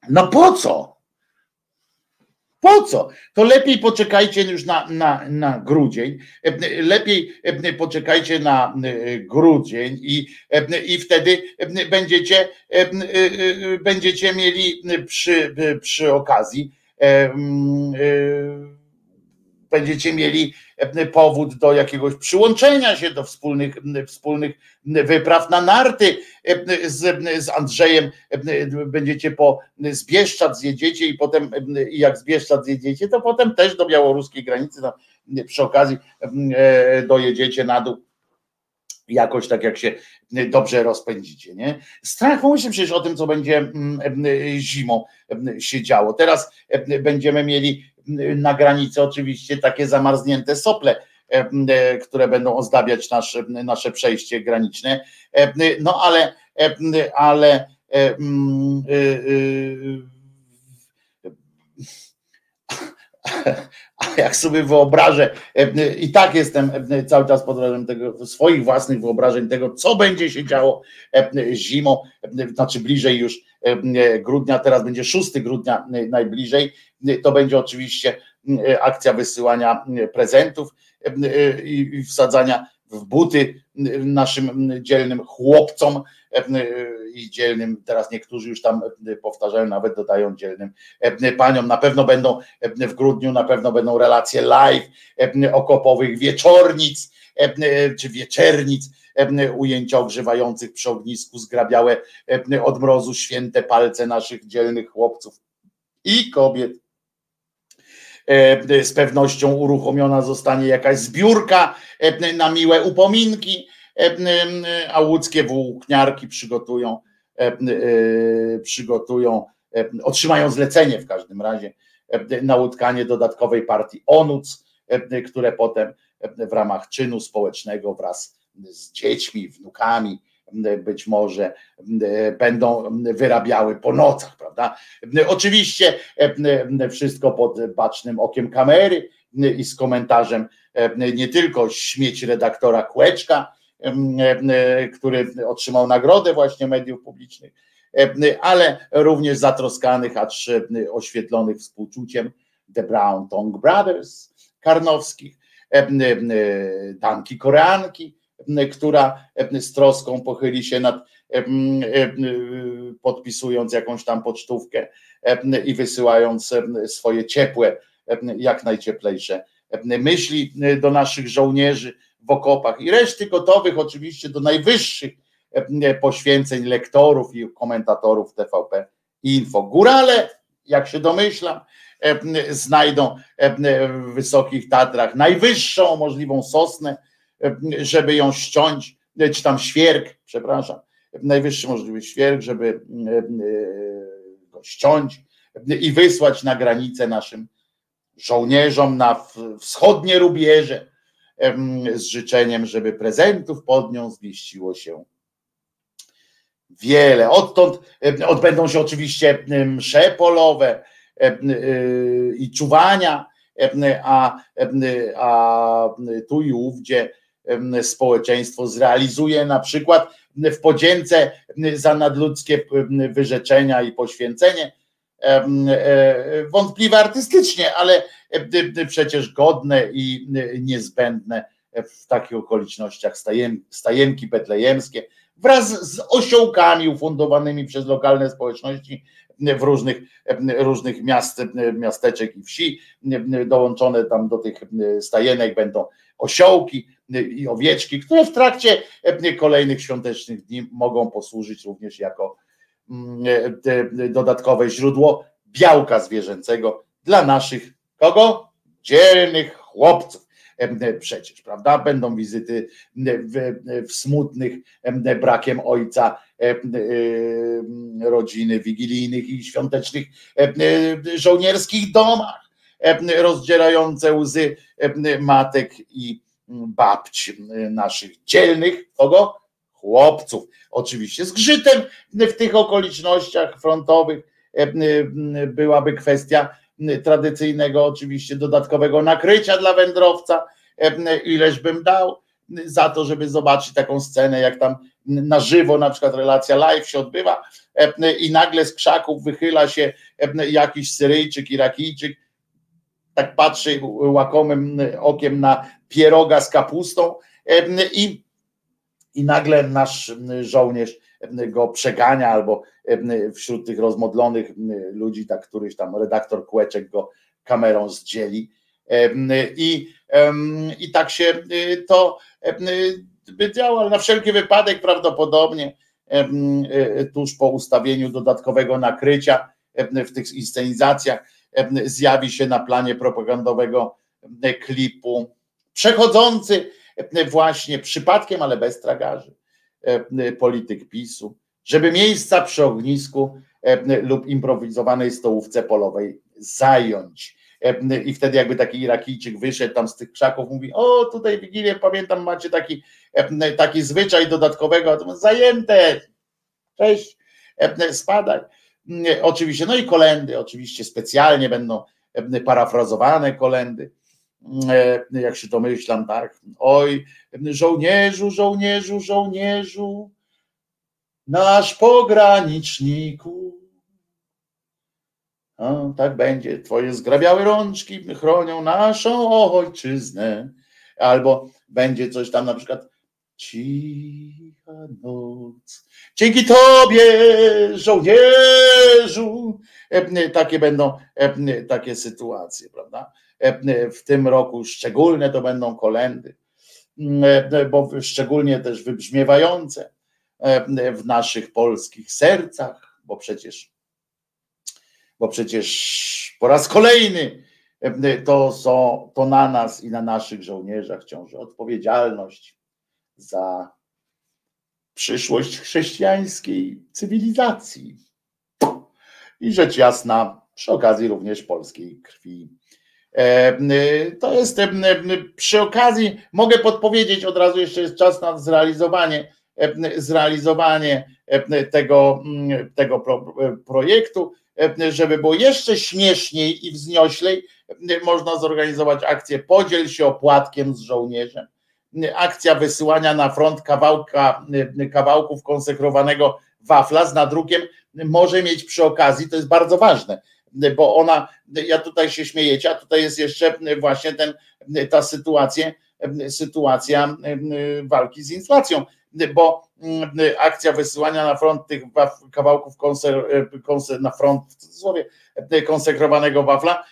no po co? Po co? To lepiej poczekajcie już na, na, na grudzień, lepiej poczekajcie na grudzień i, i wtedy będziecie, będziecie mieli przy, przy okazji będziecie mieli powód do jakiegoś przyłączenia się do wspólnych, wspólnych wypraw na narty z, z Andrzejem. Będziecie po Zbieszczad zjedziecie i potem jak Zbieszczad zjedziecie, to potem też do białoruskiej granicy no, przy okazji dojedziecie na dół jakoś tak jak się dobrze rozpędzicie. Nie? Strach myśli przecież o tym, co będzie zimą się działo. Teraz będziemy mieli na granicy oczywiście takie zamarznięte sople, e, które będą ozdabiać nasze, nasze przejście graniczne. No ale, ale a jak sobie wyobrażę, i tak jestem cały czas pod wrażeniem tego, swoich własnych wyobrażeń tego, co będzie się działo zimą, znaczy bliżej już grudnia, teraz będzie 6 grudnia najbliżej, to będzie oczywiście akcja wysyłania prezentów i wsadzania w buty naszym dzielnym chłopcom i dzielnym, teraz niektórzy już tam powtarzają, nawet dodają dzielnym paniom. Na pewno będą w grudniu, na pewno będą relacje live okopowych wieczornic czy wieczernic, ujęcia ogrzewających przy ognisku, zgrabiałe od mrozu święte palce naszych dzielnych chłopców i kobiet. Z pewnością uruchomiona zostanie jakaś zbiórka na miłe upominki a łódzkie włókniarki przygotują, przygotują, otrzymają zlecenie w każdym razie na utkanie dodatkowej partii ONUC, które potem w ramach czynu społecznego wraz z dziećmi, wnukami, być może będą wyrabiały po nocach, prawda? Oczywiście wszystko pod bacznym okiem kamery i z komentarzem nie tylko śmieć redaktora Kłeczka, który otrzymał nagrodę właśnie mediów publicznych, ale również zatroskanych, acz oświetlonych współczuciem The Brown Tongue Brothers Karnowskich, Danki Koreanki, która z troską pochyli się nad podpisując jakąś tam pocztówkę i wysyłając swoje ciepłe, jak najcieplejsze myśli do naszych żołnierzy, w okopach i reszty gotowych oczywiście do najwyższych e, poświęceń lektorów i komentatorów TVP Info. Górale, jak się domyślam, e, znajdą e, w Wysokich Tatrach najwyższą możliwą sosnę, żeby ją ściąć, czy tam świerk, przepraszam, najwyższy możliwy świerk, żeby go ściąć i wysłać na granicę naszym żołnierzom na wschodnie rubieże, z życzeniem, żeby prezentów pod nią zmieściło się wiele. Odtąd odbędą się oczywiście msze polowe y, i czuwania, a, a tu i ówdzie społeczeństwo zrealizuje na przykład w podzięce za nadludzkie wyrzeczenia i poświęcenie wątpliwe artystycznie, ale przecież godne i niezbędne w takich okolicznościach stajem, stajemki betlejemskie wraz z osiołkami ufundowanymi przez lokalne społeczności w różnych, różnych miast, miasteczek i wsi. Dołączone tam do tych stajenek będą osiołki i owieczki, które w trakcie kolejnych świątecznych dni mogą posłużyć również jako dodatkowe źródło białka zwierzęcego dla naszych kogo? Dzielnych chłopców przecież, prawda? Będą wizyty w, w smutnych brakiem ojca rodziny wigilijnych i świątecznych żołnierskich domach, rozdzierające łzy matek i babć naszych dzielnych, kogo? Chłopców. Oczywiście z grzytem w tych okolicznościach frontowych byłaby kwestia tradycyjnego, oczywiście dodatkowego nakrycia dla wędrowca, ileż bym dał za to, żeby zobaczyć taką scenę, jak tam na żywo, na przykład relacja live się odbywa i nagle z krzaków wychyla się jakiś Syryjczyk, Irakijczyk, tak patrzy łakomym okiem na pieroga z kapustą i, i nagle nasz żołnierz go przegania, albo wśród tych rozmodlonych ludzi, tak któryś tam redaktor Kłeczek go kamerą zdzieli. I, i tak się y, to by działo, ale na wszelki wypadek prawdopodobnie y, tuż po ustawieniu dodatkowego nakrycia w tych inscenizacjach zjawi się na planie propagandowego klipu przechodzący właśnie przypadkiem, ale bez tragarzy E, polityk PiSu, żeby miejsca przy ognisku e, lub improwizowanej stołówce polowej zająć. E, I wtedy jakby taki Irakijczyk wyszedł tam z tych krzaków, mówi, o tutaj Wigilię, pamiętam, macie taki, taki zwyczaj dodatkowego, zajęte, cześć, spadaj. Oczywiście, no i kolendy, oczywiście specjalnie będą parafrazowane kolendy E, jak się domyślam, tak, oj, żołnierzu, żołnierzu, żołnierzu, nasz pograniczniku. Tak będzie, twoje zgrabiałe rączki chronią naszą ojczyznę. Albo będzie coś tam na przykład cicha noc. Dzięki tobie, żołnierzu. E, takie będą e, takie sytuacje, prawda? E, w tym roku szczególne to będą kolendy, e, bo szczególnie też wybrzmiewające e, w naszych polskich sercach, bo przecież, bo przecież po raz kolejny to, są, to na nas i na naszych żołnierzach ciąży odpowiedzialność za przyszłość chrześcijańskiej cywilizacji. I rzecz jasna, przy okazji również polskiej krwi. E, to jest e, przy okazji, mogę podpowiedzieć od razu, jeszcze jest czas na zrealizowanie, e, zrealizowanie tego, tego projektu, żeby było jeszcze śmieszniej i wznioślej, można zorganizować akcję Podziel się opłatkiem z żołnierzem. Akcja wysyłania na front kawałka, kawałków konsekrowanego wafla z nadrukiem może mieć przy okazji, to jest bardzo ważne, bo ona, ja tutaj się śmiejecie, a tutaj jest jeszcze właśnie ten, ta sytuacja, sytuacja walki z inflacją, bo akcja wysyłania na front tych kawałków konser, konser, na front w cudzysłowie, konsekrowanego wafla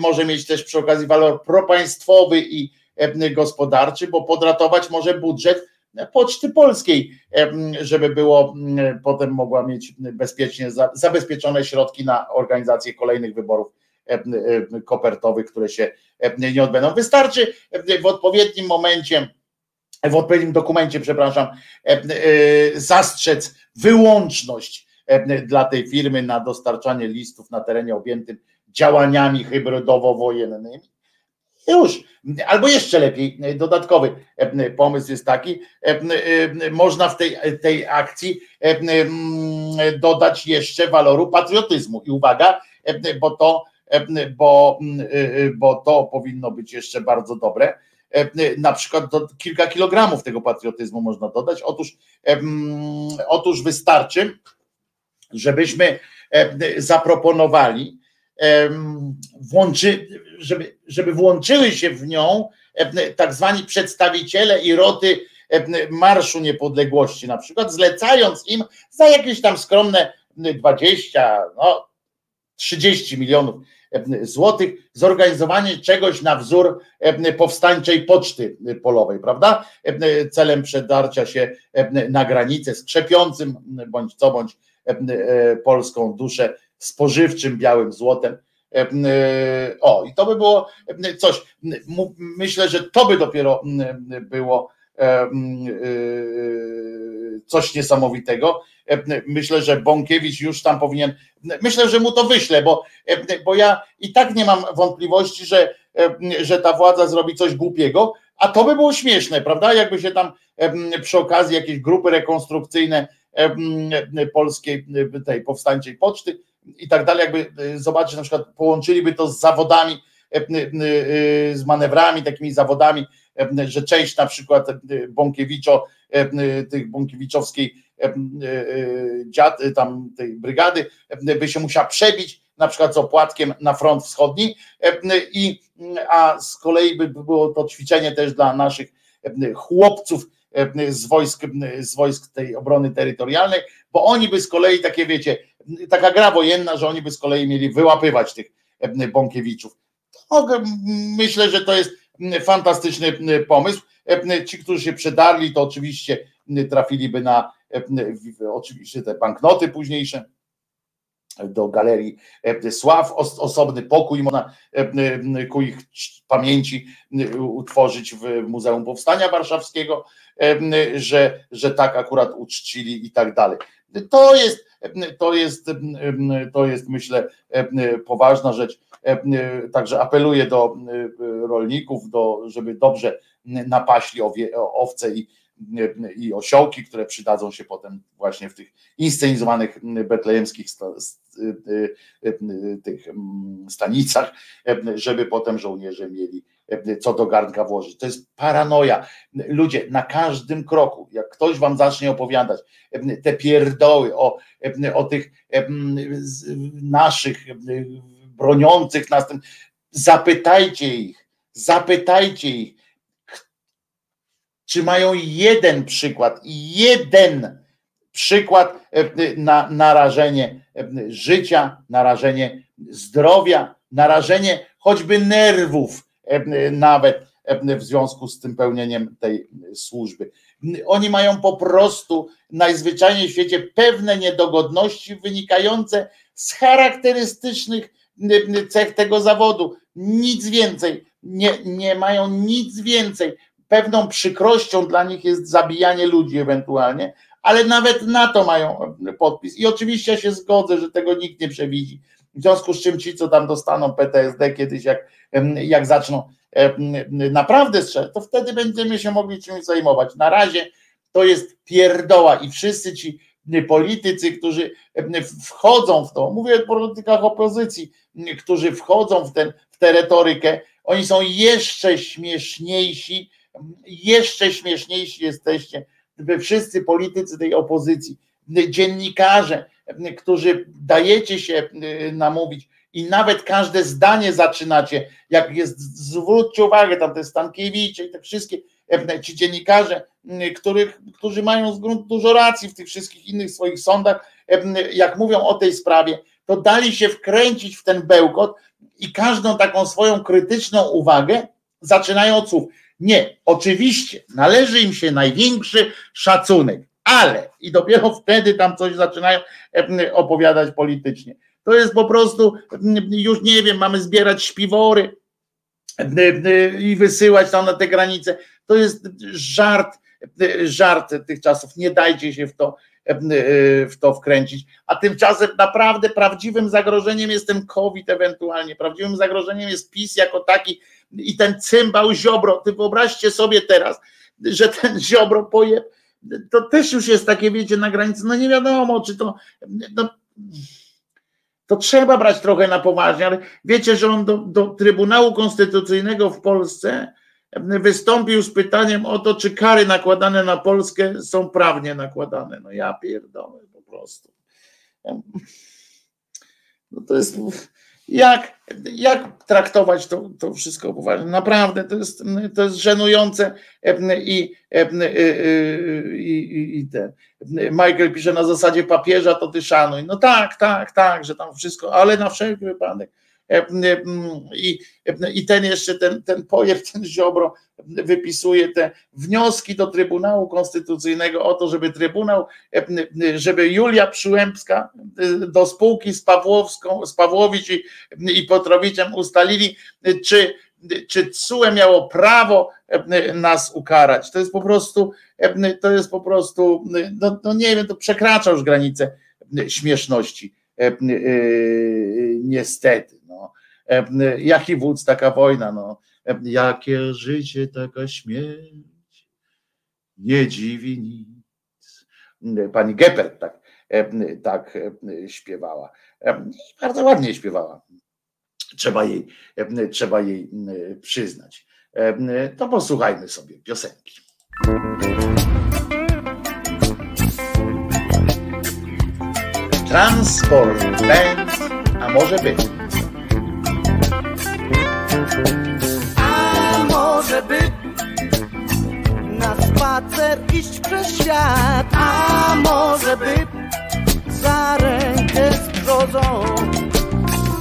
może mieć też przy okazji walor propaństwowy i gospodarczy, bo podratować może budżet Poczty Polskiej, żeby było potem mogła mieć bezpiecznie zabezpieczone środki na organizację kolejnych wyborów kopertowych, które się nie odbędą. Wystarczy w odpowiednim momencie, w odpowiednim dokumencie, przepraszam, zastrzec wyłączność dla tej firmy na dostarczanie listów na terenie objętym działaniami hybrydowo-wojennymi już, albo jeszcze lepiej, dodatkowy e, pomysł jest taki, e, e, można w tej, tej akcji dodać jeszcze waloru patriotyzmu. I uwaga, bo to, bo, bo to powinno być jeszcze bardzo dobre. Na przykład do, kilka kilogramów tego patriotyzmu można dodać. Otóż, otóż wystarczy, żebyśmy zaproponowali, włączy, żeby, żeby włączyły się w nią tak zwani przedstawiciele i roty Marszu Niepodległości, na przykład, zlecając im za jakieś tam skromne 20, no 30 milionów złotych zorganizowanie czegoś na wzór powstańczej poczty polowej, prawda? Celem przedarcia się na granicę z krzepiącym bądź co bądź polską duszę spożywczym białym złotem. O, i to by było coś. Myślę, że to by dopiero było coś niesamowitego. Myślę, że Bąkiewicz już tam powinien, myślę, że mu to wyślę, bo, bo ja i tak nie mam wątpliwości, że, że ta władza zrobi coś głupiego, a to by było śmieszne, prawda? Jakby się tam przy okazji jakieś grupy rekonstrukcyjne polskiej, tej powstańczej poczty i tak dalej, jakby zobaczyć, na przykład połączyliby to z zawodami, z manewrami, takimi zawodami, że część na przykład Bąkiewiczo, tych Bąkiewiczowskiej dziad, tam tej brygady by się musiała przebić na przykład z opłatkiem na front wschodni i a z kolei by było to ćwiczenie też dla naszych chłopców z wojsk, z wojsk tej obrony terytorialnej, bo oni by z kolei takie wiecie, taka gra wojenna, że oni by z kolei mieli wyłapywać tych Bąkiewiczów. Myślę, że to jest fantastyczny pomysł. Ci, którzy się przedarli, to oczywiście trafiliby na oczywiście te banknoty późniejsze do galerii sław, osobny pokój można ku ich pamięci utworzyć w Muzeum Powstania Warszawskiego, że, że tak akurat uczcili i tak dalej. To jest, to jest, to jest myślę poważna rzecz. Także apeluję do rolników, do, żeby dobrze napaśli owce i, i osiołki, które przydadzą się potem właśnie w tych inscenizowanych betlejemskich tych stanicach, żeby potem żołnierze mieli co do garnka włożyć. To jest paranoja. Ludzie, na każdym kroku, jak ktoś wam zacznie opowiadać te pierdoły o, o tych naszych broniących nas, zapytajcie ich, zapytajcie ich, czy mają jeden przykład, jeden przykład na narażenie życia, narażenie zdrowia, narażenie choćby nerwów nawet w związku z tym pełnieniem tej służby. Oni mają po prostu najzwyczajniej w świecie pewne niedogodności wynikające z charakterystycznych cech tego zawodu. Nic więcej. Nie, nie mają nic więcej. Pewną przykrością dla nich jest zabijanie ludzi ewentualnie, ale nawet na to mają podpis. I oczywiście ja się zgodzę, że tego nikt nie przewidzi. W związku z czym ci, co tam dostaną PTSD kiedyś, jak, jak zaczną naprawdę strzelać, to wtedy będziemy się mogli czymś zajmować. Na razie to jest pierdoła i wszyscy ci politycy, którzy wchodzą w to, mówię o politykach opozycji, którzy wchodzą w, ten, w tę retorykę, oni są jeszcze śmieszniejsi, jeszcze śmieszniejsi jesteście, wy wszyscy politycy tej opozycji, dziennikarze, którzy dajecie się namówić i nawet każde zdanie zaczynacie, jak jest, zwróćcie uwagę, tam te Stankiewicz i te wszystkie, ci dziennikarze, których, którzy mają z gruntu dużo racji w tych wszystkich innych swoich sądach, jak mówią o tej sprawie, to dali się wkręcić w ten bełkot i każdą taką swoją krytyczną uwagę zaczynają od słów. Nie, oczywiście należy im się największy szacunek, ale i dopiero wtedy tam coś zaczynają opowiadać politycznie. To jest po prostu, już nie wiem, mamy zbierać śpiwory i wysyłać tam na te granice. To jest żart, żart tych czasów. Nie dajcie się w to, w to wkręcić. A tymczasem naprawdę prawdziwym zagrożeniem jest ten COVID ewentualnie. Prawdziwym zagrożeniem jest PiS jako taki i ten cymbał Ziobro. Ty wyobraźcie sobie teraz, że ten Ziobro poje, to też już jest takie, wiecie, na granicy, no nie wiadomo, czy to no, to trzeba brać trochę na poważnie, ale wiecie, że on do, do Trybunału Konstytucyjnego w Polsce wystąpił z pytaniem o to, czy kary nakładane na Polskę są prawnie nakładane. No ja pierdolę po prostu. No to jest jak, jak traktować to, to wszystko poważnie? Naprawdę to jest, to jest żenujące i, i, i, i ten. Michael pisze na zasadzie papieża, to ty szanuj. No tak, tak, tak, że tam wszystko, ale na wszelki wypadek. I, i ten jeszcze, ten, ten pojew, ten Ziobro wypisuje te wnioski do Trybunału Konstytucyjnego o to, żeby Trybunał, żeby Julia Przyłębska do spółki z Pawłowską, z Pawłowicz i, i Potrowiczem ustalili, czy, czy CUE miało prawo nas ukarać. To jest po prostu, to jest po prostu, no, no nie wiem, to przekracza już granicę śmieszności. Niestety. Jaki wódz, taka wojna. No jakie życie, taka śmierć, nie dziwi nic. Pani Geppert tak, tak śpiewała. Bardzo ładnie śpiewała. Trzeba jej, trzeba jej przyznać. To posłuchajmy sobie piosenki. Transport band, a może być. Żeby na spacer iść przez świat, a może by za rękę z brzozą,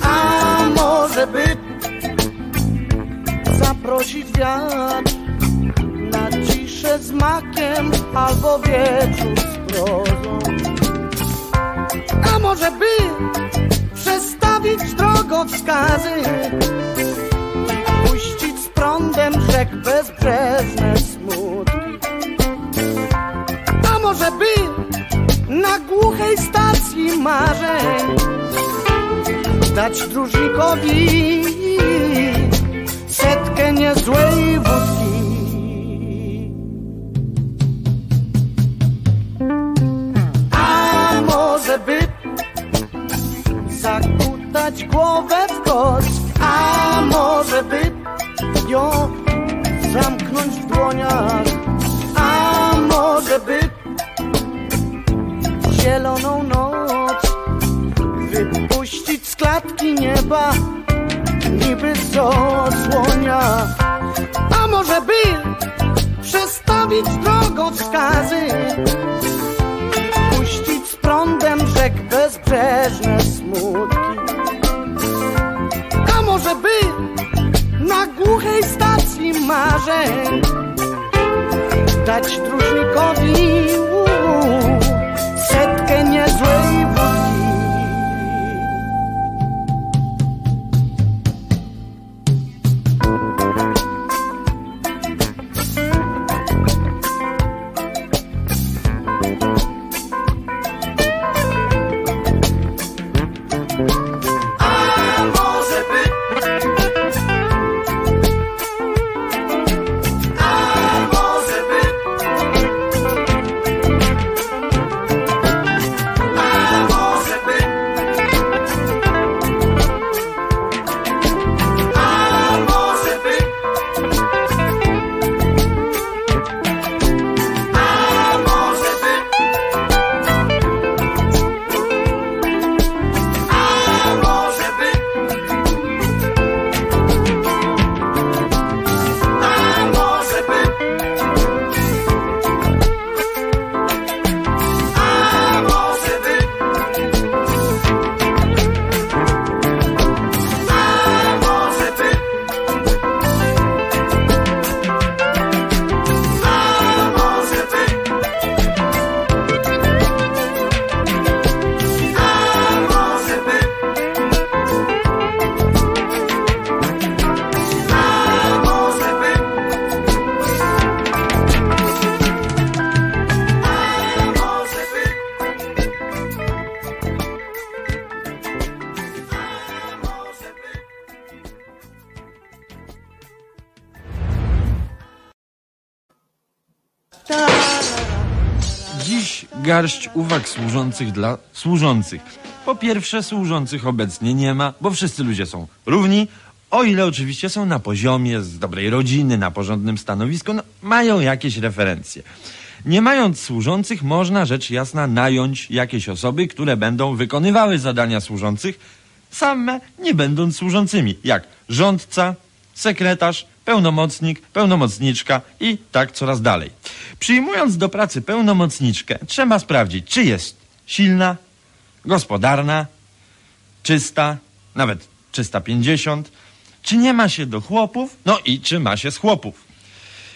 a może by zaprosić wiatr na ciszę z makiem albo wieczór z prozą. A może by przestawić drogowskazy prądem rzek bezbrzeżne smutki. A może by na głuchej stacji marzeń dać dróżnikowi setkę niezłej wódki. A może by zakutać głowę w kość, a może by ją zamknąć w dłoniach, a może by zieloną noc wypuścić z klatki nieba, niby z osłonia, a może by przestawić drogowskazy, puścić z prądem rzek bezbrzeżne smutki, a może by na głuchej stacji marzeń dać dróżnikowi setkę niezłej garść uwag służących dla służących. Po pierwsze, służących obecnie nie ma, bo wszyscy ludzie są równi, o ile oczywiście są na poziomie, z dobrej rodziny, na porządnym stanowisku, no, mają jakieś referencje. Nie mając służących, można rzecz jasna nająć jakieś osoby, które będą wykonywały zadania służących, same nie będąc służącymi, jak rządca, sekretarz, pełnomocnik, pełnomocniczka i tak coraz dalej. Przyjmując do pracy pełnomocniczkę, trzeba sprawdzić, czy jest silna, gospodarna, czysta, nawet 350, czy nie ma się do chłopów, no i czy ma się z chłopów.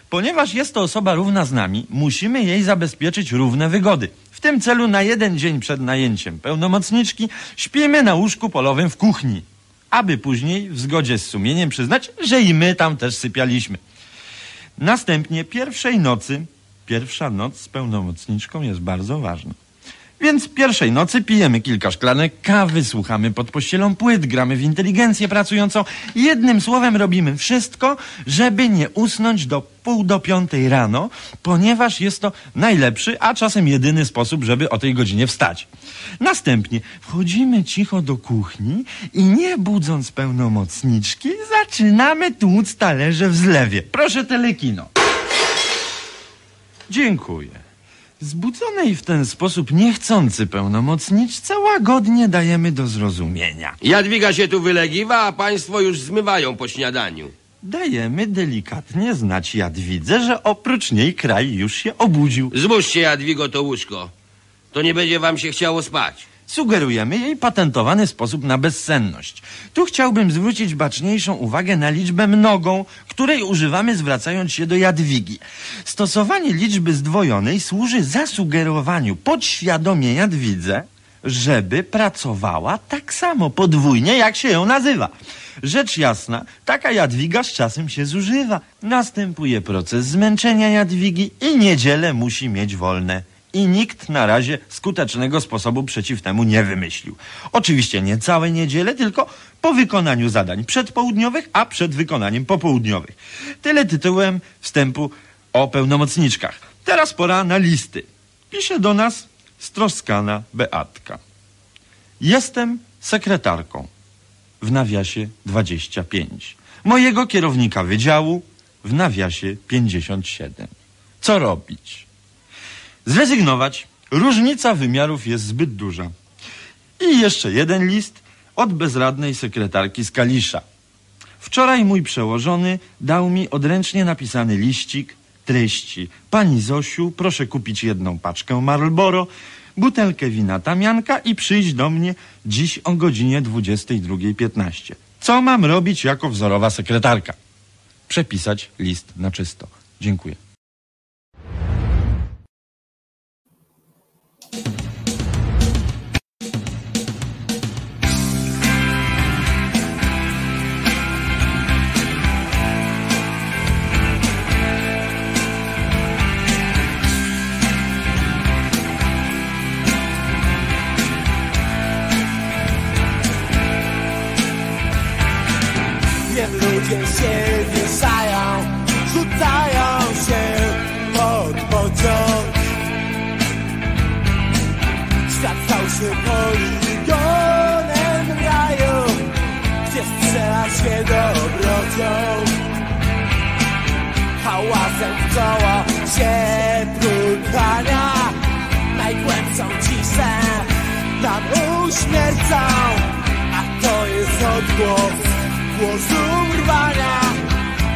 Ponieważ jest to osoba równa z nami, musimy jej zabezpieczyć równe wygody. W tym celu na jeden dzień przed najęciem pełnomocniczki śpimy na łóżku polowym w kuchni, aby później w zgodzie z sumieniem przyznać, że i my tam też sypialiśmy. Następnie pierwszej nocy, pierwsza noc z pełnomocniczką jest bardzo ważna. Więc pierwszej nocy pijemy kilka szklanek kawy, słuchamy pod pościelą płyt, gramy w inteligencję pracującą. Jednym słowem robimy wszystko, żeby nie usnąć do pół do piątej rano, ponieważ jest to najlepszy, a czasem jedyny sposób, żeby o tej godzinie wstać. Następnie wchodzimy cicho do kuchni i nie budząc pełnomocniczki, zaczynamy tłuc talerze w zlewie. Proszę telekino. Dziękuję. Zbudzonej w ten sposób niechcący pełnomocniczce łagodnie dajemy do zrozumienia. Jadwiga się tu wylegiwa, a państwo już zmywają po śniadaniu. Dajemy delikatnie znać Jadwidze, że oprócz niej kraj już się obudził. Zbóżcie, Jadwigo, to łóżko. To nie będzie wam się chciało spać. Sugerujemy jej patentowany sposób na bezsenność. Tu chciałbym zwrócić baczniejszą uwagę na liczbę mnogą, której używamy zwracając się do Jadwigi. Stosowanie liczby zdwojonej służy zasugerowaniu podświadomie Jadwidze, żeby pracowała tak samo podwójnie, jak się ją nazywa. Rzecz jasna, taka Jadwiga z czasem się zużywa. Następuje proces zmęczenia Jadwigi i niedzielę musi mieć wolne. I nikt na razie skutecznego sposobu przeciw temu nie wymyślił. Oczywiście nie całe niedziele, tylko po wykonaniu zadań przedpołudniowych, a przed wykonaniem popołudniowych. Tyle tytułem wstępu o pełnomocniczkach. Teraz pora na listy. Pisze do nas stroskana Beatka. Jestem sekretarką w nawiasie 25. Mojego kierownika wydziału w nawiasie 57. Co robić? Zrezygnować. Różnica wymiarów jest zbyt duża. I jeszcze jeden list od bezradnej sekretarki z Kalisza. Wczoraj mój przełożony dał mi odręcznie napisany liścik treści. Pani Zosiu, proszę kupić jedną paczkę Marlboro, butelkę wina Tamianka i przyjść do mnie dziś o godzinie 22.15. Co mam robić jako wzorowa sekretarka? Przepisać list na czysto. Dziękuję. Ludzie się wieszają, rzucają się pod pociąg. Świat stał się poligonem raju, gdzie strzela się dobrocią. Hałasem w koło się pukania, najgłębszą ciszę nam uśmiercą, a to jest odgłos głosu rwania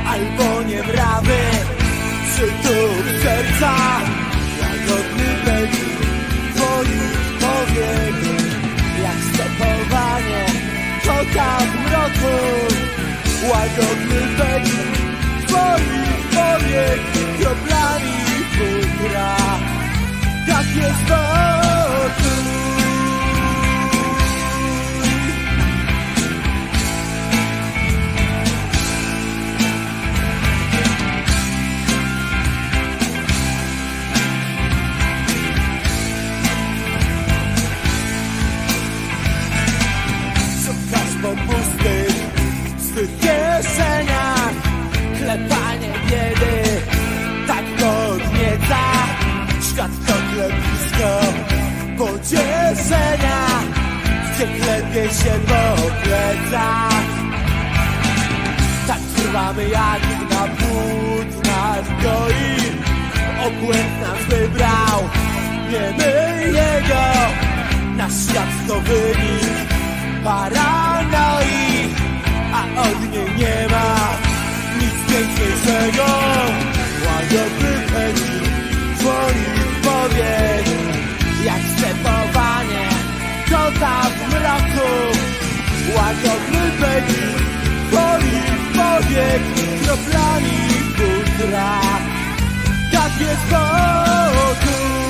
Albo niemrawy przytup serca. Łagodny będzie twoich powiek Jak stepowanie kota w mroku. Łagodny będzie twoich powiek Kroplami futra Tak jest wokół Po pustych, swych kieszeniach. Klepanie biedy tak podnieca. Świat to klepisko pocieszenia. Gdzie klepie się po plecach. Tak trwamy jak na płód nas goi Obłęd nas wybrał, nie my jego. Nasz świat to wynik paranoi, a od niej nie ma nic piękniejszego. Łagodny pędzi twoich powiek, jak stepowanie kota w mroku. Łagodny pędzi twoich powiek, kroplami futra, kapie spokój. Jak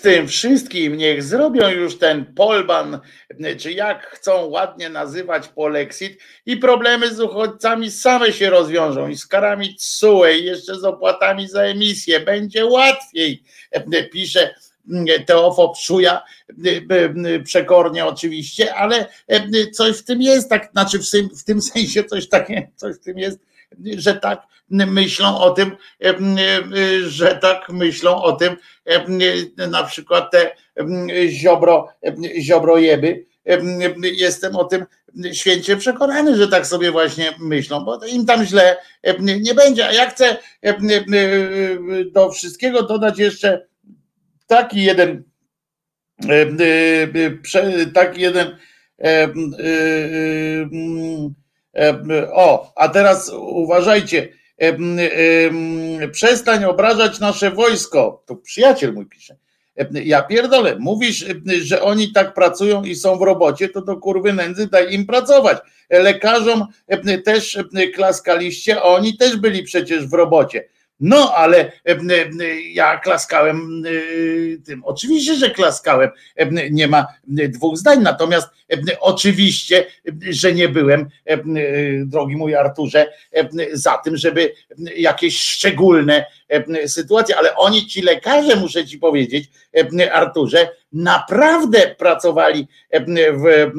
z tym wszystkim, niech zrobią już ten polban, czy jak chcą ładnie nazywać polexit i problemy z uchodźcami same się rozwiążą i z karami TSUE i jeszcze z opłatami za emisję. Będzie łatwiej, pisze Teofo Pszuja, przekornie oczywiście, ale coś w tym jest, tak, znaczy w tym, w tym sensie coś takie, coś w tym jest, że tak myślą o tym, że tak myślą o tym na przykład te ziobro, ziobrojeby. Jestem o tym święcie przekonany, że tak sobie właśnie myślą, bo im tam źle nie będzie. A ja chcę do wszystkiego dodać jeszcze taki jeden taki jeden o, a teraz uważajcie, przestań obrażać nasze wojsko. To przyjaciel mój pisze. Ja pierdolę, mówisz, że oni tak pracują i są w robocie, to do kurwy nędzy daj im pracować. Lekarzom też klaskaliście, a oni też byli przecież w robocie. No, ale ja klaskałem tym. Oczywiście, że klaskałem. Nie ma dwóch zdań. Natomiast oczywiście, że nie byłem, drogi mój Arturze, za tym, żeby jakieś szczególne sytuacje, ale oni, ci lekarze, muszę ci powiedzieć, Arturze, naprawdę pracowali w,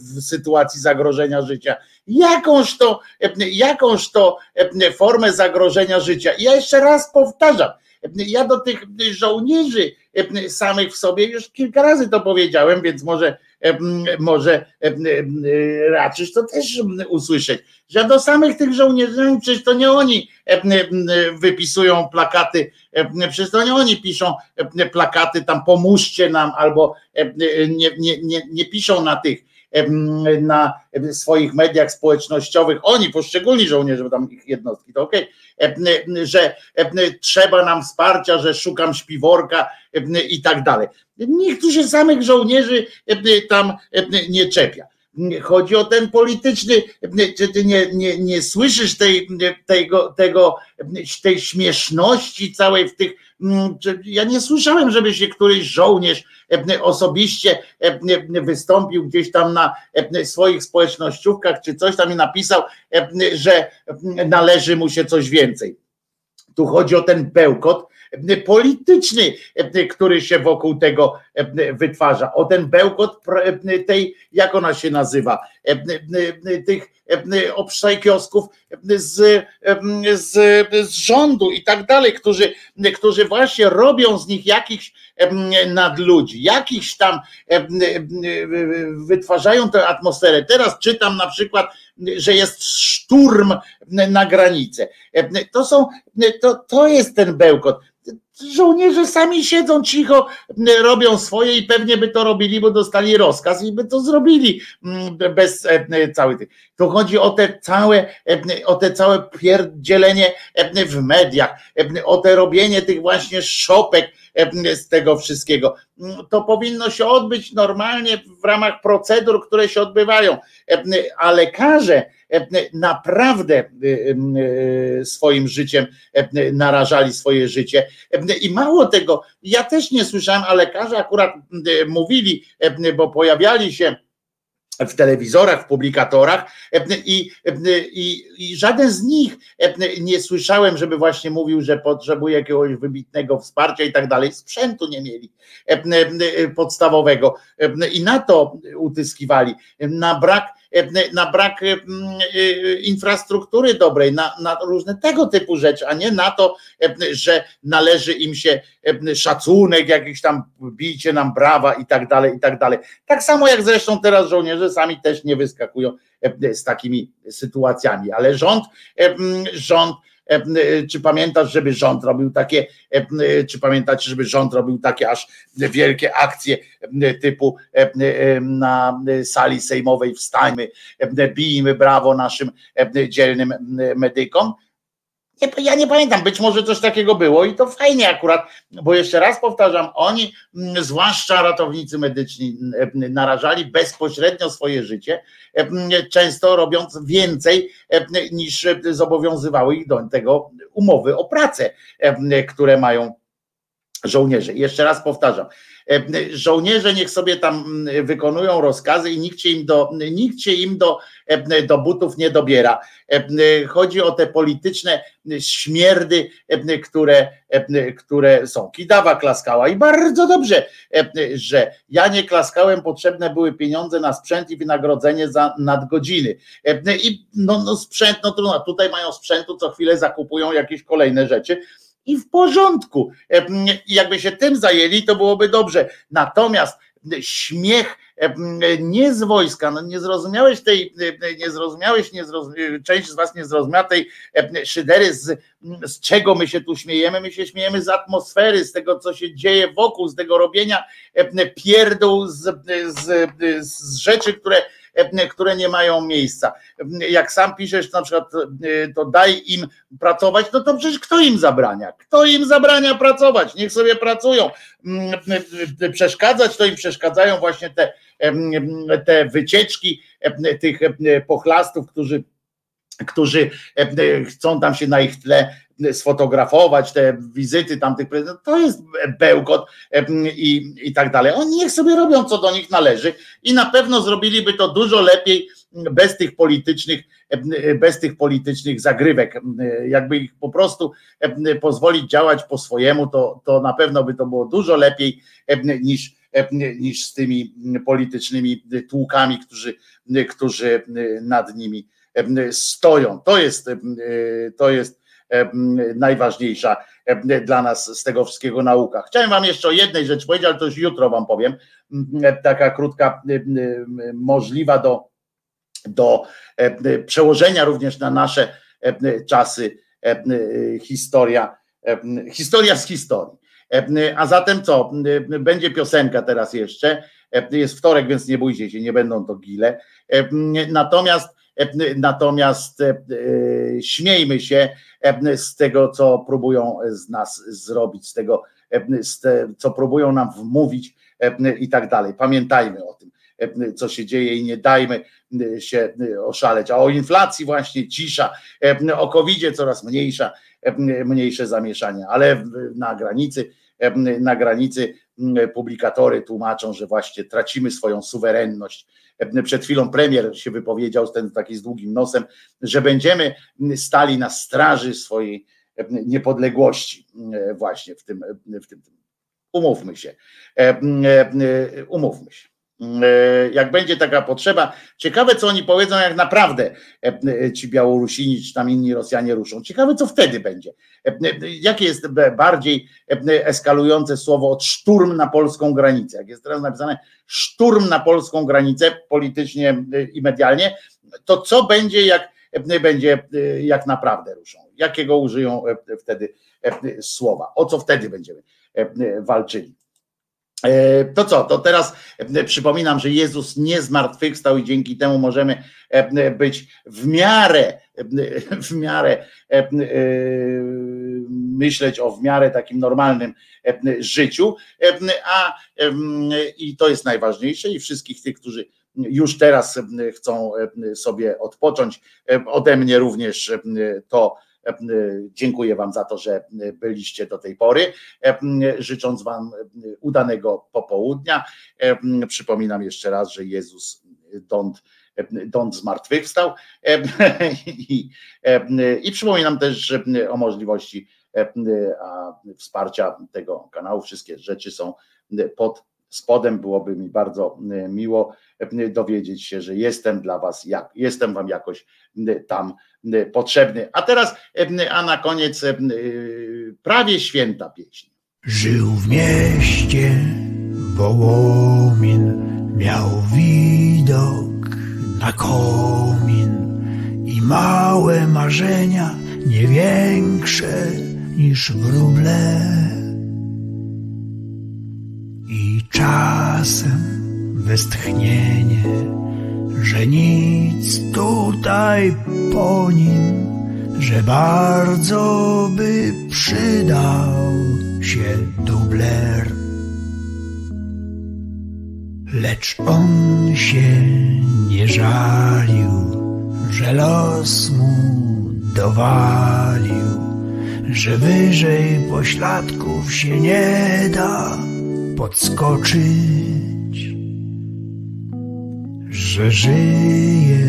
w sytuacji zagrożenia życia. Jakąż to, jakąż to formę zagrożenia życia. Ja jeszcze raz powtarzam, ja do tych żołnierzy samych w sobie już kilka razy to powiedziałem, więc może, może raczysz to też usłyszeć, że do samych tych żołnierzy, no przecież to nie oni wypisują plakaty, przecież to nie oni piszą plakaty tam pomóżcie nam albo nie, nie, nie, nie piszą na tych na swoich mediach społecznościowych, oni, poszczególni żołnierze, bo tam ich jednostki, to okej, okay, że trzeba nam wsparcia, że szukam śpiworka i tak dalej. Nikt tu się samych żołnierzy tam nie czepia. Chodzi o ten polityczny, czy ty nie, nie, nie słyszysz tej, tego, tego, tej śmieszności całej w tych. Ja nie słyszałem, żeby się któryś żołnierz osobiście wystąpił gdzieś tam na swoich społecznościówkach, czy coś tam i napisał, że należy mu się coś więcej. Tu chodzi o ten bełkot, polityczny, który się wokół tego wytwarza. O ten bełkot tej, jak ona się nazywa, tych obszaj kiosków z, z, z rządu i tak dalej, którzy, którzy właśnie robią z nich jakichś nadludzi, jakichś tam wytwarzają tę atmosferę. Teraz czytam na przykład, że jest szturm na granicę. To są, to, to jest ten bełkot żołnierze sami siedzą cicho, robią swoje i pewnie by to robili, bo dostali rozkaz i by to zrobili bez e, całych tych. To chodzi o te całe, e, o te całe pierdzielenie e, w mediach, o te robienie tych właśnie szopek z tego wszystkiego. To powinno się odbyć normalnie w ramach procedur, które się odbywają, a lekarze, naprawdę y, y, swoim życiem narażali swoje życie. I mało tego, ja też nie słyszałem, a lekarze akurat mówili, bo pojawiali się w telewizorach, w publikatorach i, i, i, żaden z nich nie słyszałem, żeby właśnie mówił, że potrzebuje jakiegoś wybitnego wsparcia i tak dalej. Sprzętu nie mieli podstawowego i na to utyskiwali, na brak na brak infrastruktury dobrej, na, na różne tego typu rzeczy, a nie na to, że należy im się szacunek, jakiś tam bijcie nam brawa i tak dalej, i tak dalej. Tak samo jak zresztą teraz żołnierze sami też nie wyskakują z takimi sytuacjami, ale rząd, rząd E, czy pamiętasz, żeby rząd robił takie, e, czy pamiętacie, żeby rząd robił takie aż wielkie akcje typu e, na sali sejmowej wstańmy, bijmy brawo naszym dzielnym medykom? Ja nie pamiętam, być może coś takiego było i to fajnie akurat, bo jeszcze raz powtarzam, oni, mm, zwłaszcza ratownicy medyczni, mm, narażali bezpośrednio swoje życie, mm, często robiąc więcej niż zobowiązywały ich do tego umowy o pracę, które mają żołnierze. Jeszcze raz powtarzam, E, żołnierze niech sobie tam wykonują rozkazy i nikt się im do, nikt się im do, e, do butów nie dobiera. E, chodzi o te polityczne śmierdy, które, które są. Kidawa klaskała i bardzo dobrze, że ja nie klaskałem, potrzebne były pieniądze na sprzęt i wynagrodzenie za nadgodziny. I no, no sprzęt, no trudno, tutaj mają sprzętu, co chwilę zakupują jakieś kolejne rzeczy i w porządku. Jakby się tym zajęli, to byłoby dobrze. Natomiast śmiech nie z wojska, no nie zrozumiałeś tej, nie zrozumiałeś, nie zrozumiałeś, część z was nie zrozumiała tej szydery, z, z czego my się tu śmiejemy, my się śmiejemy z atmosfery, z tego, co się dzieje wokół, z tego robienia pierdół, z, z, z rzeczy, które E, które nie mają miejsca. Jak sam piszesz na przykład, e, to daj im pracować, no to przecież kto im zabrania? Kto im zabrania pracować? Niech sobie pracują. Mm, e, przeszkadzać, to im przeszkadzają właśnie te, te wycieczki tych pochlastów, którzy którzy chcą tam się na ich tle sfotografować te wizyty tamtych prezydentów, to jest bełkot i, i tak dalej. Oni niech sobie robią, co do nich należy i na pewno zrobiliby to dużo lepiej bez tych politycznych, bez tych politycznych zagrywek. Jakby ich po prostu pozwolić działać po swojemu, to, to na pewno by to było dużo lepiej niż, niż z tymi politycznymi tłukami, którzy, którzy nad nimi stoją. To jest, to jest najważniejsza dla nas z tego wszystkiego nauka. Chciałem Wam jeszcze o jednej rzecz powiedzieć, ale to już jutro Wam powiem. Taka krótka, możliwa do, do przełożenia również na nasze historia, historia z historii. A zatem co? Będzie piosenka teraz jeszcze. Jest wtorek, więc nie bójcie się, nie będą to gile. Natomiast natomiast śmiejmy się z tego, co próbują z nas zrobić, z tego, co próbują nam wmówić i tak dalej. Pamiętajmy o tym, co się dzieje i nie dajmy się oszaleć. A o inflacji właśnie cisza, o covid coraz mniejsza, mniejsze zamieszanie, ale na granicy, na granicy publikatory tłumaczą, że właśnie tracimy swoją suwerenność. Przed chwilą premier się wypowiedział, ten taki z długim nosem, że będziemy stali na straży swojej niepodległości właśnie w tym, w tym. Umówmy się. Umówmy się. E, jak będzie taka potrzeba. Ciekawe, co oni powiedzą, jak naprawdę e, e, ci Białorusini czy tam inni Rosjanie ruszą. Ciekawe, co wtedy będzie. Jakie jest bardziej eskalujące słowo od szturm na polską granicę? Jak jest teraz napisane szturm na polską granicę politycznie i medialnie, to co będzie, jak będzie, jak naprawdę ruszą? Jakiego użyją wtedy słowa? O co wtedy będziemy walczyli? E, to co, to teraz e, przypominam, że Jezus nie zmartwychwstał i dzięki temu możemy e, być w miarę, w miarę myśleć o w miarę takim normalnym życiu, a i to jest najważniejsze i wszystkich tych, którzy już teraz chcą sobie odpocząć, ode mnie również to dziękuję Wam za to, że byliście do tej pory. E, życząc Wam udanego popołudnia. E, przypominam jeszcze raz, że Jezus don't Dąd zmartwychwstał I, i przypominam też o możliwości wsparcia tego kanału. Wszystkie rzeczy są pod spodem. Byłoby mi bardzo miło dowiedzieć się, że jestem dla Was, jak, jestem Wam jakoś tam potrzebny. A teraz, a na koniec prawie święta pieśń. Żył w mieście Wołomin, miał widok na komin i małe marzenia, nie większe niż wróble. Czasem westchnienie, że nic tutaj po nim, że bardzo by przydał się dubler. Lecz on się nie żalił, że los mu dowalił, że wyżej pośladków się nie da podskoczyć że żyje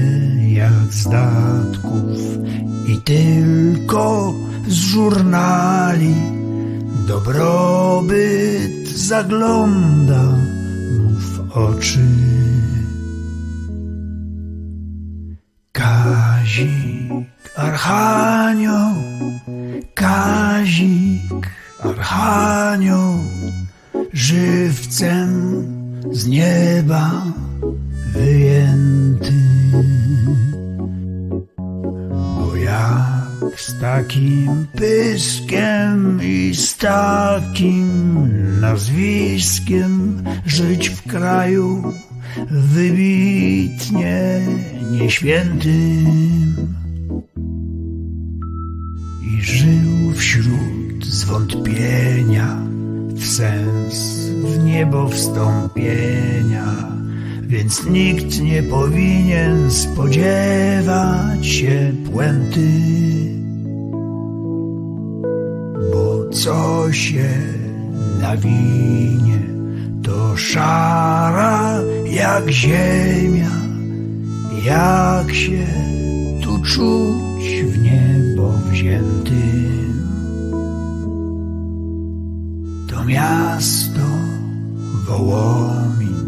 jak z datków i tylko z żurnali dobrobyt zagląda mu w oczy. Kazik, Archanioł, Kazik, Archanioł, żywcem z nieba wyjęty. Bo jak z takim pyskiem i z takim nazwiskiem żyć w kraju wybitnie nieświętym. I żył wśród zwątpienia w sens w niebo wstąpienia więc nikt nie powinien spodziewać się puenty, bo co się nawinie, to szara jak ziemia, jak się tu czuć w niebo wziętym. Miasto Wołomin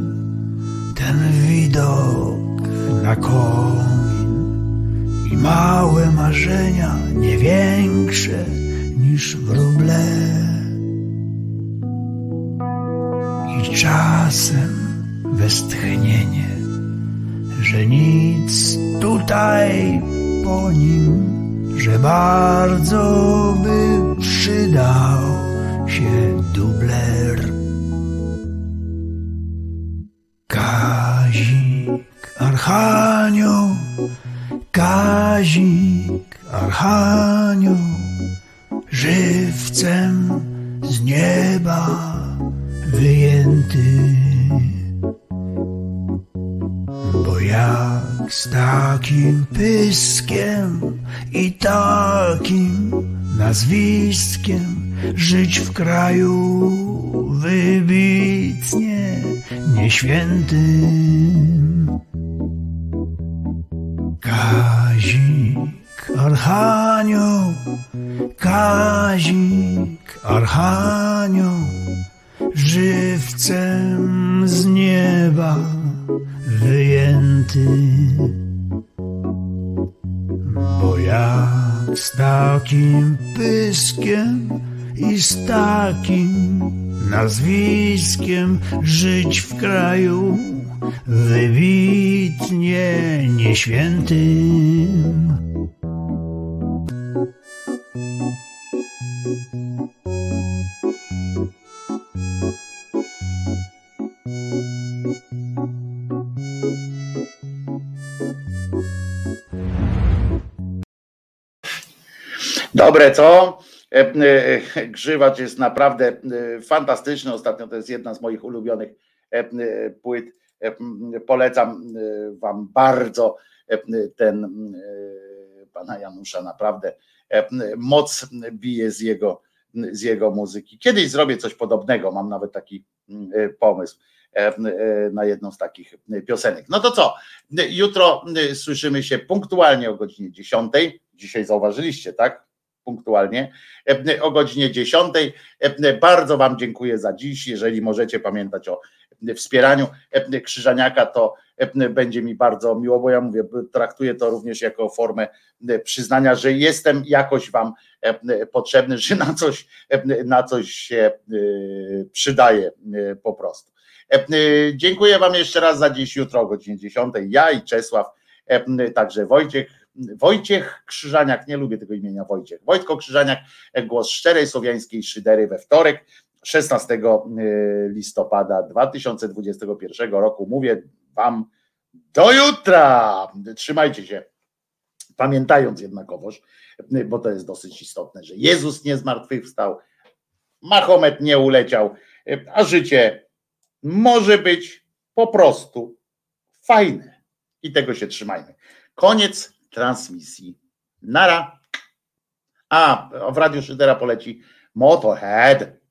ten widok na komin i małe marzenia nie większe niż wróble. I czasem westchnienie, że nic tutaj po nim, że bardzo by przydał się dubler. Kazik, Archanioł, Kazik, Archanioł, żywcem z nieba wyjęty. Bo jak z takim pyskiem i takim nazwiskiem żyć w kraju wybitnie nieświętym. Kazik, Archanioł, Kazik, Archanioł, żywcem z nieba wyjęty. Bo jak z takim pyskiem i z takim nazwiskiem żyć w kraju wybitnie nieświętym. Dobre, co? E, e, Grzywacz jest naprawdę e, fantastyczny. Ostatnio to jest jedna z moich ulubionych płyt. Polecam Wam bardzo ten pana Janusza, naprawdę moc bije z jego, z jego muzyki. Kiedyś zrobię coś podobnego, mam nawet taki pomysł na jedną z takich piosenek. No to co? Jutro słyszymy się punktualnie o godzinie 10. Dzisiaj zauważyliście, tak? Punktualnie o godzinie 10. Bardzo Wam dziękuję za dziś. Jeżeli możecie pamiętać o wspieraniu Krzyżaniaka, to będzie mi bardzo miło, bo ja mówię, traktuję to również jako formę przyznania, że jestem jakoś Wam potrzebny, że na coś, na coś się przydaje po prostu. Dziękuję Wam jeszcze raz za dziś, jutro o godzinie 10. Ja i Czesław, także Wojciech Wojciech Krzyżaniak, nie lubię tego imienia Wojciech, Wojtko Krzyżaniak, głos szczerej słowiańskiej szydery we wtorek, 16 listopada 2021 roku. Mówię Wam do jutra. Trzymajcie się. Pamiętając jednakowoż, bo to jest dosyć istotne, że Jezus nie zmartwychwstał, Mahomet nie uleciał, a życie może być po prostu fajne. I tego się trzymajmy. Koniec transmisji. Nara. A, w Radiu Szydera poleci Motorhead.